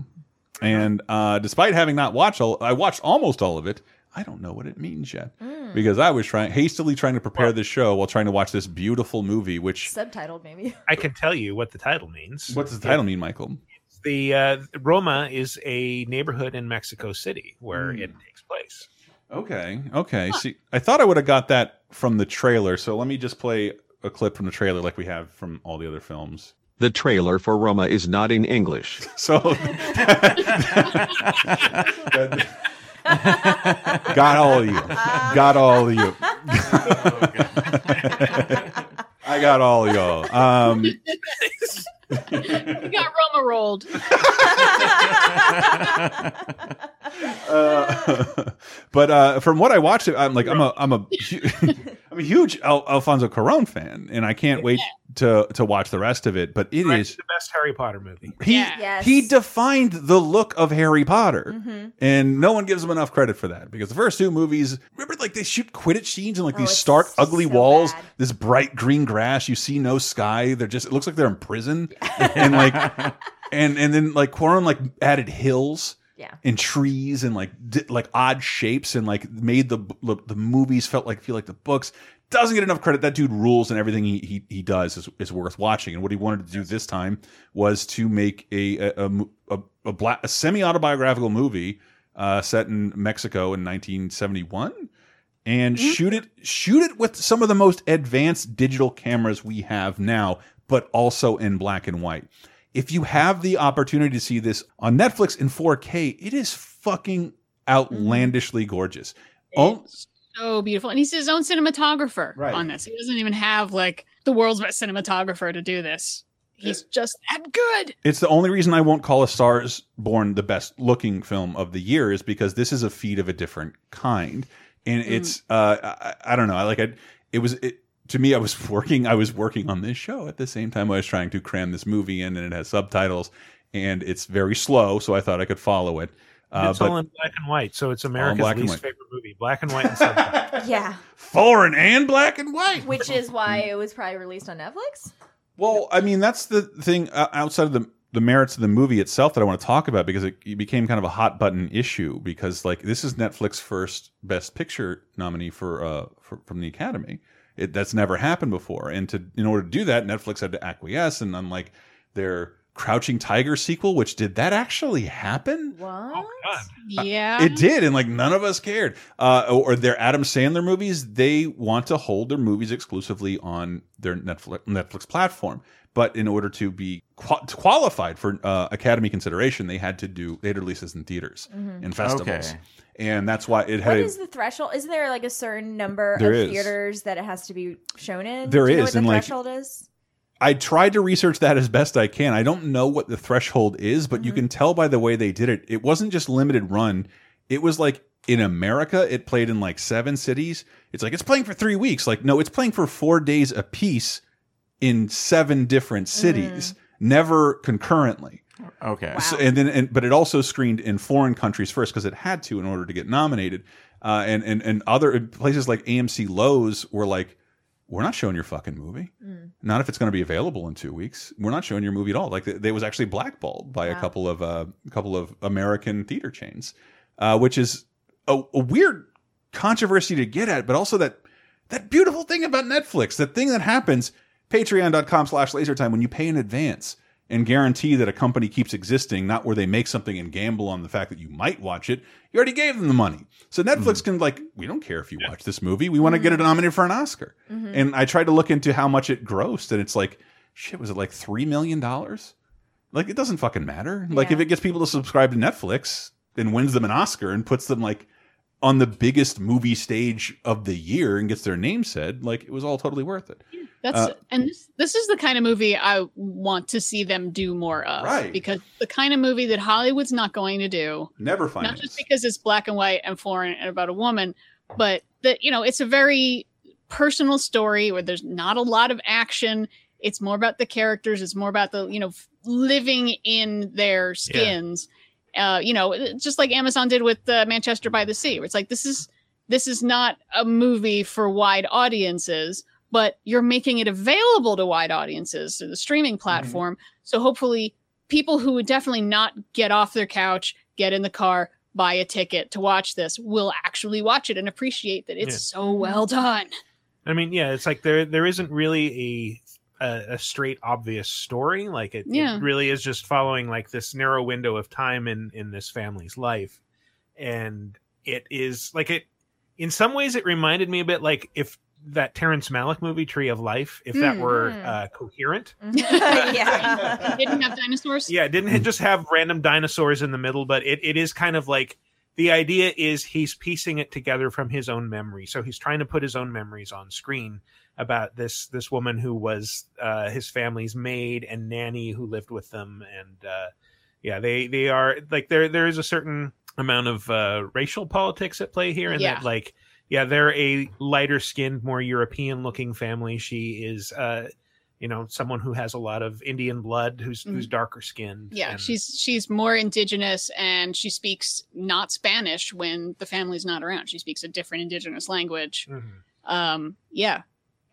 and uh, despite having not watched all, I watched almost all of it. I don't know what it means yet because I was trying hastily trying to prepare this show while trying to watch this beautiful movie. Which Subtitled, maybe. I can tell you what the title means. What does the title mean, Michael? The uh, Roma is a neighborhood in Mexico City where it takes place. Okay, okay. See, I thought I would have got that from the trailer. So let me just play a clip from the trailer, like we have from all the other films. The trailer for Roma is not in English. So got all of you. Got all of you. I got all of y'all. Um, we got Roma rolled. uh, but uh, from what I watched, I'm like I'm a I'm a hu- I'm a huge Al Alfonso Cuarón fan, and I can't wait to to watch the rest of it. But it Right, is the best Harry Potter movie. he he defined the look of Harry Potter, Mm-hmm. and no one gives him enough credit for that because the first two movies, remember, like they shoot Quidditch scenes and like Oh, these stark, ugly so walls, bad. this bright green grass. You see no sky. They're just it looks like they're in prison, and like and and then like Cuarón like added hills Yeah. and trees and like di like odd shapes and like made the the, the movies felt like feel like the books. Doesn't get enough credit. That dude rules, and everything he he, he does is, is worth watching. And what he wanted to do this time was to make a a a, a, a, black, a semi autobiographical movie uh, set in Mexico in 1971 and shoot it shoot it with some of the most advanced digital cameras we have now, but also in black and white. If you have the opportunity to see this on Netflix in 4K, it is fucking outlandishly gorgeous. Oh, so beautiful. And he's his own cinematographer Right. on this. He doesn't even have like the world's best cinematographer to do this. He's just that good. It's the only reason I won't call A Stars Born the best looking film of the year is because this is a feat of a different kind, and it's uh I, I don't know I like it. It was it to me I was working I was working on this show at the same time I was trying to cram this movie in, and it has subtitles, and it's very slow, so I thought I could follow it. Uh, it's but all in black and white, so it's America's black least favorite movie. Black and white and subtitles. Yeah. foreign and black and white. Which is why it was probably released on Netflix. Well, I mean, that's the thing uh, outside of the the merits of the movie itself that I want to talk about because it, it became kind of a hot button issue because like this is Netflix first Best Picture nominee for uh for, from the Academy. It, that's never happened before, and to in order to do that, Netflix had to acquiesce. And unlike their Crouching Tiger sequel, which did that actually happen? What? Yeah. It did, and like none of us cared. Uh, or their Adam Sandler movies, they want to hold their movies exclusively on their Netflix Netflix platform. But in order to be qua qualified for uh, Academy consideration, they had to do they had to release this in theaters Mhm. and festivals, Okay. and that's why it What had. is the threshold? Is there like a certain number of is. theaters that it has to be shown in? There Do you know what the and, like, threshold is? I tried to research that as best I can. I don't know what the threshold is, but you Mm-hmm. can tell by the way they did it. It wasn't just limited run. It was like in America, it played in like seven cities. It's like it's playing for three weeks. Like, no, it's playing for four days a piece in seven different cities, never concurrently. Okay. So, and then, and, but it also screened in foreign countries first because it had to in order to get nominated. Uh, and and and other places like AMC Loews were like, we're not showing your fucking movie. Mm. Not if it's going to be available in two weeks. We're not showing your movie at all. Like they, they was actually blackballed by a couple of uh, a couple of American theater chains, uh, which is a, a weird controversy to get at, but also that that beautiful thing about Netflix, that thing that happens, patreon.com slash lasertime, when you pay in advance and guarantee that a company keeps existing, not where they make something and gamble on the fact that you might watch it, you already gave them the money. So Netflix can like, we don't care if you watch this movie. We want to get it nominated for an Oscar. Mhm. And I tried to look into how much it grossed, and it's like, shit, was it like $3 million? Like, it doesn't fucking matter. Like, if it gets people to subscribe to Netflix and wins them an Oscar and puts them like on the biggest movie stage of the year and gets their name said, like, it was all totally worth it. That's Uh, and this, this is the kind of movie I want to see them do more of. Right. Because the kind of movie that Hollywood's not going to do. Never find Not just because it's black and white and foreign and about a woman, but that you know, it's a very personal story where there's not a lot of action. It's more about the characters. It's more about the you know living in their skins. Uh, you know, just like Amazon did with uh, Manchester by the Sea. Where it's like this is this is not a movie for wide audiences, but you're making it available to wide audiences through the streaming platform. So hopefully, people who would definitely not get off their couch, get in the car, buy a ticket to watch this will actually watch it and appreciate that it's Yeah. so well done. I mean, yeah, it's like there there isn't really a a, a straight obvious story. Like it, Yeah. it really is just following like this narrow window of time in in this family's life, and it is like it. In some ways, it reminded me a bit like if that Terrence Malick movie Tree of Life, if that Mm. were Mm. uh, coherent. yeah. Didn't have dinosaurs. Yeah, it didn't it just have random dinosaurs in the middle, but it, it is kind of like the idea is he's piecing it together from his own memory. So he's trying to put his own memories on screen about this this woman who was uh, his family's maid and nanny who lived with them, and uh, yeah, they they are like there there is a certain amount of uh, racial politics at play here, and Yeah. that like yeah, they're a lighter skinned, more European looking family. She is. Uh, you know, someone who has a lot of Indian blood, who's who's Mhm. darker skinned. Yeah, she's she's more indigenous and she speaks not Spanish when the family's not around. She speaks a different indigenous language. Mm-hmm. Um, yeah,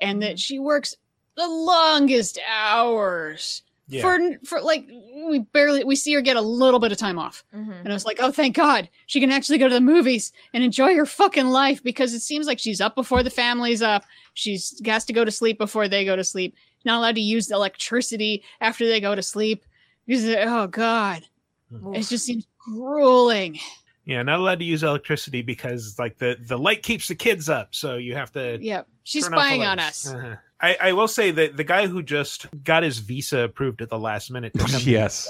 and that mm-hmm. she works the longest hours for for like we barely we see her get a little bit of time off, mm-hmm. and I was like, oh, thank God, she can actually go to the movies and enjoy her fucking life because it seems like she's up before the family's up. She's has to go to sleep before they go to sleep. Not allowed to use electricity after they go to sleep. Because oh God, hmm. it just seems grueling. Yeah, not allowed to use electricity because like the the light keeps the kids up, so you have to. Yeah, she's turn spying on us. Uh-huh. I, I will say that the guy who just got his visa approved at the last minute to come Yes.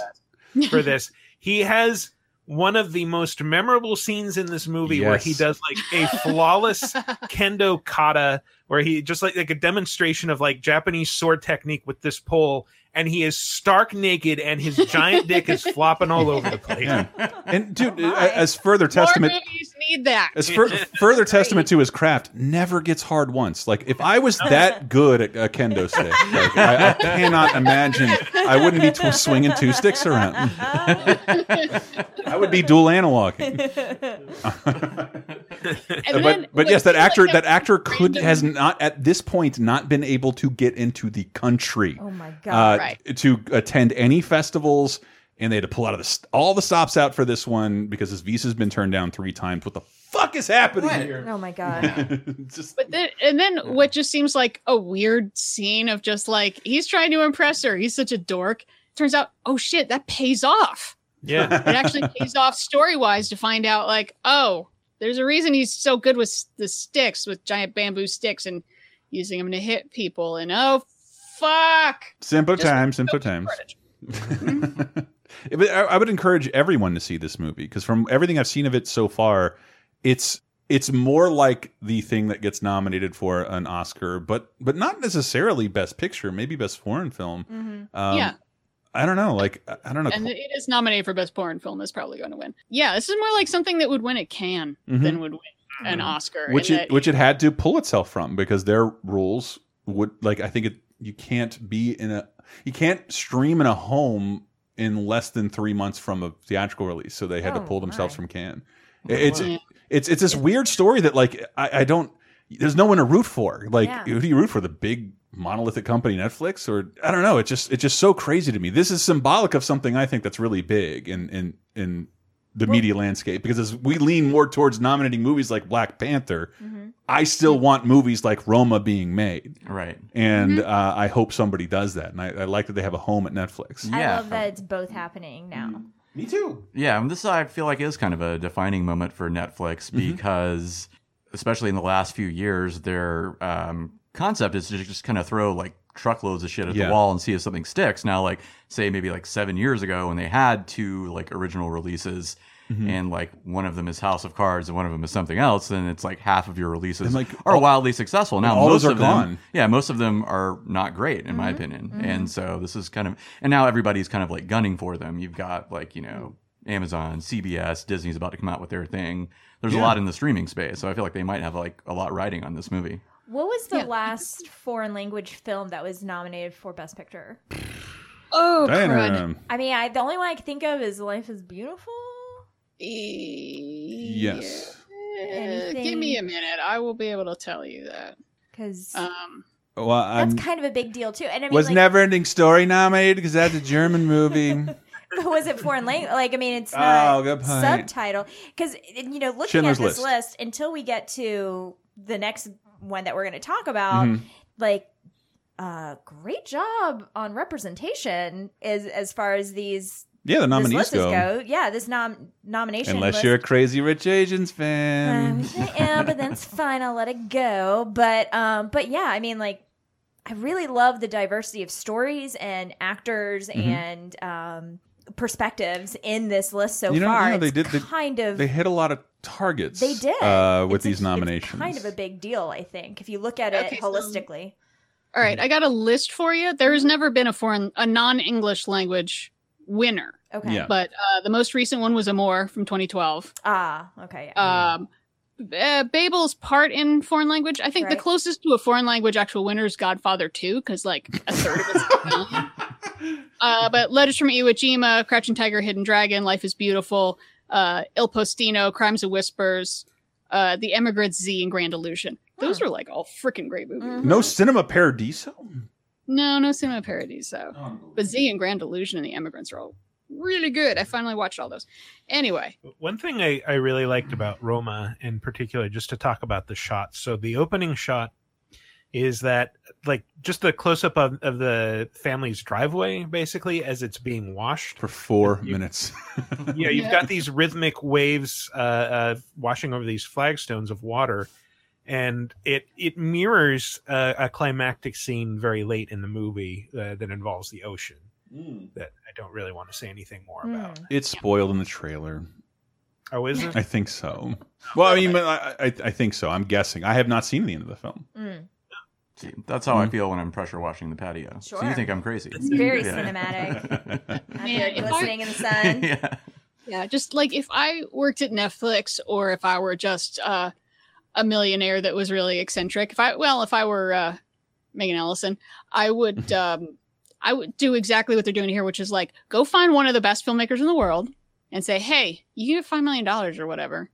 For this, he has one of the most memorable scenes in this movie where he does like a flawless kendo kata, where he just like like a demonstration of like Japanese sword technique with this pole, and he is stark naked, and his giant dick is flopping all over the place. Yeah. And dude, a- as further testament, More need that. as fur- further testament to his craft, never gets hard once. Like if I was that good at a kendo stick, like, I, I cannot imagine I wouldn't be tw swinging two sticks around. I would be dual analoging. then, but but yes, that actor like that actor could has not at this point not been able to get into the country. Oh my uh, God. Right. to attend any festivals, and they had to pull out of the st- all the stops out for this one because his visa's been turned down three times. What the fuck is happening here? Oh my god. Just But then, and then what just seems like a weird scene of just like he's trying to impress her. He's such a dork. Turns out, oh shit, that pays off. Yeah. It actually pays off story wise to find out like, oh, there's a reason he's so good with the sticks, with giant bamboo sticks, and using them to hit people. And oh fuck, simpler Just times, simpler times. I I would encourage everyone to see this movie because from everything I've seen of it so far, it's it's more like the thing that gets nominated for an Oscar, but but not necessarily Best Picture, maybe Best Foreign Film. Mhm. Um, Yeah. I don't know. Like I- I don't know. and it is nominated for best foreign film. Is probably going to win. Yeah, this is more like something that would win at Cannes Mhm. than would win an Oscar. which it that- which it had to pull itself from because their rules would like I think it you can't be in a you can't stream in a home in less than three months from a theatrical release, so they had to Oh, pull themselves my. from Cannes. Hmm. It's wow. it's it's this weird story that like I, I don't there's no one to root for. Like Yeah. who do you root for? The big monolithic company Netflix or I don't know. It's just it's just so crazy to me. This is symbolic of something I think that's really big and and in the media landscape because as we lean more towards nominating movies like Black Panther, I still want movies like Roma being made. Right. And uh, I hope somebody does that. And I, I like that they have a home at Netflix. I Yeah. love that it's both happening now. Me too. Yeah, and this I feel like is kind of a defining moment for Netflix because, especially in the last few years, their um, concept is to just kind of throw like truckloads of shit at Yeah. the wall and see if something sticks. Now, like say maybe like seven years ago when they had two like original releases. Mm-hmm. And like one of them is House of Cards and one of them is something else, then it's like half of your releases And, like, are all- wildly successful. Now all most those are of them, gone. yeah, most of them are not great in my opinion. And so this is kind of, and now everybody's kind of like gunning for them. You've got like, you know, Amazon, CBS, Disney's about to come out with their thing. There's a lot in the streaming space. So I feel like they might have like a lot riding on this movie. What was the Yeah. last foreign language film that was nominated for Best Picture? oh crud. I mean, I, the only one I can think of is Life is Beautiful. yes. Eh, Give me a minute. I will be able to tell you that. Because Um, Well, that's I'm, kind of a big deal too. And I mean, was like, Never Ending Story nominated because that's a German movie. was it foreign language? Like, I mean, it's not Oh, good point. subtitle. Because you know, looking Schindler's at this List. list. until we get to the next one that we're going to talk about, Mhm. like, uh, great job on representation as as far as these. Yeah, the nominees go. go. Yeah, this nom nomination. Unless list. you're a Crazy Rich Asians Um, fan. I am, but that's fine. I'll let it go. But um, but yeah, I mean, like, I really love the diversity of stories and actors Mhm. and um perspectives in this list so You know, far. you know, they did- they- kind of They hit a lot of targets. they did uh, with It's a- these it's nominations. kind of a big deal, I think, if you look at it Okay, so- holistically. all right, I got a list for you. There has never been a foreign, a non-English language winner. Okay. Yeah. But uh, the most recent one was Amour from 2012. Ah, okay. Yeah. Um, uh, Babel's part in foreign language. I think the closest to a foreign language actual winner is Godfather 2, because like a third of it's film. Uh, but Letters from Iwo Jima, Crouching Tiger, Hidden Dragon, Life is Beautiful, uh, Il Postino, Cries and Whispers, uh, The Emigrants Z, and Grand Illusion. Those are like all freaking great movies. Mm-hmm. No Cinema Paradiso? No, no cinema Paradiso. though. But Z and Grand Illusion and The Emigrants are all really good. I finally watched all those. Anyway, One thing I, I really liked about Roma in particular, just to talk about the shots. So the opening shot is that like just the close up of, of the family's driveway, basically, as it's being washed. for four minutes. yeah, you've got these rhythmic waves uh, uh, washing over these flagstones of water, and it it mirrors uh, a climactic scene very late in the movie uh, that involves the ocean. That I don't really want to say anything more about. It's spoiled in the trailer. Oh, is it? I think so. Well, I mean, I, I, I think so. I'm guessing. I have not seen the end of the film. Mm. See, that's how I Mm. feel when I'm pressure washing the patio. So you think I'm crazy? It's very Yeah. cinematic. Out Man, there glistening in the sun. yeah. yeah, just like if I worked at Netflix or if I were just uh, a millionaire that was really eccentric, if I well, if I were uh, Megan Ellison, I would um, I would do exactly what they're doing here, which is like go find one of the best filmmakers in the world and say, "Hey, you get five million dollars or whatever.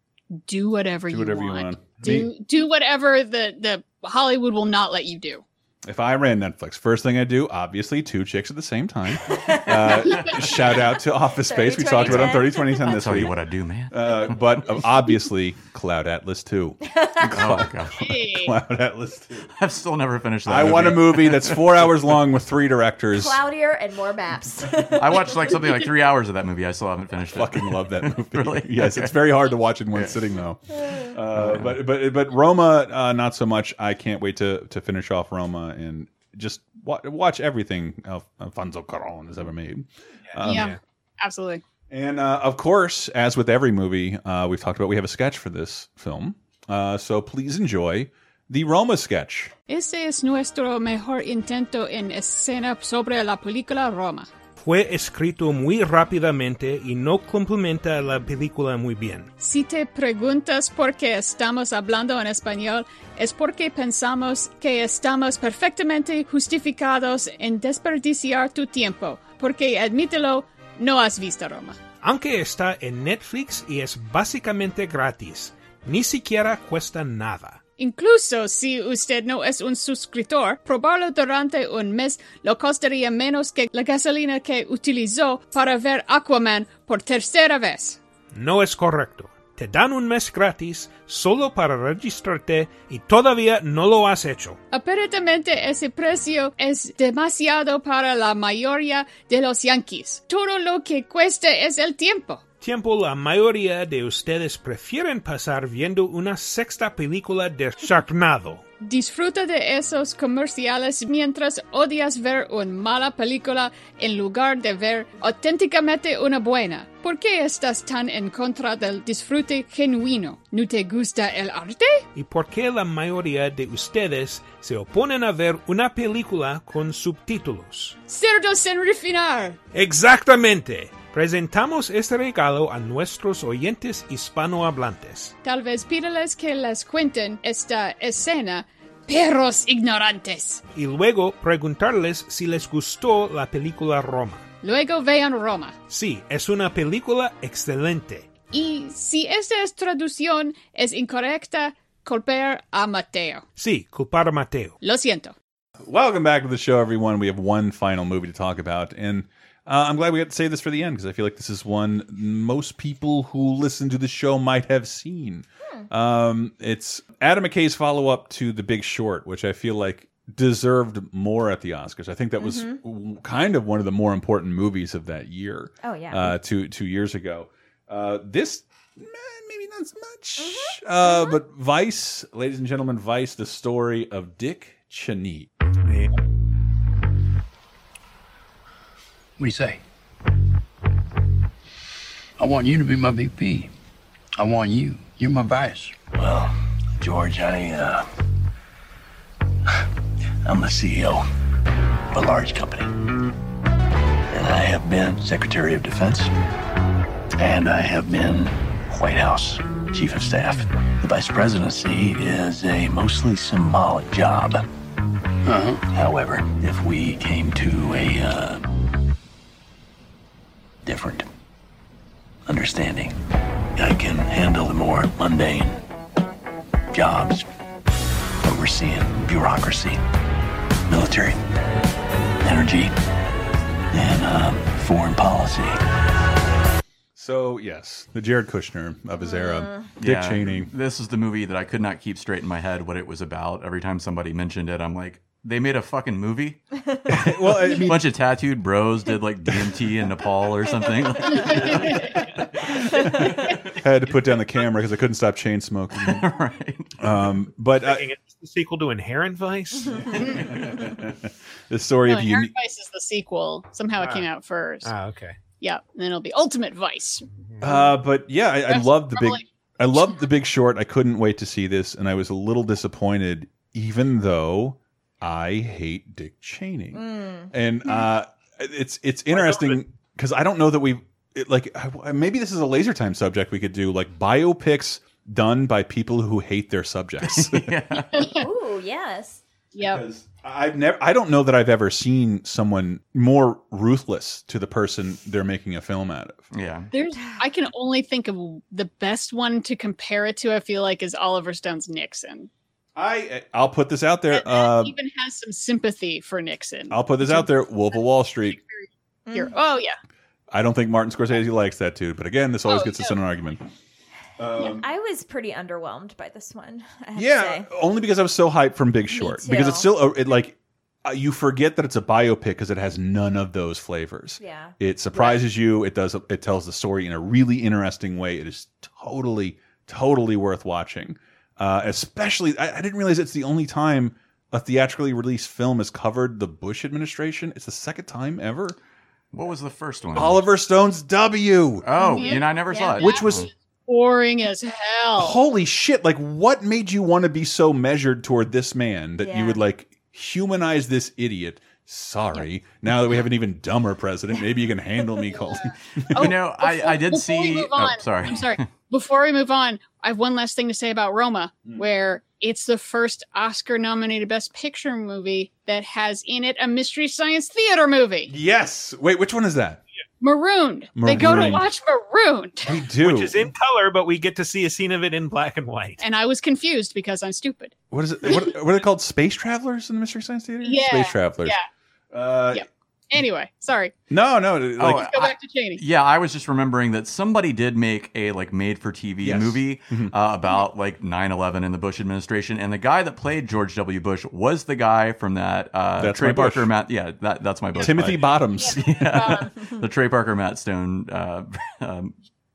Do whatever, Do you, want. you want. Do do whatever the the Hollywood will not let you do." If I ran Netflix, first thing I'd do, obviously, two chicks at the same time. Uh, shout out to Office Space. We talked about it on 30 2010 this Tell you what I do, man. Uh, but uh, obviously, Cloud Atlas 2. Oh, Cloud Atlas 2. I've still never finished that. I want a movie that's four hours long with three directors. Cloudier and more maps. I watched like something like three hours of that movie. I still haven't finished it. fucking love that movie. Really? Yes, Okay. it's very hard to watch in one sitting though. Uh, but but but Roma, uh, not so much. I can't wait to to finish off Roma and just wa watch everything Alf Alfonso Cuarón has ever made. Um, yeah, absolutely. And uh, of course, as with every movie uh, we've talked about, we have a sketch for this film. Uh, so please enjoy the Roma sketch. Ese es nuestro mejor intento en escena sobre la película Roma. Fue escrito muy rápidamente y no complementa la película muy bien. Si te preguntas por qué estamos hablando en español, es porque pensamos que estamos perfectamente justificados en desperdiciar tu tiempo, porque admítelo, no has visto Roma. Aunque está en Netflix y es básicamente gratis, ni siquiera cuesta nada. Incluso si usted no es un suscriptor, probarlo durante un mes lo costaría menos que la gasolina que utilizó para ver Aquaman por tercera vez. No es correcto. Te dan un mes gratis solo para registrarte y todavía no lo has hecho. Aparentemente ese precio es demasiado para la mayoría de los yankees. Todo lo que cuesta es el tiempo. Tiempo la mayoría de ustedes prefieren pasar viendo una sexta película de Sharknado. Disfruta de esos comerciales mientras odias ver una mala película en lugar de ver auténticamente una buena. ¿Por qué estás tan en contra del disfrute genuino? ¿No te gusta el arte? ¿Y por qué la mayoría de ustedes se oponen a ver una película con subtítulos? Cerdo sin refinar. Exactamente. Presentamos este regalo a nuestros oyentes hispanohablantes. Tal vez pídales que les cuenten esta escena. Perros ignorantes. Y luego preguntarles si les gustó la película Roma. Luego vean Roma. Sí, es una película excelente. Y si esta es traducción es incorrecta, culpar a Mateo. Sí, culpar a Mateo. Lo siento. Welcome back to the show, everyone. We have one final movie to talk about, and uh, I'm glad we got to save this for the end because I feel like this is one most people who listen to the show might have seen. Um, it's Adam McKay's follow up to The Big Short, which I feel like deserved more at the Oscars. I think that was w- kind of one of the more important movies of that year. Oh, yeah. uh, two two years ago. Uh, this maybe not as much, uh, but Vice, ladies and gentlemen, Vice, the story of Dick Cheney. What do you say? I want you to be my VP. I want you. You're my vice. Well, George, I, uh. I'm the CEO of a large company. And I have been Secretary of Defense. And I have been White House Chief of Staff. The Vice Presidency is a mostly symbolic job. Uh-huh. However, if we came to a, uh. Different understanding, I can handle the more mundane jobs, overseeing bureaucracy, military, energy, and uh, foreign policy. So yes, the Jared Kushner of his era, Dick Yeah, Cheney. This is the movie that I could not keep straight in my head what it was about. Every time somebody mentioned it, I'm like, they made a fucking movie. well, I mean, a bunch of tattooed bros did like DMT in Nepal or something. I had to put down the camera because I couldn't stop chain smoking. right. Um, but uh, it's the sequel to Inherent Vice. the story No, of Inherent unique. Vice is the sequel. Somehow it Ah. came out first. Ah, okay. Yeah, and then it'll be Ultimate Vice. Uh, but yeah, I, I love the big. I love the Big Short. I couldn't wait to see this, and I was a little disappointed, even though I hate Dick Cheney. Mm. And uh, it's it's interesting because I don't know that we it, like maybe this is a laser time subject we could do like biopics done by people who hate their subjects. Ooh, yes. Yep. I've never I don't know that I've ever seen someone more ruthless to the person they're making a film out of. Yeah. There's I can only think of the best one to compare it to, I feel like, is Oliver Stone's Nixon. I I'll put this out there. Uh, Even has some sympathy for Nixon. I'll put this out there. Wolf of Wall Street. Here. Oh yeah. I don't think Martin Scorsese likes that dude, but again, this always Oh, gets us in an argument. Um, I was pretty underwhelmed by this one. I have to yeah, say. only because I was so hyped from Big Short. Because it's still a, it, like uh, you forget that it's a biopic because it has none of those flavors. Yeah. It surprises you. It does. It tells the story in a really interesting way. It is totally, totally worth watching. Uh, especially, I, I didn't realize it's the only time a theatrically released film has covered the Bush administration. It's the second time ever. What was the first one? Oliver Stone's W. Oh, you know, I never saw it. Which was Boring as hell. holy shit like what made you want to be so measured toward this man that you would like humanize this idiot sorry now that we have an even dumber president maybe you can handle me calling you know, I, I did Before we see. move Oh, sorry. I'm sorry. Before we move on, I have one last thing to say about Roma, Hmm. where it's the first Oscar nominated Best Picture movie that has in it a Mystery Science Theater movie. yes wait which one is that Marooned. They go to watch Marooned. we do Which is in color, but we get to see a scene of it in black and white. And I was confused because I'm stupid. what is it what, what are they called space travelers in the mystery science theater Yeah. space travelers Yeah. uh Yeah. Anyway, sorry. no no like Oh, go back to Cheney. Yeah, I was just remembering that somebody did make a like made for TV Yes. movie Mhm. uh, about like 9/11 in the Bush administration, and the guy that played George W. Bush was the guy from that uh, That's Trey My Bush. Parker Matt. Yeah, that that's my Bush. timothy fight. bottoms Yeah, the Trey Parker Matt Stone uh, um,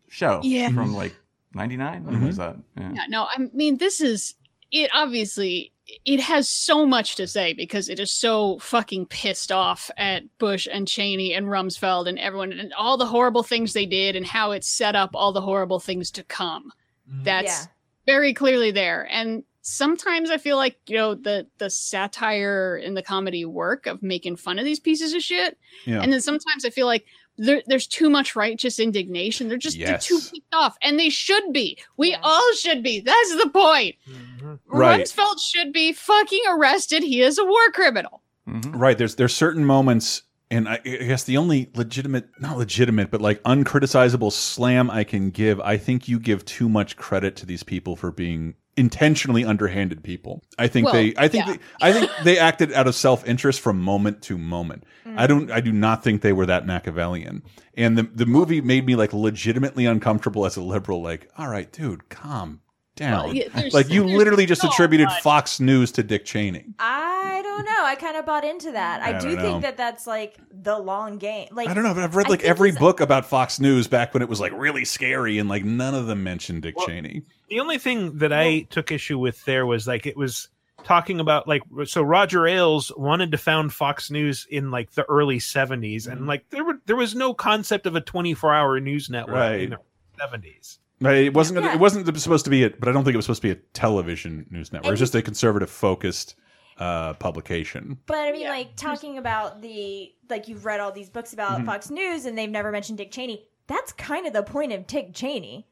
show Yeah. from like '99. When Mm-hmm. was that? Yeah. Yeah, no, I mean, this is it. Obviously, it has so much to say because it is so fucking pissed off at Bush and Cheney and Rumsfeld and everyone and all the horrible things they did and how it set up all the horrible things to come. Mm-hmm. That's Yeah. very clearly there. And sometimes I feel like you know the the satire and the comedy work of making fun of these pieces of shit, Yeah. and then sometimes I feel like. There, there's too much righteous indignation. They're just they're too Yes. kicked off, and they should be. We all should be. That's the point. Mm-hmm. Right. Rumsfeld should be fucking arrested. He is a war criminal. Mm-hmm. Right. There's there's certain moments, and I, I guess the only legitimate, not legitimate, but like uncriticizable slam I can give. I think you give too much credit to these people for being intentionally underhanded people. I think Well, they. I think. yeah. They, I think they acted out of self interest from moment to moment. Mm. I don't. I do not think they were that Machiavellian. And the the movie made me like legitimately uncomfortable as a liberal. Like, all right, dude, calm down. Well, yeah, like you literally just so attributed much. Fox News to Dick Cheney. I don't know. I kind of bought into that. I, I do think that that's like the long game. Like I don't know, but I've read like every book about Fox News back when it was like really scary, and like none of them mentioned Dick Cheney. The only thing that I took issue with there was like it was talking about like so Roger Ailes wanted to found Fox News in like the early 70s Mm-hmm. and like there were there was no concept of a 24-hour news network Right. in the 70s. Right, It wasn't. gonna Yeah. It wasn't supposed to be. A, but I don't think it was supposed to be a television news network. It was just a conservative focused uh, publication. But I mean, like talking about the like you've read all these books about Mhm. Fox News and they've never mentioned Dick Cheney. That's kind of the point of Dick Cheney.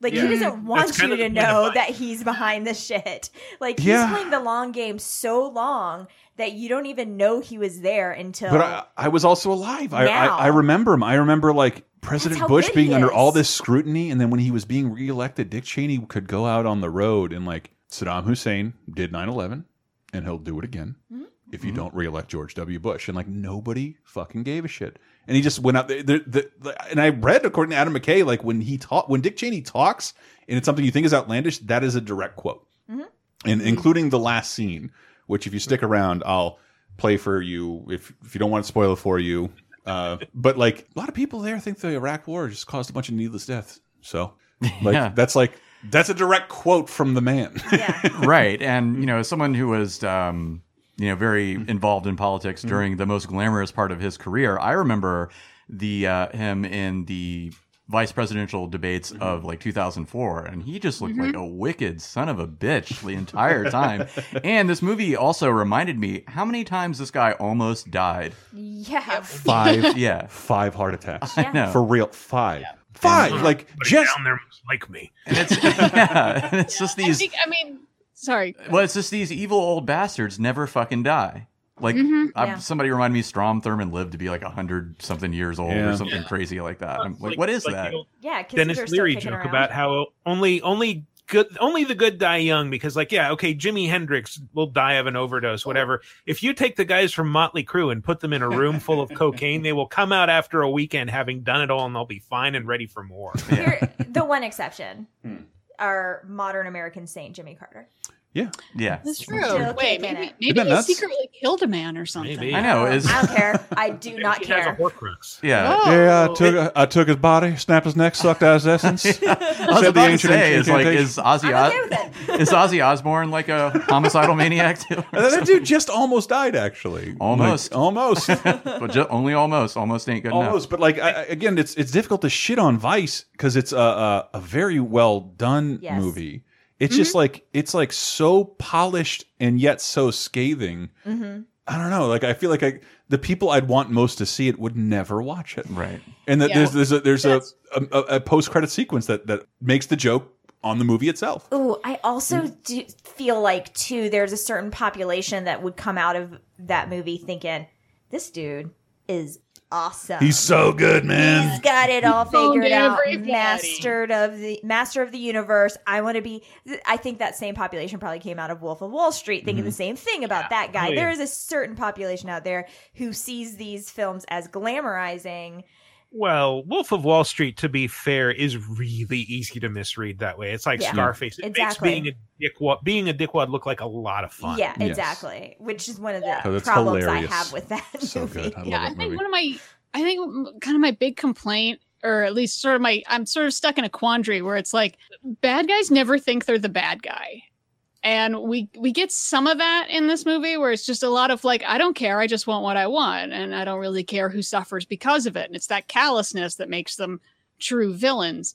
Like Yeah. he doesn't want you to the point of know that he's behind the shit. Like he's Yeah. playing the long game so long that you don't even know he was there until. But I, I was also alive. I, I, I remember him. I remember like President Bush being under all this scrutiny, and then when he was being reelected, Dick Cheney could go out on the road and like Saddam Hussein did 9-11, and he'll do it again. Mm-hmm. if you don't reelect George W. Bush, and like nobody fucking gave a shit. And he just went out there. The, the, the, and I read, according to Adam McKay, like when he talk, when Dick Cheney talks, and it's something you think is outlandish, that is a direct quote, Mhm. and including the last scene, which if you stick around, I'll play for you if if you don't want to spoil it for you. Uh, but like a lot of people there think the Iraq War just caused a bunch of needless deaths. So like Yeah. that's like that's a direct quote from the man. right. And, you know, someone who was, um, you know, very involved in politics during the most glamorous part of his career, I remember the uh, him in the vice presidential debates mm-hmm. of like 2004 and he just looked like mm-hmm. a wicked son of a bitch the entire time and this movie also reminded me how many times this guy almost died Yeah. five yeah five heart attacks I know. for real five five mm-hmm. like Everybody just down there like me. and it's yeah, and it's just I these think. I mean, sorry. Well, it's just these evil old bastards never fucking die. Like Mhm. Yeah. somebody reminded me, Strom Thurmond lived to be like a hundred something years old Yeah. or something crazy like that. I'm like, what is like that? the old Yeah, kids Dennis are still Leary kicking joke around. about how only only good only the good die young because like yeah okay Jimi Hendrix will die of an overdose whatever if you take the guys from Motley Crue and put them in a room full of cocaine they will come out after a weekend having done it all and they'll be fine and ready for more Here, the one exception, Hmm. our modern American saint Jimmy Carter. Yeah. Yeah. That's true. Still Wait, kicking maybe maybe he nuts? secretly killed a man or something. Maybe. I know. Is I don't care. I do not He has a care. Horcrux yeah. Oh. Yeah, I took I took his body, snapped his neck, sucked out his essence. I was Said the about to ancient say, is like, is Ozzy, I'm okay is Ozzy Osbourne like a homicidal maniac too? That dude just almost died, actually. Almost. Like, almost. but ju- only almost, almost ain't good enough. almost. But like I, I- again, it's it's difficult to shit on Vice because it's a, a a very well done Yes. movie. It's just like it's like so polished and yet so scathing. hmm I don't know. Like I feel like I, the people I'd want most to see it would never watch it. Right. And that Yeah. there's there's a there's a, That's- a, a post credit sequence that that makes the joke on the movie itself. Oh, I also Mm-hmm. do feel like too. There's a certain population that would come out of that movie thinking, "This dude is awesome. He's so good, man. He's got it all Owned figured out. everybody. Mastered of the master of the universe. I want to be. I think that same population probably came out of Wolf of Wall Street, thinking mm-hmm. the same thing about that guy. Oh. There is a certain population out there who sees these films as glamorizing. Well Wolf of Wall Street to be fair is really easy to misread that way it's like Yeah. Scarface it Exactly. makes being a dickwad being a dickwad look like a lot of fun Yeah, Yes. exactly. Which is one of the that's problems hilarious. I have with that So movie. good. I yeah, love I think movie. one of my, I think kind of my big complaint, or at least sort of my, I'm sort of stuck in a quandary where it's like bad guys never think they're the bad guy. And we we get some of that in this movie where it's just a lot of like I don't care I just want what I want and I don't really care who suffers because of it and it's that callousness that makes them true villains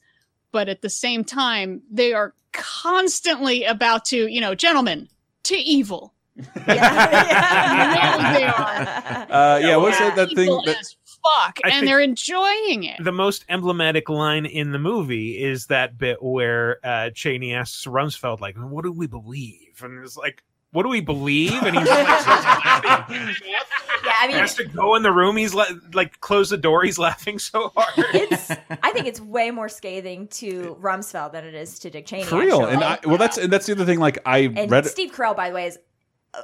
but at the same time they are constantly about to you know gentlemen to evil Yeah. they are Uh, yeah, what's that, that thing? evil That, as fuck, I and they're enjoying it. the most emblematic line in the movie is that bit where uh, Cheney asks Rumsfeld, like, "What do we believe?" And it's like, "What do we believe?" And he's like, yeah, I mean, He has to go in the room. He's la- like, close the door. He's laughing so hard. it's. I think it's way more scathing to Rumsfeld than it is to Dick Cheney. for real. actually. And I, well, that's and that's the other thing. Like I And read. Steve Carell, by the way, is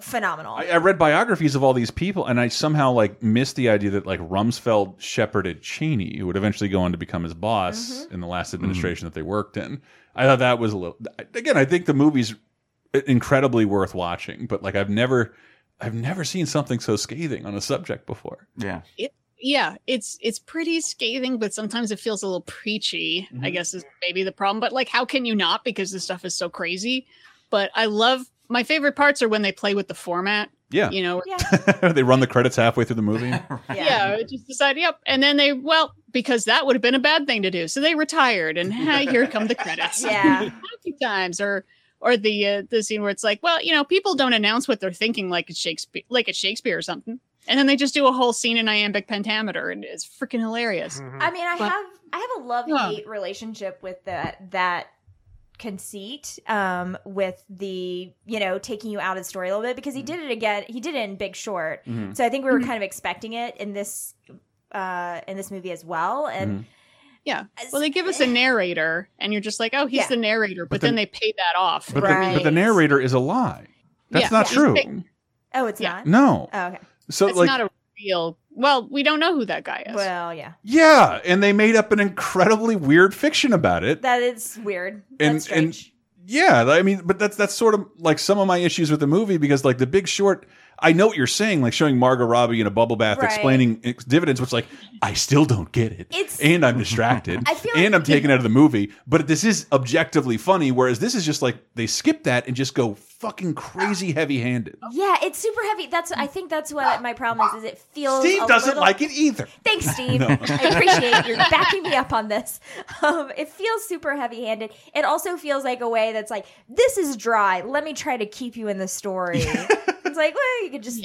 phenomenal. I, I read biographies of all these people, and I somehow like missed the idea that like Rumsfeld shepherded Cheney, who would eventually go on to become his boss Mm-hmm. in the last administration that they worked in. I thought that was a little. Again, I think the movie's incredibly worth watching, but like I've never, I've never seen something so scathing on a subject before. Yeah. It, yeah, it's it's pretty scathing, but sometimes it feels a little preachy. I Mm-hmm. guess is maybe the problem. But like, how can you not? Because this stuff is so crazy. But I love my favorite parts are when they play with the format. Yeah, You know, yeah, they run the credits halfway through the movie. yeah. yeah, it just decide, yep. And then they, well, because that would have been a bad thing to do. So they retired and hey, here come the credits. Yeah. Happy times or or the uh, the scene where it's like, well, you know, people don't announce what they're thinking like it's Shakespeare like it's Shakespeare or something. And then they just do a whole scene in iambic pentameter and it's freaking hilarious. Mm-hmm. I mean, I But- have I have a love hate relationship with that that conceit um with the you know taking you out of the story a little bit because he did it again he did it in big short Mhm. so i think we were kind of expecting it in this uh in this movie as well and Yeah. Well, they give us a narrator and you're just like, oh, he's Yeah. the narrator, but, the- then they pay that off. But, the, but the narrator is a lie. That's Yeah, not he's true. Oh, it's not. No. Oh, okay. So it's like not a real. Well, we don't know who that guy is. Well, yeah. yeah, and they made up an incredibly weird fiction about it. That is weird. and That's strange. and yeah, I mean, but that's that's sort of like some of my issues with the movie because like The Big Short, I know what you're saying, like showing Margot Robbie in a bubble bath Right. explaining ex- dividends, which like I still don't get it, It's- and I'm distracted, I feel and like- I'm taken out of the movie. But this is objectively funny, whereas this is just like they skip that and just go fucking crazy heavy handed. yeah, it's super heavy. That's I think that's what my problem is. Is it feels Steve doesn't little- like it either. Thanks, Steve. No. I appreciate you backing me up on this. Um, it feels super heavy handed. It also feels like a way that's like, this is dry. Let me try to keep you in the story. it's like, well, you could just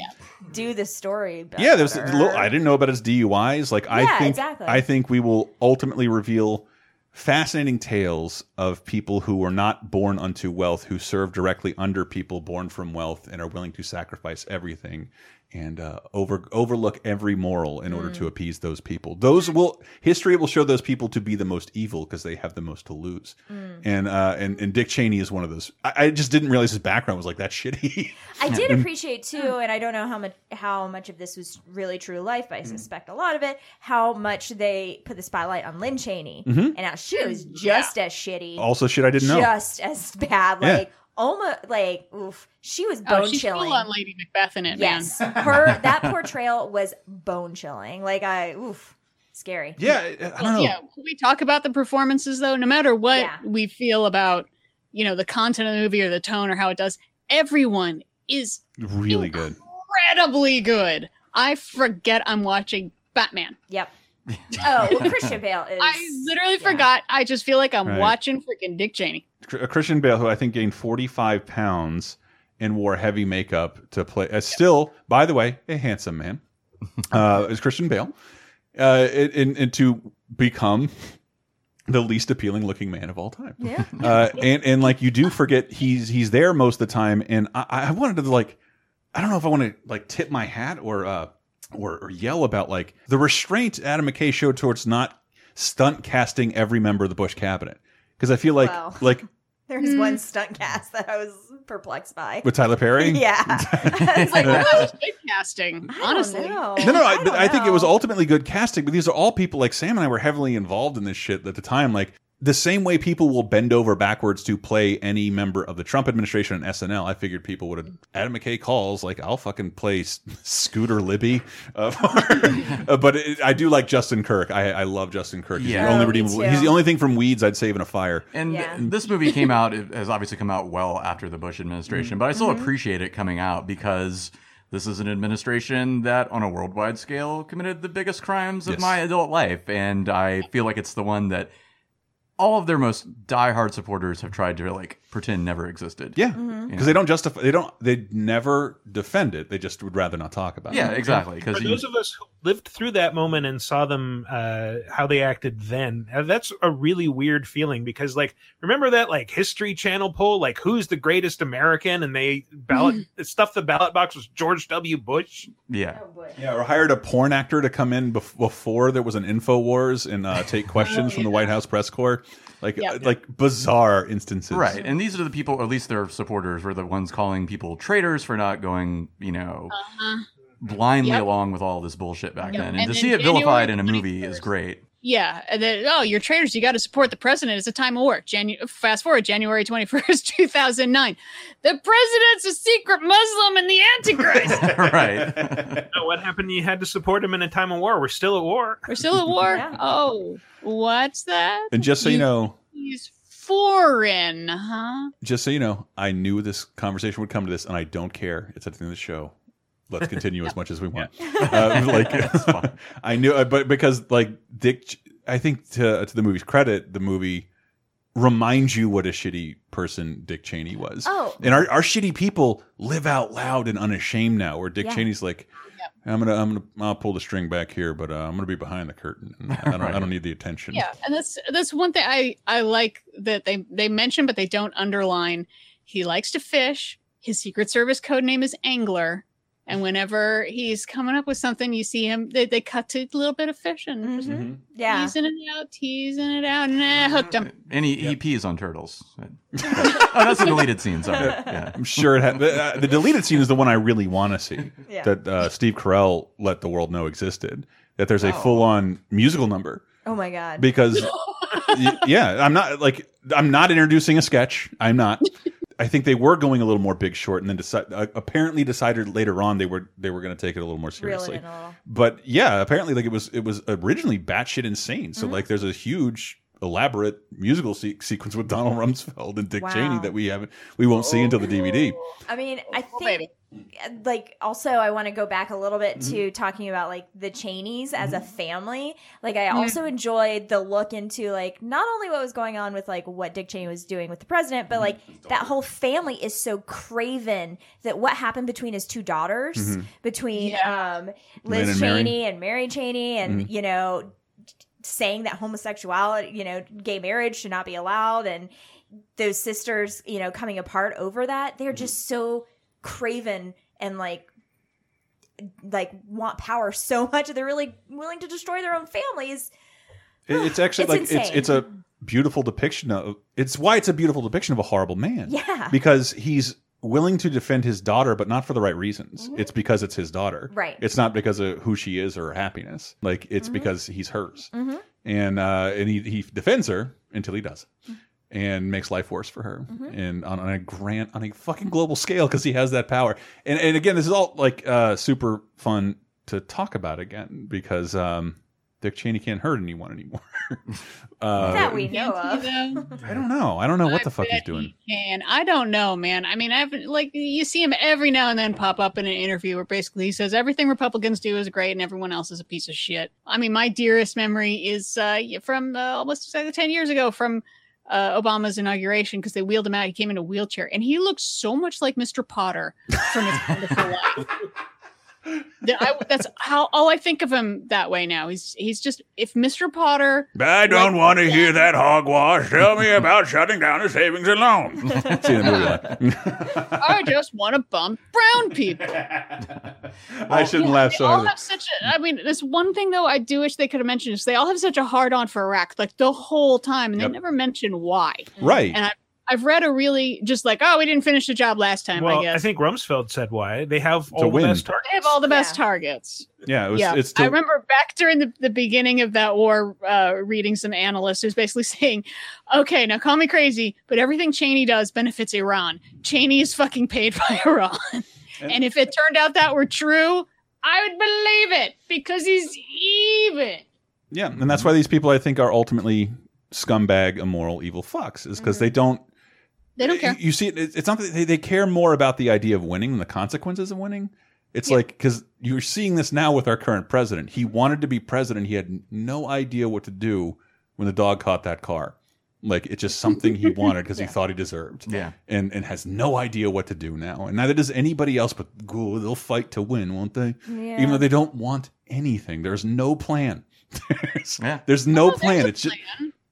do the story. Better. Yeah, there's a little, I didn't know about his DUIs. Like I Yeah, think exactly. I think we will ultimately reveal fascinating tales of people who were not born unto wealth, who serve directly under people born from wealth and are willing to sacrifice everything and uh, over overlook every moral in order Mm. to appease those people. Those will history will show those people to be the most evil because they have the most to lose. Mm. And uh, and and Dick Cheney is one of those. I, I just didn't realize his background was like that shitty. I did appreciate too, and I don't know how much how much of this was really true life, Mm. but I suspect a lot of it. How much they put the spotlight on Lynn Cheney, Mhm. and how she was just as shitty, Also shit I didn't know. just as bad. Yeah. Like almost like oof, she was Oh, bone she's chilling. full on Lady Macbeth in it, man. yes, her that portrayal was bone chilling. Like I oof, scary. Well, yeah. Can we talk about the performances though? No matter what we feel about, you know, the content of the movie or the tone or how it does, everyone is really good. incredibly good. I forget I'm watching Batman. Yep. Oh, well, Christian Bale is. I literally forgot. I just feel like I'm Right. watching freaking Dick Cheney. Cr- uh, Christian Bale, who I think gained 45 pounds and wore heavy makeup to play, uh, still, by the way, a handsome man, uh, is Christian Bale, uh, and, and to become the least appealing looking man of all time. Yeah. Uh, and and like you do forget he's he's there most of the time, and I, I wanted to like, I don't know if I want to like tip my hat or uh or, or yell about like the restraint Adam McKay showed towards not stunt casting every member of the Bush cabinet because I feel like Wow. like There's Hmm. one stunt cast that I was perplexed by. with Tyler Perry. Yeah. I was like, Yeah. was Good casting, honestly. No, no, I, I I think it was ultimately good casting. But these are all people like Sam and I were heavily involved in this shit at the time. Like the same way people will bend over backwards to play any member of the Trump administration on SNL. I figured people would have Adam McKay calls like I'll fucking play S- Scooter Libby. Uh, uh, but it, I do like Justin Kirk. I, I love Justin Kirk. He's Yeah. the only redeemable. He's the only thing from Weeds I'd save in a fire. And Yeah. this movie came out, it has obviously come out well after the Bush administration, but I still Mm-hmm. Mhm. appreciate it coming out because this is an administration that, on a worldwide scale, committed the biggest crimes of Yes. my adult life. And I feel like it's the one that all of their most diehard supporters have tried to like pretend never existed. Yeah, because they don't justify. They don't. They never defend it. They just would rather not talk about Yeah, it. Yeah, exactly. Because those of us who lived through that moment and saw them uh, how they acted then, uh, that's a really weird feeling because, like, remember that like History Channel poll, like who's the greatest American, and they ballot stuff the ballot box was George W. Bush. Yeah. Yeah, or hired a porn actor to come in bef before there was an info wars and uh, take questions from the White House press corps, like Yeah. uh, like bizarre instances. Right. And these are the people, or at least their supporters, were the ones calling people traitors for not going, you know, Uh-huh. blindly Yep. along with all this bullshit back Yep. then. And, And to then see it January vilified in a movie is great. Yeah, and then oh, you're traitors. You got to support the president. It's a time of war. Janu- fast forward January twenty first, two thousand nine. The president's a secret Muslim and the Antichrist. right. No, what happened? You had to support him in a time of war. We're still at war. We're still at war. Oh, what's that? And just so you know, he's foreign, huh? just so you know, I knew this conversation would come to this, and I don't care. It's at the end of the show. Let's continue as much as we want. Uh, like I knew, uh, but because like Dick, I think to to the movie's credit, the movie reminds you what a shitty person Dick Cheney was. Oh. and our our shitty people live out loud and unashamed now. Where Dick Yeah. Cheney's like. I'm gonna, I'm gonna, I'll pull the string back here, but uh, I'm gonna be behind the curtain. I don't, I don't need the attention. Yeah, and that's that's one thing I I like that they they mention, but they don't underline. He likes to fish. His Secret Service code name is Angler, And whenever he's coming up with something, you see him. They, they cut to a little bit of fishing, just Mm-hmm. Yeah. teasing it out, teasing it out, and eh, hooked him. Any EPs on turtles? oh, that's a deleted scene. Sorry. Yeah. I'm sure it had. The, uh, the deleted scene is the one I really want to see. Yeah. That uh, Steve Carell let the world know existed. That there's a Oh. full-on musical number Oh my god. because, yeah, I'm not like I'm not introducing a sketch. I'm not. I think they were going a little more Big Short, and then decide, uh, apparently decided later on they were they were going to take it a little more seriously. in. But yeah, apparently like it was it was originally batshit insane. So Mhm. like there's a huge elaborate musical se sequence with Donald Rumsfeld and Dick Wow. Cheney that we haven't we won't see until the DVD. I mean, I think like also I want to go back a little bit to talking about like the Cheneys as a family. Like I also enjoyed the look into like not only what was going on with like what Dick Cheney was doing with the president, but like that whole family is so craven that what happened between his two daughters, Mm-hmm. Mhm. between um Liz and Mary. Cheney and Mary Cheney and Mm-hmm. You know saying that homosexuality, you know, gay marriage should not be allowed and those sisters, you know, coming apart over that. They're just so craven and like like want power so much that they're really willing to destroy their own families. It's actually It's like it's insane. it's a beautiful depiction of it's why it's a beautiful depiction of a horrible man. Yeah. Because he's willing to defend his daughter but not for the right reasons. It's because it's his daughter. Mm-hmm. Right. It's not because of who she is or her happiness. Like it's Mhm. because he's hers. Mhm. And uh and he he defends her until he does. And makes life worse for her, and on, on a grand, on a fucking global scale, because he has that power. And and again, this is all like uh, super fun to talk about again because um, Dick Cheney can't hurt anyone anymore. uh, that we know of. I don't know. I don't know what the fuck he's doing. And I don't know, man. I mean, I've like you see him every now and then pop up in an interview where basically he says everything Republicans do is great and everyone else is a piece of shit. I mean, my dearest memory is uh, from uh, almost uh, ten years ago from uh, Obama's inauguration because they wheeled him out. He came in a wheelchair and he looked so much like Mr. Potter from His Wonderful Life. That I, that's how all I think of him that way now. He's he's just if Mr. Potter I don't want to hear that hogwash. Tell me about shutting down the savings and loans. See the movie. I just want to bump brown people. I shouldn't laugh so all hard. have such a. I mean, this one thing though, I do wish they could have mentioned is they all have such a hard on for Iraq, like the whole time, and Yep. they never mention why. Right. And I, I've read a really just like, oh, we didn't finish the job last time. well, I guess think Rumsfeld said why they have To all the best targets. they have all the best targets. Yeah, it was, yeah, it's I remember back during the, the beginning of that war, uh, reading some analyst who's basically saying, "Okay, now call me crazy, but everything Cheney does benefits Iran. Cheney is fucking paid by Iran, and if it turned out that were true, I would believe it because he's even." yeah, and that's why these people I think are ultimately scumbag, immoral, evil fucks, is because they don't. They don't care. You, you see, it, it's not that they, they care more about the idea of winning than the consequences of winning. It's like because you're seeing this now with our current president. He wanted to be president. He had no idea what to do when the dog caught that car. Like it's just something he wanted because he thought he deserved. Yeah. and and has no idea what to do now. And neither does anybody else. But go, they'll fight to win, won't they? Yeah. Even though they don't want anything. There's no plan. there's, Yeah. there's no plan. It's just.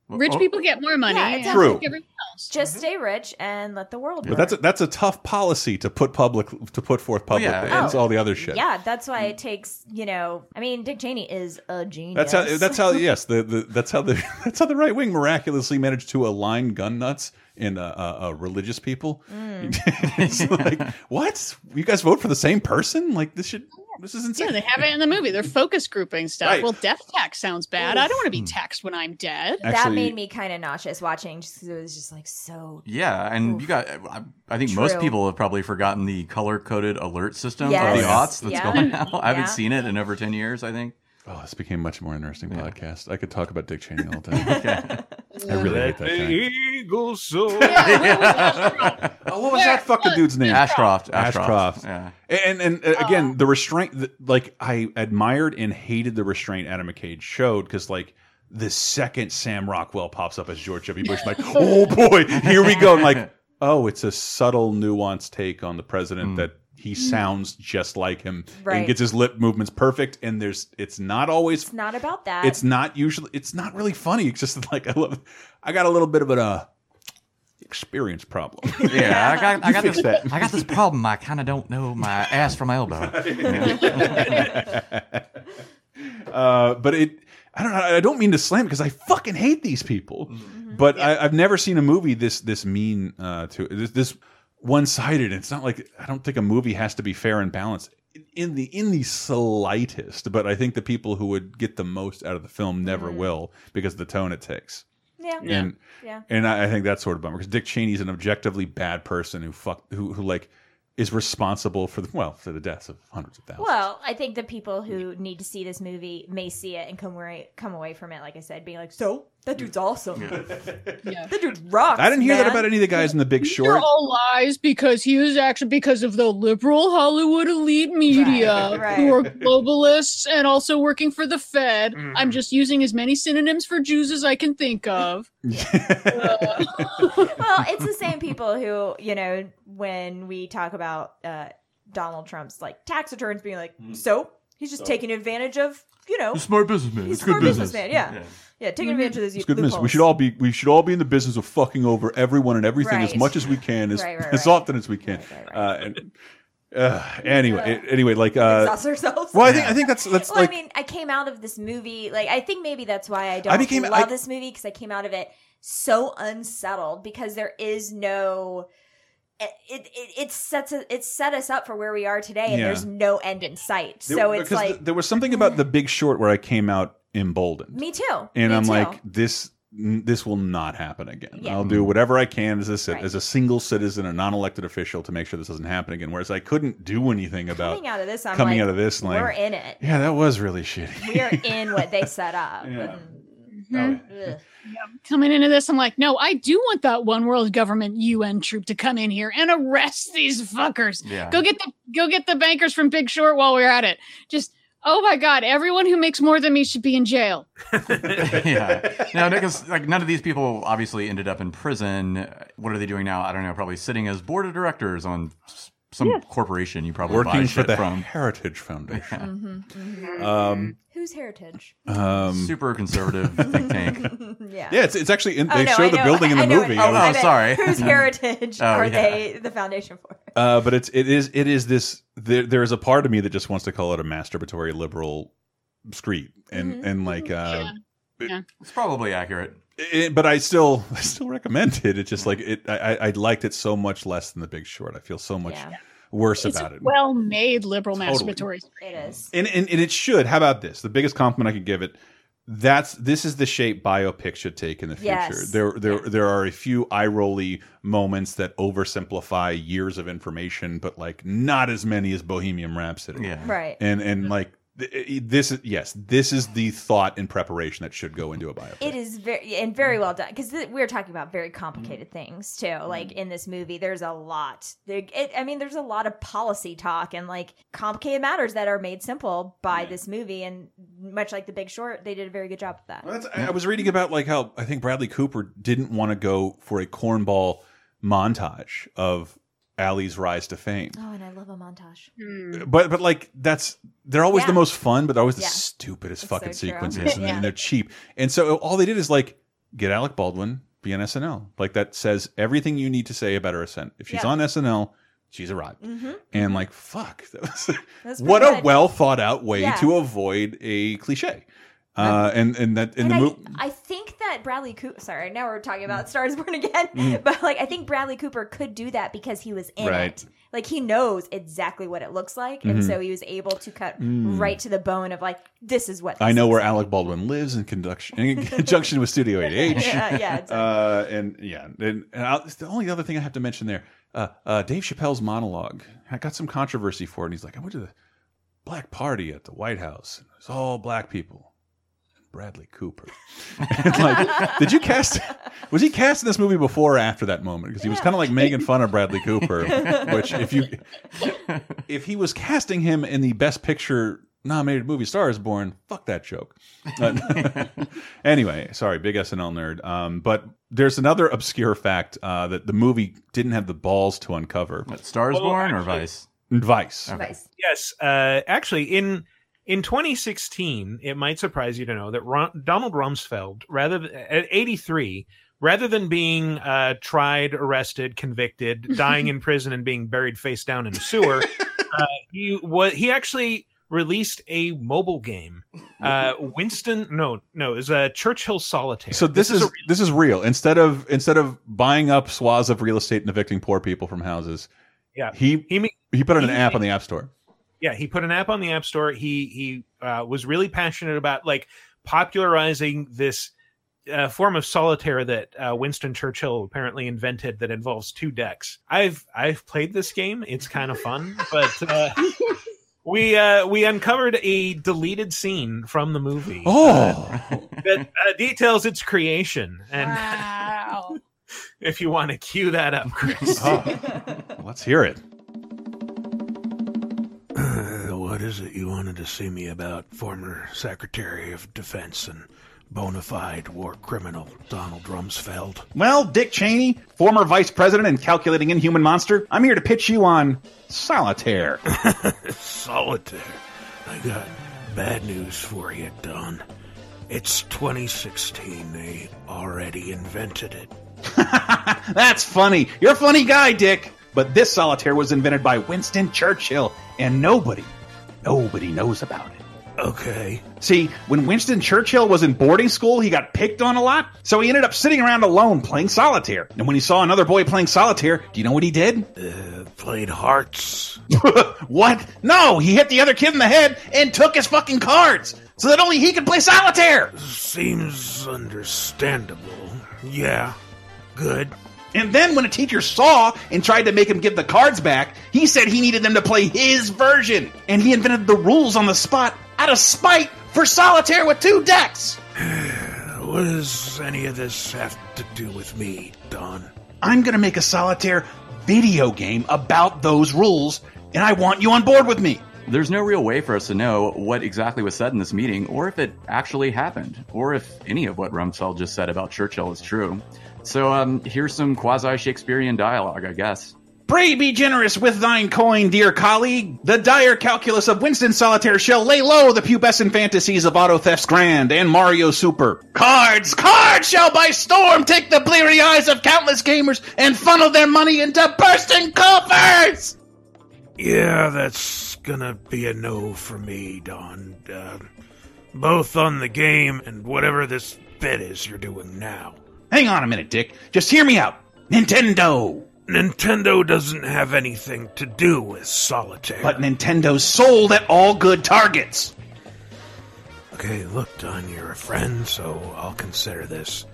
Rich Oh. people get more money. Yeah, and True. like everyone else. Just stay rich and let the world. But burn. that's a, that's a tough policy to put public to put forth publicly. yeah. It's all the other shit. Yeah, that's why it takes. You know, I mean, Dick Cheney is a genius. That's how. That's how. Yes. The, the that's how the that's how the right wing miraculously managed to align gun nuts and uh, uh, uh, religious people. Mm. it's like what? You guys vote for the same person? Like this should. This is insane. Yeah, they have it in the movie. They're focus grouping stuff. Right. Well, death tax sounds bad. I don't want to be taxed when I'm dead. that made me kind of nauseous watching, just 'cause it was just like so. Yeah, and you got. I, I think most people have probably forgotten the color coded alert system Yes. of the aughts that's Yeah. going now. I haven't Yeah. seen it in over ten years. I think. Oh, this became much more interesting podcast. I could talk about Dick Cheney all day. I really hate that guy. Eagle soar. Oh, what was that fucking dude's name? Ashcroft. Ashcroft. Ashcroft. Yeah. And and uh, again, the restraint. The, like I admired and hated the restraint Adam McKay showed because like the second Sam Rockwell pops up as George W. Bush, I'm like, oh boy, here we go. I'm like, oh, it's a subtle, nuanced take on the president that he sounds just like him Right. and gets his lip movements perfect. And there's, it's not always It's not about that. it's not usually it's not really funny it's just like i love i got a little bit of an uh experience problem. Yeah, I got, I got this. that. I got this problem. I kind of don't know my ass from my elbow. uh, but it, I don't know. I don't mean to slam because I fucking hate these people. But I, I've never seen a movie this this mean uh, to this, this one sided. It's not like I don't think a movie has to be fair and balanced in the in the slightest. But I think the people who would get the most out of the film never mm-hmm. will because of the tone it takes. Yeah. And Yeah. and I, I think that's sort of bummer because Dick Cheney's an objectively bad person who fuck who who like is responsible for the well for the deaths of hundreds of thousands. Well, I think the people who need to see this movie may see it and come away come away from it, like I said, being like, "So that dude's awesome. Yeah. that dude rocks." I didn't hear that about any of the guys in The Big These are Short. all lies because he was actually because of the liberal Hollywood elite media Right, right. who are globalists and also working for the Fed. Mm-hmm. I'm just using as many synonyms for Jews as I can think of. Uh. well, it's the same people who, you know, when we talk about uh, Donald Trump's like tax returns being like, mm. so he's just So- taking advantage of, you know, He's smart businessman. He's It's a good smart business. businessman. Yeah. Yeah. Yeah, taking advantage of those It's good business. We should all be we should all be in the business of fucking over everyone and everything as much as we can, as Right, right, as right. often as we can. Uh, and uh, anyway, anyway, like uh, exhaust ourselves. Well, I think I think that's that's well, like I mean, I came out of this movie like I think maybe that's why I don't I became- love I- this movie because I came out of it so unsettled because there is no. It, it, it sets a, it set us up for where we are today, and Yeah. there's no end in sight. there- So it's because like th- there was something about The Big Short where I came out emboldened. me too, and Me I'm too. like this this will not happen again. Yeah. I'll do mm-hmm. whatever I can as a Right. as a single citizen, a non-elected official, to make sure this doesn't happen again. Whereas I couldn't do anything about coming out of this, I'm coming like, out of this. Like, we're in it. Yeah, that was really shitty. We are in what they set up. Yeah. And- Oh, ugh. Mm-hmm. Coming into this, I'm like, no, I do want that one world government UN troop to come in here and arrest these fuckers. Yeah. Go get the go get the bankers from Big Short while we're at it. Just oh my god, everyone who makes more than me should be in jail. yeah. No, because like none of these people obviously ended up in prison. What are they doing now? I don't know. Probably sitting as board of directors on s- some corporation. You probably buy Working for shit the from. Heritage Foundation. Mhm, mhm. Um, Whose heritage? um, Super conservative think tank. yeah. Yeah, it's, it's actually in, Oh, they no, show I the know- building in the know movie. it- I was- I sorry. Whose heritage Oh, are yeah. they the foundation for? Uh, but it's it is it is this. There, there is a part of me that just wants to call it a masturbatory liberal street, and Mm-hmm. and like, uh, Yeah. It's probably accurate. It, but I still I still recommend it. It's just like it. I I I liked it so much less than The Big Short. I feel so much Yeah. worse It's about a it. well made liberal Totally. masturbatory. It is. and, and and it should. How about this? The biggest compliment I could give it. That's this is the shape biopic should take in the future. Yes. There there there are a few eye rolly moments that oversimplify years of information, but like not as many as Bohemian Rhapsody. Yeah. Right. And and like th- Eh, eh, this is yes, this is the thought and preparation that should go into a biopic. It is very and very well done because th- we're talking about very complicated things too. Mm-hmm. Like in this movie, there's a lot. It, I mean, there's a lot of policy talk and like complicated matters that are made simple by this movie. And much like The Big Short, they did a very good job of that. Well, that's- I I was reading about like how I think Bradley Cooper didn't want to go for a cornball montage of Ally's rise to fame. Oh, and I love a montage. But but like that's they're always the most fun, but they're always the Yeah. stupidest It's fucking so sequences, and, Yeah. and they're cheap. And so all they did is like get Alec Baldwin be on SNL. Like that says everything you need to say about her ascent. If she's Yeah. on SNL, she's arrived. Mhm. And like fuck, that was, That's what pretty a well thought out way Yeah. to avoid a cliche. Uh, and and that in And the I, movie. I think that Bradley Cooper. Sorry, now we're talking about Stars Born Again, Mm. but like I think Bradley Cooper could do that because he was in Right. it. Like he knows exactly what it looks like, and Mhm. so he was able to cut Mm. right to the bone of like this is what I know where like. Alec Baldwin lives in conjunction in conjunction with Studio 8H. Yeah, yeah, exactly. Uh, and yeah, and, and I'll, the only other thing I have to mention there, uh, uh, Dave Chappelle's monologue. I got some controversy for it. And he's like, I went to the black party at the White House. And it was all black people. And Bradley Cooper. Like, did you cast? Was he cast in this movie before or after that moment? Because he was kind of like making fun of Bradley Cooper. Which, if you, if he was casting him in the Best Picture nominated movie Star is Born, fuck that joke. Uh, anyway, sorry, big SNL nerd. Um, but there's another obscure fact uh, that the movie didn't have the balls to uncover. Stars Well, Born or actually- Vice? Vice. Yes, uh, actually, in in 2016, it might surprise you to know that Ron, Donald Rumsfeld, rather than, at 83, rather than being uh, tried, arrested, convicted, dying in prison, and being buried face down in a sewer, uh, he what he actually released a mobile game. Uh, Winston, no, no, is a Churchill Solitaire. So this, is, a this is real. Instead of instead of buying up swaths of real estate and evicting poor people from houses, Yeah. he He he put on an he app on the App Store. Yeah he put an app on the app store he he uh, was really passionate about like popularizing this uh, form of solitaire that uh, winston churchill apparently invented that involves two decks i've i've played this game it's kind of fun but uh, we uh we uncovered a deleted scene from the movie Oh. that uh, details its creation and Wow. if you want to cue that up chris Let's hear it. Is it you wanted to see me about, former Secretary of Defense and bona fide war criminal Donald Rumsfeld? Well, Dick Cheney, former vice president and calculating inhuman monster, I'm here to pitch you on solitaire. Solitaire. I got bad news for you, Don. It's 2016. They already invented it. That's funny. You're a funny guy, Dick. But this solitaire was invented by Winston Churchill, and nobody, nobody knows about it. Okay. See, when Winston Churchill was in boarding school, he got picked on a lot, so he ended up sitting around alone playing solitaire. And when he saw another boy playing solitaire, do you know what he did? Uh, played hearts. what? No, he hit the other kid in the head and took his fucking cards so that only he could play solitaire. Seems understandable. Yeah. Good. And then when a teacher saw and tried to make him give the cards back, he said he needed them to play his version. And he invented the rules on the spot out of spite for solitaire with two decks. What does any of this have to do with me, Don? I'm going to make a solitaire video game about those rules, and I want you on board with me. There's no real way for us to know what exactly was said in this meeting, or if it actually happened, or if any of what Rumsfeld just said about Churchill is true. So, um, here's some quasi Shakespearean dialogue, I guess. Pray be generous with thine coin, dear colleague. The dire calculus of Winston Solitaire shall lay low the pubescent fantasies of Auto Thefts Grand and Mario Super. Cards, cards shall by storm take the bleary eyes of countless gamers and funnel their money into bursting coffers! Yeah, that's gonna be a no for me, Don. Uh, both on the game and whatever this bit is you're doing now. Hang on a minute, Dick. Just hear me out. Nintendo! Nintendo doesn't have anything to do with solitaire. But Nintendo's sold at all good targets. Okay, look, Don, you're a friend, so I'll consider this.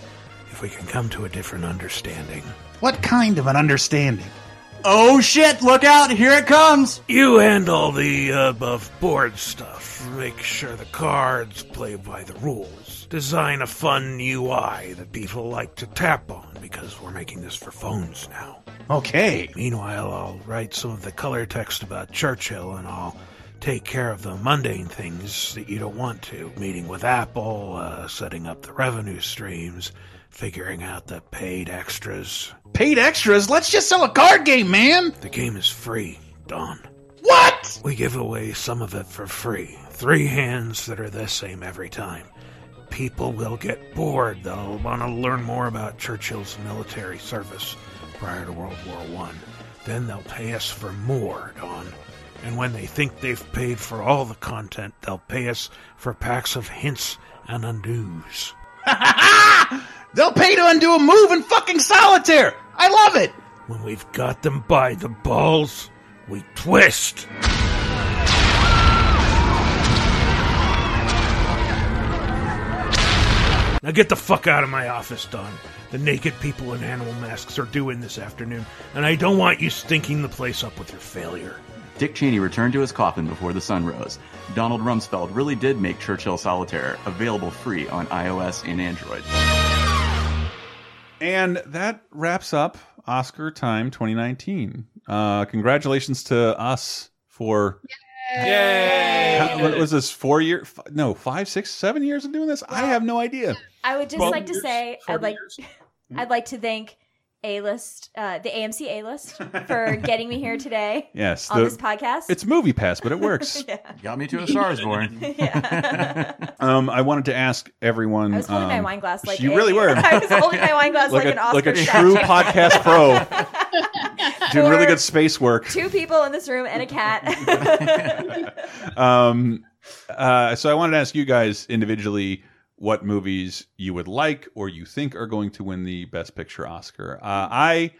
If we can come to a different understanding. What kind of an understanding? Oh shit, look out, here it comes! You handle the above board stuff. Make sure the cards play by the rules. Design a fun UI that people like to tap on because we're making this for phones now. Okay. Meanwhile, I'll write some of the color text about Churchill and I'll take care of the mundane things that you don't want to. Meeting with Apple, uh, setting up the revenue streams, figuring out the paid extras. Paid extras? Let's just sell a card game, man! The game is free, Don. What? We give away some of it for free. Three hands that are the same every time. People will get bored. They'll want to learn more about Churchill's military service prior to World War One. Then they'll pay us for more, Don. And when they think they've paid for all the content, they'll pay us for packs of hints and undos. They'll pay to undo a move in fucking solitaire! I love it! When we've got them by the balls, we twist. Now get the fuck out of my office, Don. The naked people in animal masks are due in this afternoon, and I don't want you stinking the place up with your failure. Dick Cheney returned to his coffin before the sun rose. Donald Rumsfeld really did make Churchill Solitaire available free on iOS and Android. And that wraps up Oscar Time 2019. Uh, congratulations to us for. Yay! How- what was this? Four year? No, five, six, seven years of doing this. I have no idea. I would just Twelve like to say I'd 40 like I'd like to thank A list, uh, the AMC A list for getting me here today. Yes, on the- this podcast. It's Movie Pass, but it works. Got me to a Star is Born. Um, I wanted to ask everyone. I was holding my um, wine glass like you a- really were. I was holding my wine glass like, a, an Oscar like a statue. true podcast pro, doing really good space work. Two people in this room and a cat. Um, uh, so I wanted to ask you guys individually what movies you would like or you think are going to win the Best Picture Oscar. Uh, I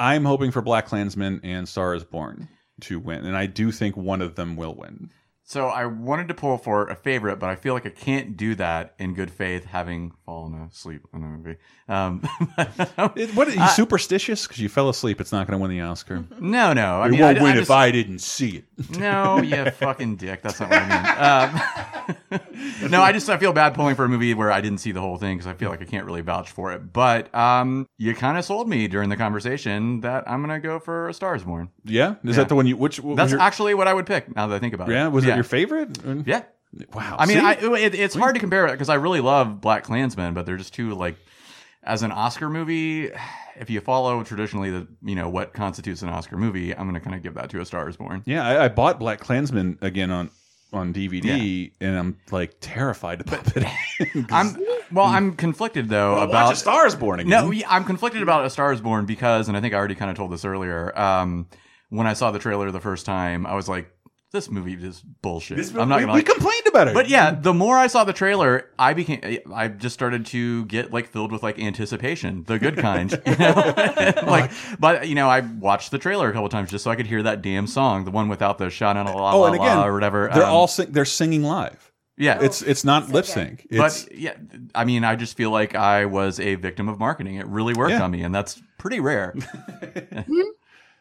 I'm hoping for BlacKkKlansman and Star Is Born to win, and I do think one of them will win. So I wanted to pull for a favorite, but I feel like I can't do that in good faith, having fallen asleep in the movie. Um, What are you superstitious because you fell asleep? It's not going to win the Oscar. No, no. I it mean, won't I- win I if I didn't see it. No, you fucking dick. That's not what I mean. Um, no, I just I feel bad pulling for a movie where I didn't see the whole thing because I feel like I can't really vouch for it. But um, you kind of sold me during the conversation that I'm gonna go for A Star Is Born. Yeah, is that the one you? Which That's actually what I would pick now that I think about it. Yeah, was it your favorite? Yeah. Wow. I mean. I, it, it's hard to compare it because I really love BlacKkKlansman, but they're just too like as an Oscar movie. If you follow traditionally the you know what constitutes an Oscar movie, I'm gonna kind of give that to A Star Is Born. Yeah, I, I bought BlacKkKlansman again on on DVD, and I'm like terrified to pop it in. I'm well. I'm conflicted though Well, watch about A Star Is Born again. No, I'm conflicted about A Star Is Born because, and I think I already kind of told this earlier. Um, when I saw the trailer the first time, I was like, "This movie is bullshit." This I'm not we- gonna we like. complained about it. But yeah, the more I saw the trailer, I became, I just started to get like filled with like anticipation, the good kind. You know? like, but you know, I watched the trailer a couple times just so I could hear that damn song, the one without the shot on a la oh, la and again, la or whatever. They're Um, all sing they're singing live. Yeah, it's it's not lip sync. It's but yeah, I mean, I just feel like I was a victim of marketing. It really worked Yeah. on me, and that's pretty rare.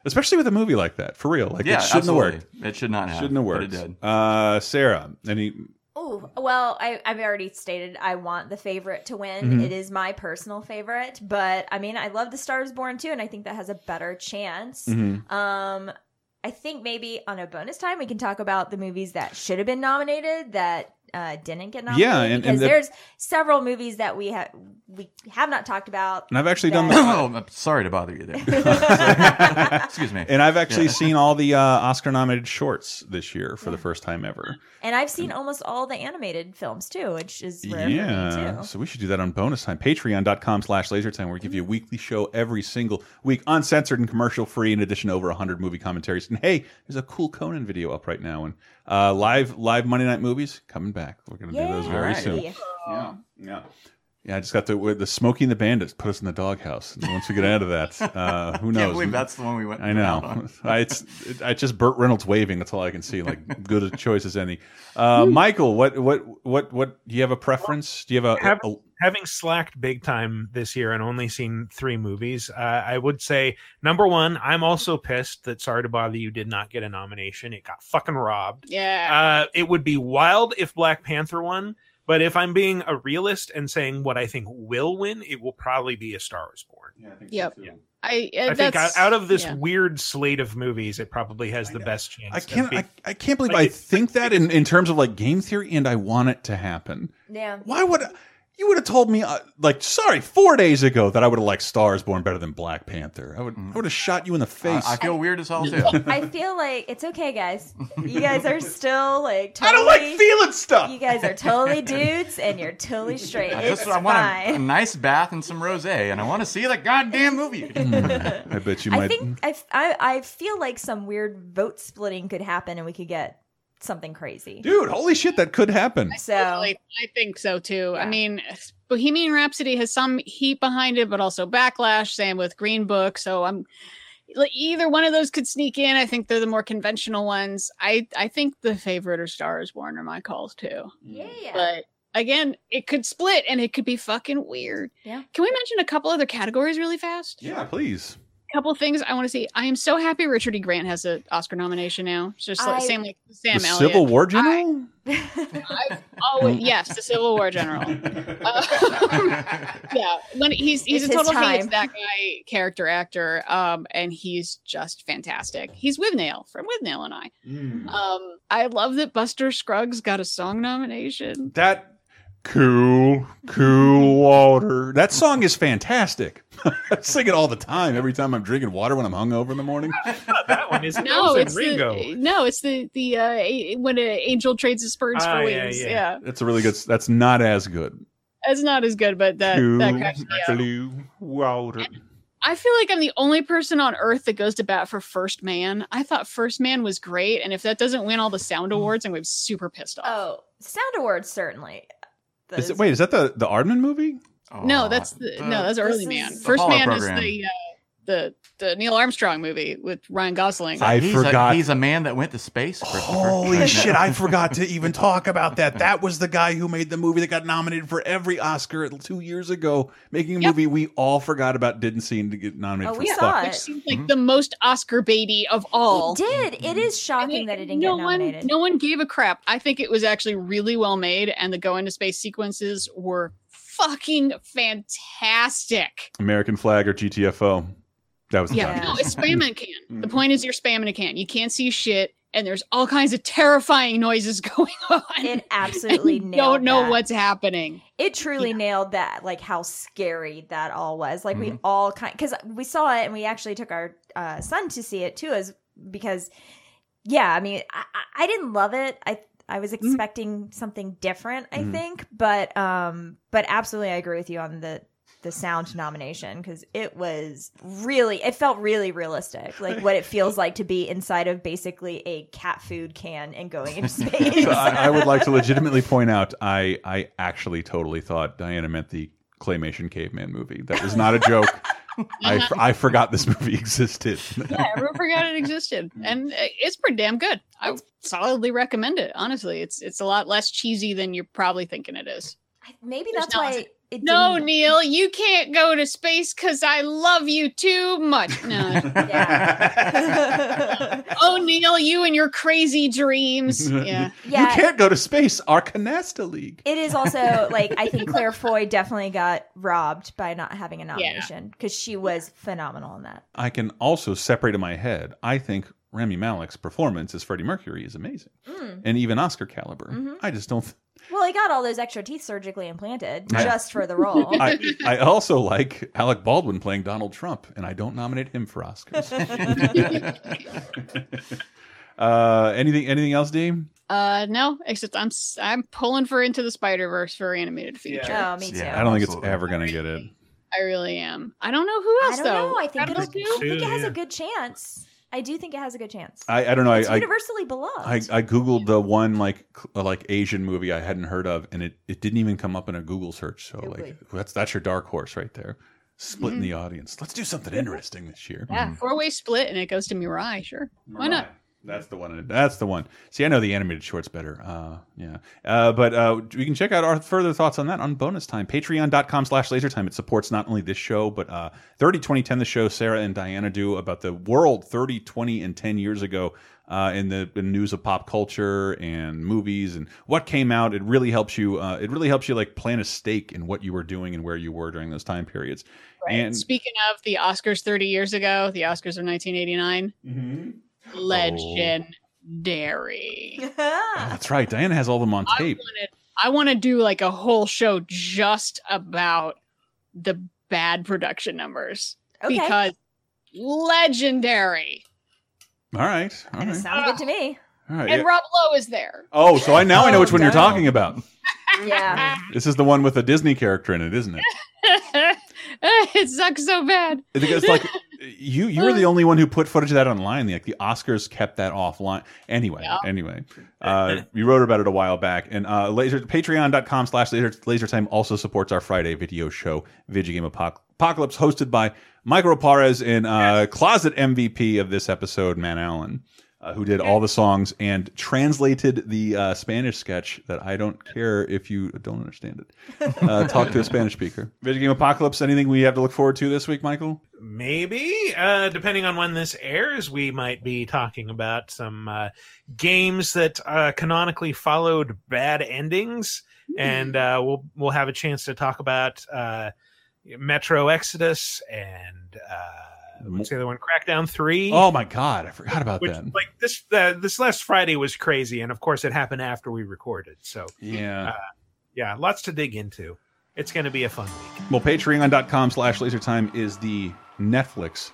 especially with a movie like that, for real. Like Yeah, it shouldn't absolutely. have worked. It should not have, Shouldn't have but worked. it did. Uh, Sarah, any? Oh, well, I, I've already stated I want the favorite to win. Mhm. It is my personal favorite, but I mean, I love The Stars Born too, and I think that has a better chance. Mhm. Um, I think maybe on a bonus time we can talk about the movies that should have been nominated that uh, didn't get nominated. Yeah, and- and because the- there's several movies that we have we have not talked about. And I've actually done that- the. oh, I'm sorry to bother you there. Excuse me. And I've actually Yeah. seen all the uh, Oscar nominated shorts this year for the first time ever. and I've seen almost all the animated films too, which is rare for me Yeah. too. So we should do that on bonus time. Patreon.com slash lasertime, where we give you a weekly show every single week, uncensored and commercial free, in addition to over 100 movie commentaries. And hey, there's a cool Conan video up right now. And uh, live live Monday night movies coming back. We're going to do those very Yay. soon. Yeah. Yeah. Yeah, I just got the the Smoking the Bandits put us in the doghouse. And once we get out of that, uh, who Can't knows? believe that's the one we went I know. on. I, it's it, I just Burt Reynolds waving. That's all I can see. Like good a choice as any. Uh, Michael, what what what what? Do you have a preference? Do you have a, Have- a having slacked big time this year and only seen three movies, uh, I would say number one, I'm also pissed that Sorry to Bother You did not get a nomination. It got fucking robbed. Yeah. Uh, it would be wild if Black Panther won, but if I'm being a realist and saying what I think will win, it will probably be A Star Is Born. Yep. I, uh, I think out, out of this yeah. weird slate of movies, it probably has the best chance. I can't. being- I, I can't believe Like, I it- think that in, in terms of like game theory, and I want it to happen. Yeah. Why would you would have told me uh, like sorry four days ago that I would have liked Stars Born better than Black Panther? I would I would have shot you in the face. I feel weird as hell too. I feel like it's okay, guys. You guys are still like totally, I don't like feeling stuff. You guys are totally dudes, and you're totally straight. I It's just I want a, a fine. nice bath and some rosé, and I want to see the goddamn movie. I bet you I might. think I, I I feel like some weird vote splitting could happen, and we could get something crazy. Dude, holy shit, that could happen. So Totally. I think so too. I mean, Bohemian Rhapsody has some heat behind it, but also backlash. Same with Green Book. So I'm like either one of those could sneak in. I think they're the more conventional ones. I I think the favorite or Star is Born are my calls too. Mm. yeah, But again, it could split and it could be fucking weird. Yeah. Can we mention a couple other categories really fast? Yeah, please. Couple things I want to see. I am so happy Richard E. Grant has an Oscar nomination now. It's just like I- same like Sam the Elliott. Civil War general. Oh yes, the Civil War general. Uh, yeah, when he's he's It's a total hates time. that guy character actor, um, and he's just fantastic. He's Withnail from Withnail and I. Mm. Um, I love that Buster Scruggs got a song nomination. That Cool, cool water. That song is fantastic. I sing it all the time. Every time I'm drinking water when I'm hungover in the morning. that one is No, it's Ringo. the no, it's the the uh, a- when an angel trades his spurs Ah, for yeah, wings. yeah. Yeah, That's a really good. That's not as good. it's not as good, but that Cool, that cracks me up. blue water. I feel like I'm the only person on earth that goes to bat for First Man. I thought First Man was great, and if that doesn't win all the sound awards, I'm gonna be super pissed off. Oh, Sound Awards certainly. Is it, wait, is that the the Aardman movie? no, that's the, no, that's Early Man. is- First Apollo Man program. is the uh, the the Neil Armstrong movie with Ryan Gosling. I he's forgot. A, he's a man that went to space. Holy shit! I forgot to even talk about that. That was the guy who made the movie that got nominated for every Oscar two years ago, making a Yep. movie we all forgot about, didn't seem to get nominated Oh, for. we fuck. saw which it. seems like mm-hmm. the most Oscar baity of all. It did. It mm-hmm. is shocking that it didn't no get one, nominated. no one gave a crap. I think it was actually really well made, and the go into space sequences were fucking fantastic. American Flag or GTFO. That was Yeah, no, it's spam in a can. Mm. The point is you're spamming a can. You can't see shit, and there's all kinds of terrifying noises going on. It absolutely nailed don't know that. what's happening. It truly nailed that, like how scary that all was. Like we Mhm. all kind, because we saw it and we actually took our uh, son to see it too, as because, yeah, I mean, I, I- I didn't love it. I I was expecting something different. I Mhm. think, but um, but absolutely, I agree with you on the the sound nomination because it was really it felt really realistic like what it feels like to be inside of basically a cat food can and going into space So I, I would like to legitimately point out, I I actually totally thought Diana meant the claymation caveman movie. That was not a joke. I, Uh-huh. I forgot this movie existed. Yeah, everyone forgot it existed, and it's pretty damn good. I solidly recommend it. Honestly, it's it's a lot less cheesy than you're probably thinking it is. maybe There's that's no- why it No, didn't- Neil, you can't go to space because I love you too much. No. oh, Neil, you and your crazy dreams. Yeah. You can't go to space. Our Canasta League. It is also like I think Claire Foy definitely got robbed by not having a nomination because she was phenomenal in that. I can also separate in my head. I think Rami Malek's performance as Freddie Mercury is amazing, Mm. and even Oscar caliber. Mhm. I just don't. Well, he got all those extra teeth surgically implanted I- just for the role. I, I also like Alec Baldwin playing Donald Trump, and I don't nominate him for Oscars. uh, anything? Anything else, Dean? Uh, no, except I'm s- I'm pulling for Into the Spider Verse for animated feature. Oh, me too. Yeah, I don't think it's ever gonna get it. I really am. I don't know who else I else don't though. know. I think, Out of it'll, the I think it has yeah. a good chance. I do think it has a good chance. I, I don't know. It's I, I universally beloved. I, I googled the one like like Asian movie I hadn't heard of, and it, it didn't even come up in a Google search. So like that's that's your dark horse right there, splitting Mhm. the audience. Let's do something interesting this year. Yeah, four way split, and it goes to Mirai. Sure, why not? That's the one. That's the one. See, I know the animated shorts better. Uh, yeah. Uh, but uh, we can check out our further thoughts on that on bonus time. Patreon.com slash lasertime. It supports not only this show, but uh, 30, 20, 10, the show Sarah and Diana do about the world 30, 20, and 10 years ago uh, in the in news of pop culture and movies and what came out. It really helps you. Uh, it really helps you like plan a stake in what you were doing and where you were during those time periods. Right. And Speaking of the Oscars 30 years ago, the Oscars of 1989, Mm-hmm. Oh. legendary. that's right. Diana has all of them on tape. I want to do like a whole show just about the bad production numbers Okay. because legendary. All right. All right. Sounds good to me. All right. And yeah. Rob Lowe is there. Oh, so I now I know Oh, which one you're oh, talking about. Yeah. This is the one with the Disney character in it, isn't it? it sucks so bad. It's like you you were the only one who put footage of that online. Like the Oscars kept that offline. Anyway, anyway, uh, you wrote about it a while back. And uh, laser Patreon.com slash laser laser time also supports our Friday video show, Video Game Apoc- Apocalypse, hosted by Michael Raparez and uh, closet MVP of this episode, Man Allen. Uh, who did all the songs and translated the uh, Spanish sketch that I don't care if you don't understand it. Uh, talk to a Spanish speaker. Video Game Apocalypse, anything we have to look forward to this week, Michael? Maybe, uh, depending on when this airs, we might be talking about some uh, games that uh, canonically followed bad endings, and uh, we'll we'll have a chance to talk about uh, Metro Exodus and uh, what's the other one? Crackdown Three. Oh my god, I forgot about Which, that. like this, uh, this last Friday was crazy, and of course, it happened after we recorded. So Yeah. uh, yeah, lots to dig into. It's going to be a fun week. Well, patreon.com slash lasertime is the Netflix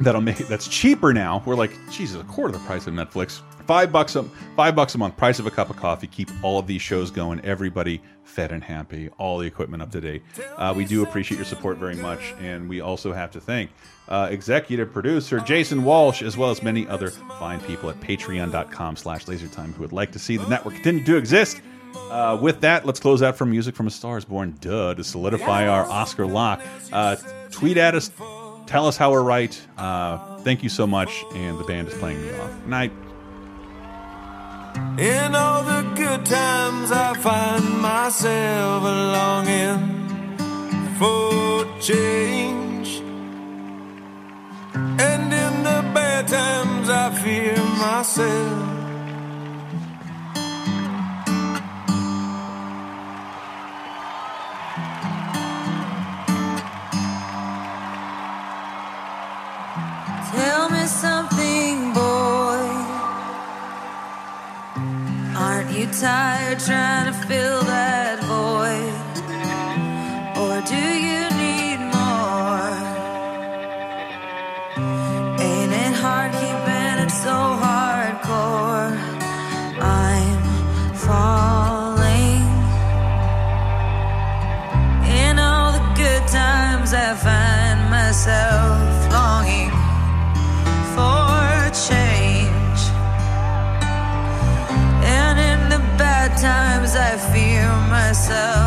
that'll make that's cheaper now. We're like, Jesus, a quarter of the price of Netflix. Five bucks a five bucks a month, price of a cup of coffee. Keep all of these shows going. Everybody fed and happy. All the equipment up to date. Uh, we do appreciate your support very much, and we also have to thank uh, executive producer Jason Walsh, as well as many other fine people at Patreon.com/slash LaserTime who would like to see the network continue to exist. Uh, with that, let's close out from music from A Star Is Born. Duh, to solidify our Oscar lock. Uh, tweet at us, tell us how we're right. Uh, thank you so much, and the band is playing me off. Night. In all the good times, I find myself longing for change. And in the bad times, I fear myself. You tired trying to fill that void? Or do myself.